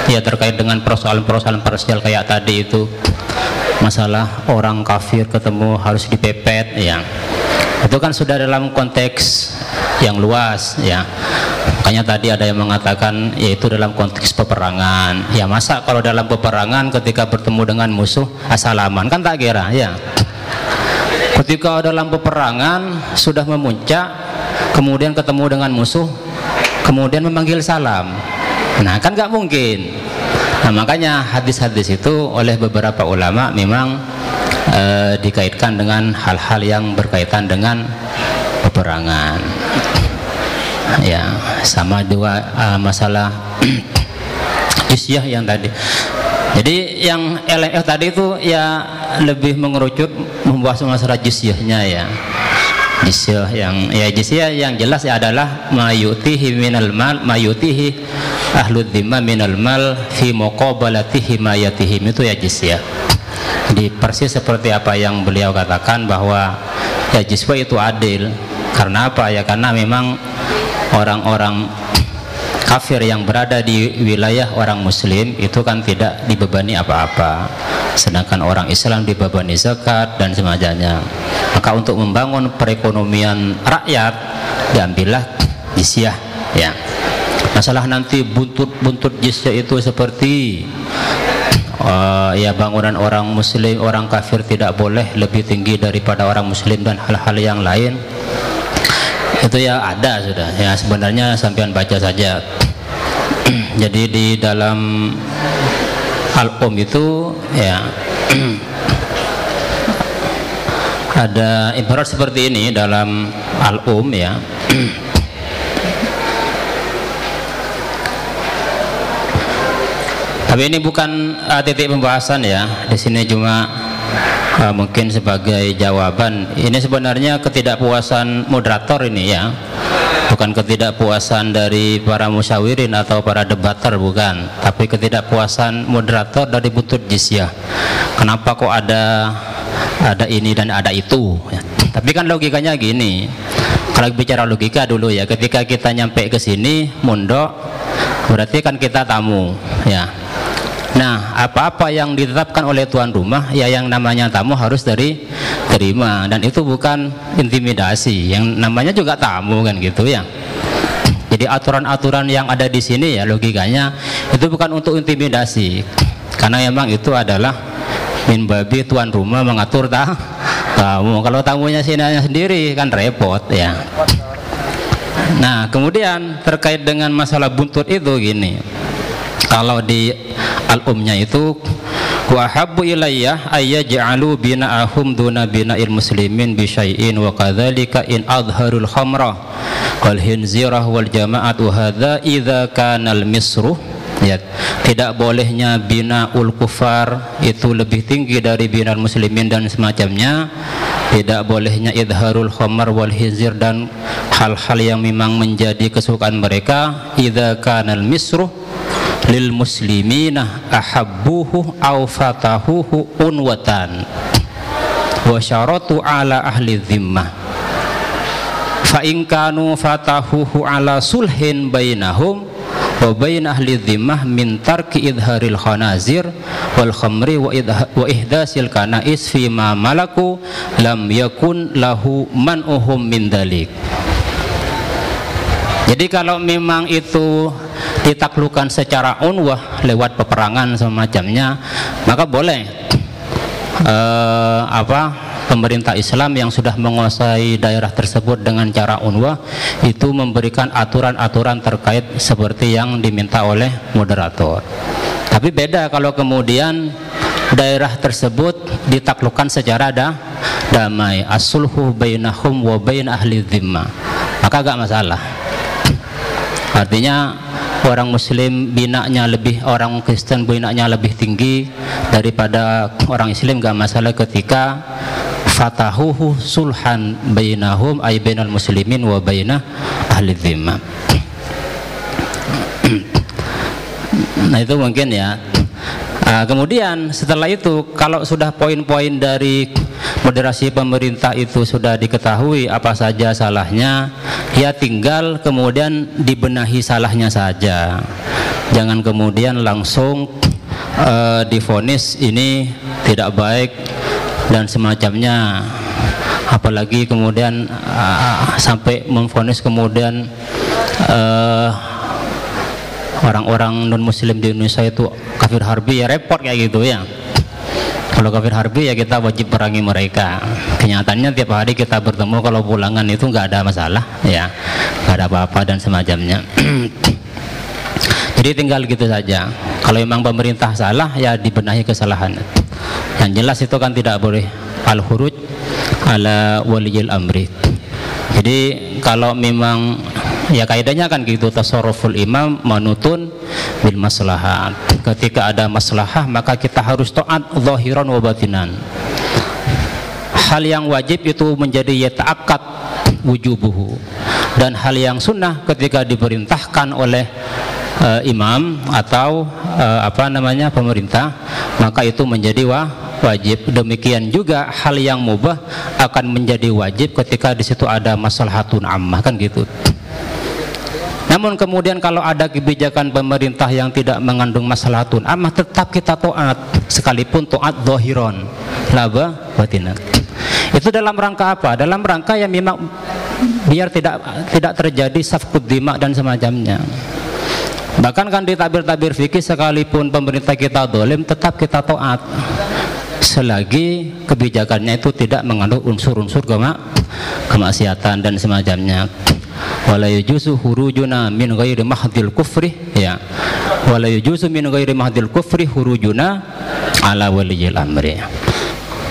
ya terkait dengan persoalan-persoalan parsial kayak tadi itu. Masalah orang kafir ketemu harus dipepet ya. Itu kan sudah dalam konteks yang luas ya. Makanya tadi ada yang mengatakan yaitu dalam konteks peperangan. Ya masa kalau dalam peperangan ketika bertemu dengan musuh asalaman? Kan tak kira ya. Ketika dalam peperangan sudah memuncak kemudian ketemu dengan musuh kemudian memanggil salam nah kan nggak mungkin Nah makanya hadis-hadis itu oleh beberapa ulama memang e, dikaitkan dengan hal-hal yang berkaitan dengan peperangan. (clears throat) Ya sama juga e, masalah (clears throat) jizyah yang tadi. Jadi yang LF tadi itu ya lebih mengerucut membahas masalah jizyahnya ya jizyah yang ya jizyah yang jelas ya adalah mayutihi minal mal mayutihi ahlu dhimma minal mal fi muqabalatihi mayatihim. Itu ya jizyah di persis seperti apa yang beliau katakan bahwa ya jizyah itu adil. Karena apa? Ya karena memang orang-orang kafir yang berada di wilayah orang muslim itu kan tidak dibebani apa-apa. Sedangkan orang Islam dibebani zakat dan semacamnya. Maka untuk membangun perekonomian rakyat diambillah jizyah ya. Masalah nanti buntut-buntut jizyah itu seperti uh, ya bangunan orang muslim orang kafir tidak boleh lebih tinggi daripada orang muslim dan hal-hal yang lain itu ya ada sudah. Ya sebenarnya sampean baca saja. (clears throat) Jadi di dalam al-um itu ya (clears throat) ada ibarat seperti ini dalam al-um ya. (clears throat) Tapi ini bukan uh, titik pembahasan ya. Di sini cuma uh, mungkin sebagai jawaban. Ini sebenarnya ketidakpuasan moderator ini ya. Bukan ketidakpuasan dari para musyawirin atau para debater bukan, tapi ketidakpuasan moderator dari butut jizyah. Kenapa kok ada ada ini dan ada itu? Ya. Tapi kan logikanya gini. Kalau bicara logika dulu ya, ketika kita nyampe ke sini, mondok, berarti kan kita tamu, ya Nah, apa-apa yang ditetapkan oleh tuan rumah, ya yang namanya tamu harus dari terima dan itu bukan intimidasi. Yang namanya juga tamu kan gitu ya. Jadi aturan-aturan yang ada di sini ya logikanya itu bukan untuk intimidasi. Karena memang itu adalah min babi tuan rumah mengatur ta tamu. Kalau tamunya sini sendiri kan repot ya. Nah, kemudian terkait dengan masalah buntut itu gini kalau di al-umnya itu wa habbu ilayya ayyaj'alu bina'ahum duna bina'il muslimin bi syai'in wa kadzalika in adharul khamra wal hinzirah wal jama'at wa hadza idza kana al ya tidak bolehnya bina ul kufar itu lebih tinggi dari bina muslimin dan semacamnya. Tidak bolehnya idharul khamar wal hizir dan hal-hal yang memang menjadi kesukaan mereka. Idza kana al misru lil muslimina ahabbuhu au fatahuhu unwatan. Wa syaratu ala ahli dhimmah. Fa in kanu fatahuhu ala sulhin bainahum wa bain ahli dhimmah min tarki idharil khanazir wal khamri wa, wa ihdasil kanais fi ma malaku lam yakun lahu man'uhum min dalik jadi kalau memang itu ditaklukkan secara unwah lewat peperangan semacamnya maka boleh uh, apa pemerintah Islam yang sudah menguasai daerah tersebut dengan cara unwah itu memberikan aturan-aturan terkait seperti yang diminta oleh moderator. Tapi beda kalau kemudian daerah tersebut ditaklukkan secara da, damai. Asulhu bainahum wa bain ahli dhimma. Maka agak masalah. Artinya orang muslim binaknya lebih orang Kristen binaknya lebih tinggi daripada orang Islam gak masalah ketika fatahuhu sulhan bainahum ay bainal muslimin wa bainah ahli dhimma (clears throat) nah itu mungkin ya Nah, kemudian setelah itu kalau sudah poin-poin dari moderasi pemerintah itu sudah diketahui apa saja salahnya, ya tinggal kemudian dibenahi salahnya saja. Jangan kemudian langsung uh, difonis ini tidak baik dan semacamnya. Apalagi kemudian uh, sampai memfonis kemudian uh, orang-orang non muslim di Indonesia itu kafir harbi ya repot kayak gitu ya. Kalau kafir harbi ya kita wajib perangi mereka. Kenyataannya tiap hari kita bertemu kalau pulangan itu nggak ada masalah ya. Nggak ada apa-apa dan semacamnya. (clears throat) Jadi tinggal gitu saja. Kalau memang pemerintah salah ya dibenahi kesalahan yang jelas itu kan tidak boleh. Al huruj ala waliyil amri. Jadi kalau memang ya kaidahnya kan gitu tasarruful imam manutun bil maslahat ketika ada maslahah maka kita harus taat zahiran wa batinan. Hal yang wajib itu menjadi yata'akkad wujubuhu. Dan hal yang sunnah ketika diperintahkan oleh uh, imam atau uh, apa namanya pemerintah maka itu menjadi wa wajib demikian juga hal yang mubah akan menjadi wajib ketika di situ ada maslahatun ammah kan gitu namun kemudian kalau ada kebijakan pemerintah yang tidak mengandung maslahatun amah tetap kita taat sekalipun taat dohiron laba batinan. Itu dalam rangka apa? Dalam rangka yang memang biar tidak tidak terjadi safkud dima dan semacamnya. Bahkan kan di tabir-tabir fikih sekalipun pemerintah kita dolim tetap kita taat. Selagi kebijakannya itu tidak mengandung unsur-unsur kema kemaksiatan dan semacamnya. Wala yujuzu hurujuna min ghairi mahdil kufri ya. Wala yujuzu min ghairi mahdil kufri hurujuna ala waliyil amri.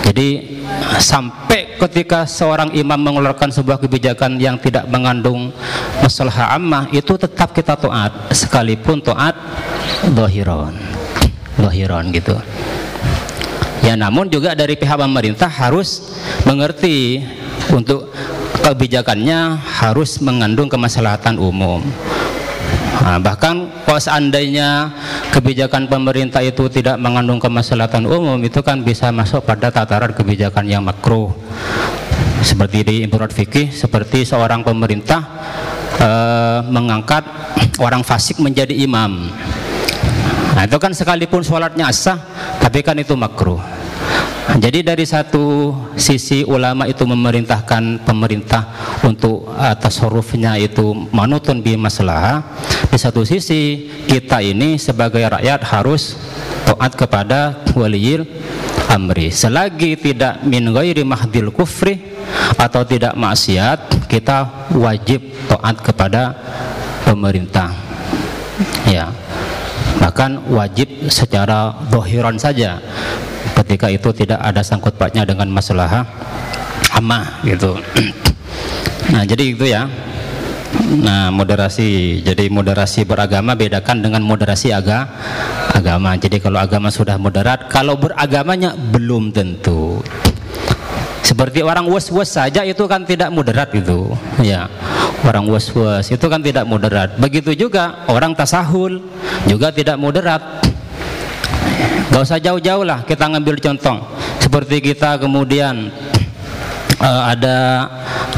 Jadi sampai ketika seorang imam mengeluarkan sebuah kebijakan yang tidak mengandung masalah ammah itu tetap kita taat. Sekalipun taat dohiron. Dohiron gitu. Ya namun juga dari pihak pemerintah harus mengerti untuk kebijakannya harus mengandung kemaslahatan umum Nah, bahkan kalau seandainya kebijakan pemerintah itu tidak mengandung kemaslahatan umum itu kan bisa masuk pada tataran kebijakan yang makruh. Seperti di impurat fikih seperti seorang pemerintah eh, mengangkat orang fasik menjadi imam. Nah itu kan sekalipun sholatnya sah tapi kan itu makruh jadi dari satu sisi ulama itu memerintahkan pemerintah untuk atas hurufnya itu manutun bi masalah. Di satu sisi kita ini sebagai rakyat harus taat kepada waliyil amri. Selagi tidak min ghairi mahdil kufri atau tidak maksiat, kita wajib taat kepada pemerintah. Ya. Bahkan wajib secara dohiran saja ketika itu tidak ada sangkut pautnya dengan masalah amah gitu nah jadi itu ya Nah, moderasi. Jadi moderasi beragama bedakan dengan moderasi aga, agama. Jadi kalau agama sudah moderat, kalau beragamanya belum tentu. Seperti orang was-was saja itu kan tidak moderat gitu. Ya. Orang was-was itu kan tidak moderat. Begitu juga orang tasahul juga tidak moderat. Gak usah jauh-jauh lah kita ngambil contoh. Seperti kita kemudian uh, ada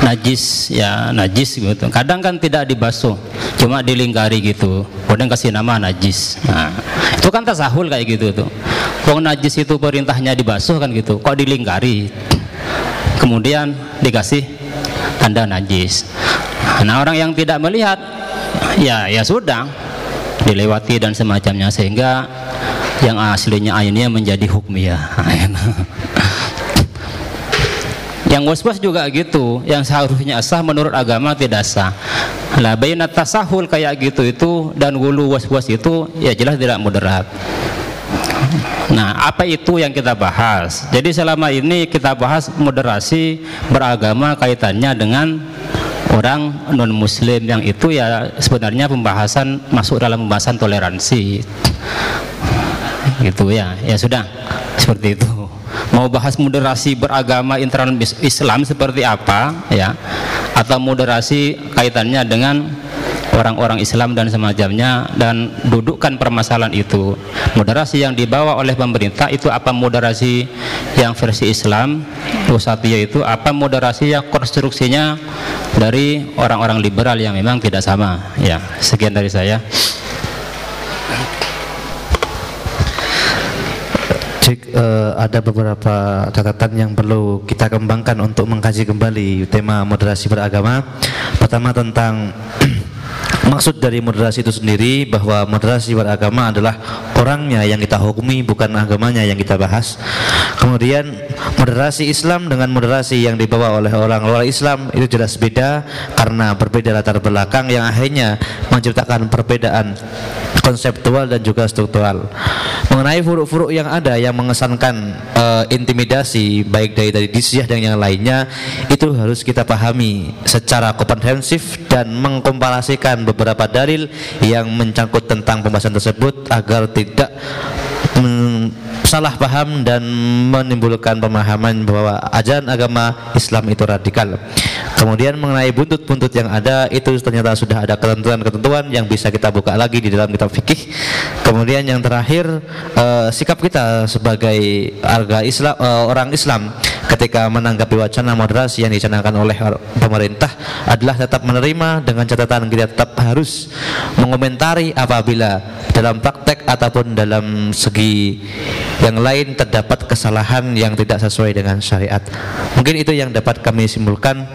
najis ya najis gitu. Kadang kan tidak dibasuh cuma dilingkari gitu. Kemudian kasih nama najis. Nah itu kan tasahul kayak gitu tuh. Kok najis itu perintahnya dibasuh kan gitu kok dilingkari? Kemudian dikasih tanda najis. Nah orang yang tidak melihat ya ya sudah dilewati dan semacamnya. Sehingga yang aslinya ainnya menjadi hukmiyah (laughs) yang waswas juga gitu. Yang seharusnya sah menurut agama tidak sah. Lah bayinat tasahul kayak gitu itu dan wulu waswas itu ya jelas tidak moderat. Nah, apa itu yang kita bahas? Jadi selama ini kita bahas moderasi beragama kaitannya dengan orang non muslim yang itu ya sebenarnya pembahasan masuk dalam pembahasan toleransi gitu ya. Ya sudah seperti itu. Mau bahas moderasi beragama internal Islam seperti apa ya? Atau moderasi kaitannya dengan orang-orang Islam dan semacamnya dan dudukkan permasalahan itu. Moderasi yang dibawa oleh pemerintah itu apa moderasi yang versi Islam? Usatiyah itu apa moderasi yang konstruksinya dari orang-orang liberal yang memang tidak sama ya. Sekian dari saya Cik, uh, ada beberapa catatan yang perlu kita kembangkan untuk mengkaji kembali tema moderasi beragama. Pertama tentang (clears throat) Maksud dari moderasi itu sendiri bahwa moderasi beragama adalah orangnya yang kita hukumi bukan agamanya yang kita bahas. Kemudian moderasi Islam dengan moderasi yang dibawa oleh orang luar Islam itu jelas beda karena berbeda latar belakang yang akhirnya menciptakan perbedaan konseptual dan juga struktural. Mengenai furuk-furuk yang ada yang mengesankan uh, intimidasi baik dari dari disyah dan yang lainnya itu harus kita pahami secara komprehensif dan mengkomparasikan beberapa dalil yang mencangkut tentang pembahasan tersebut agar tidak salah paham dan menimbulkan pemahaman bahwa ajaran agama Islam itu radikal. Kemudian mengenai buntut-buntut yang ada itu ternyata sudah ada ketentuan-ketentuan yang bisa kita buka lagi di dalam kitab fikih. Kemudian yang terakhir uh, sikap kita sebagai Islam uh, orang Islam ketika menanggapi wacana moderasi yang dicanangkan oleh pemerintah adalah tetap menerima dengan catatan kita tetap harus mengomentari apabila dalam praktek ataupun dalam segi yang lain terdapat kesalahan yang tidak sesuai dengan syariat. Mungkin itu yang dapat kami simpulkan.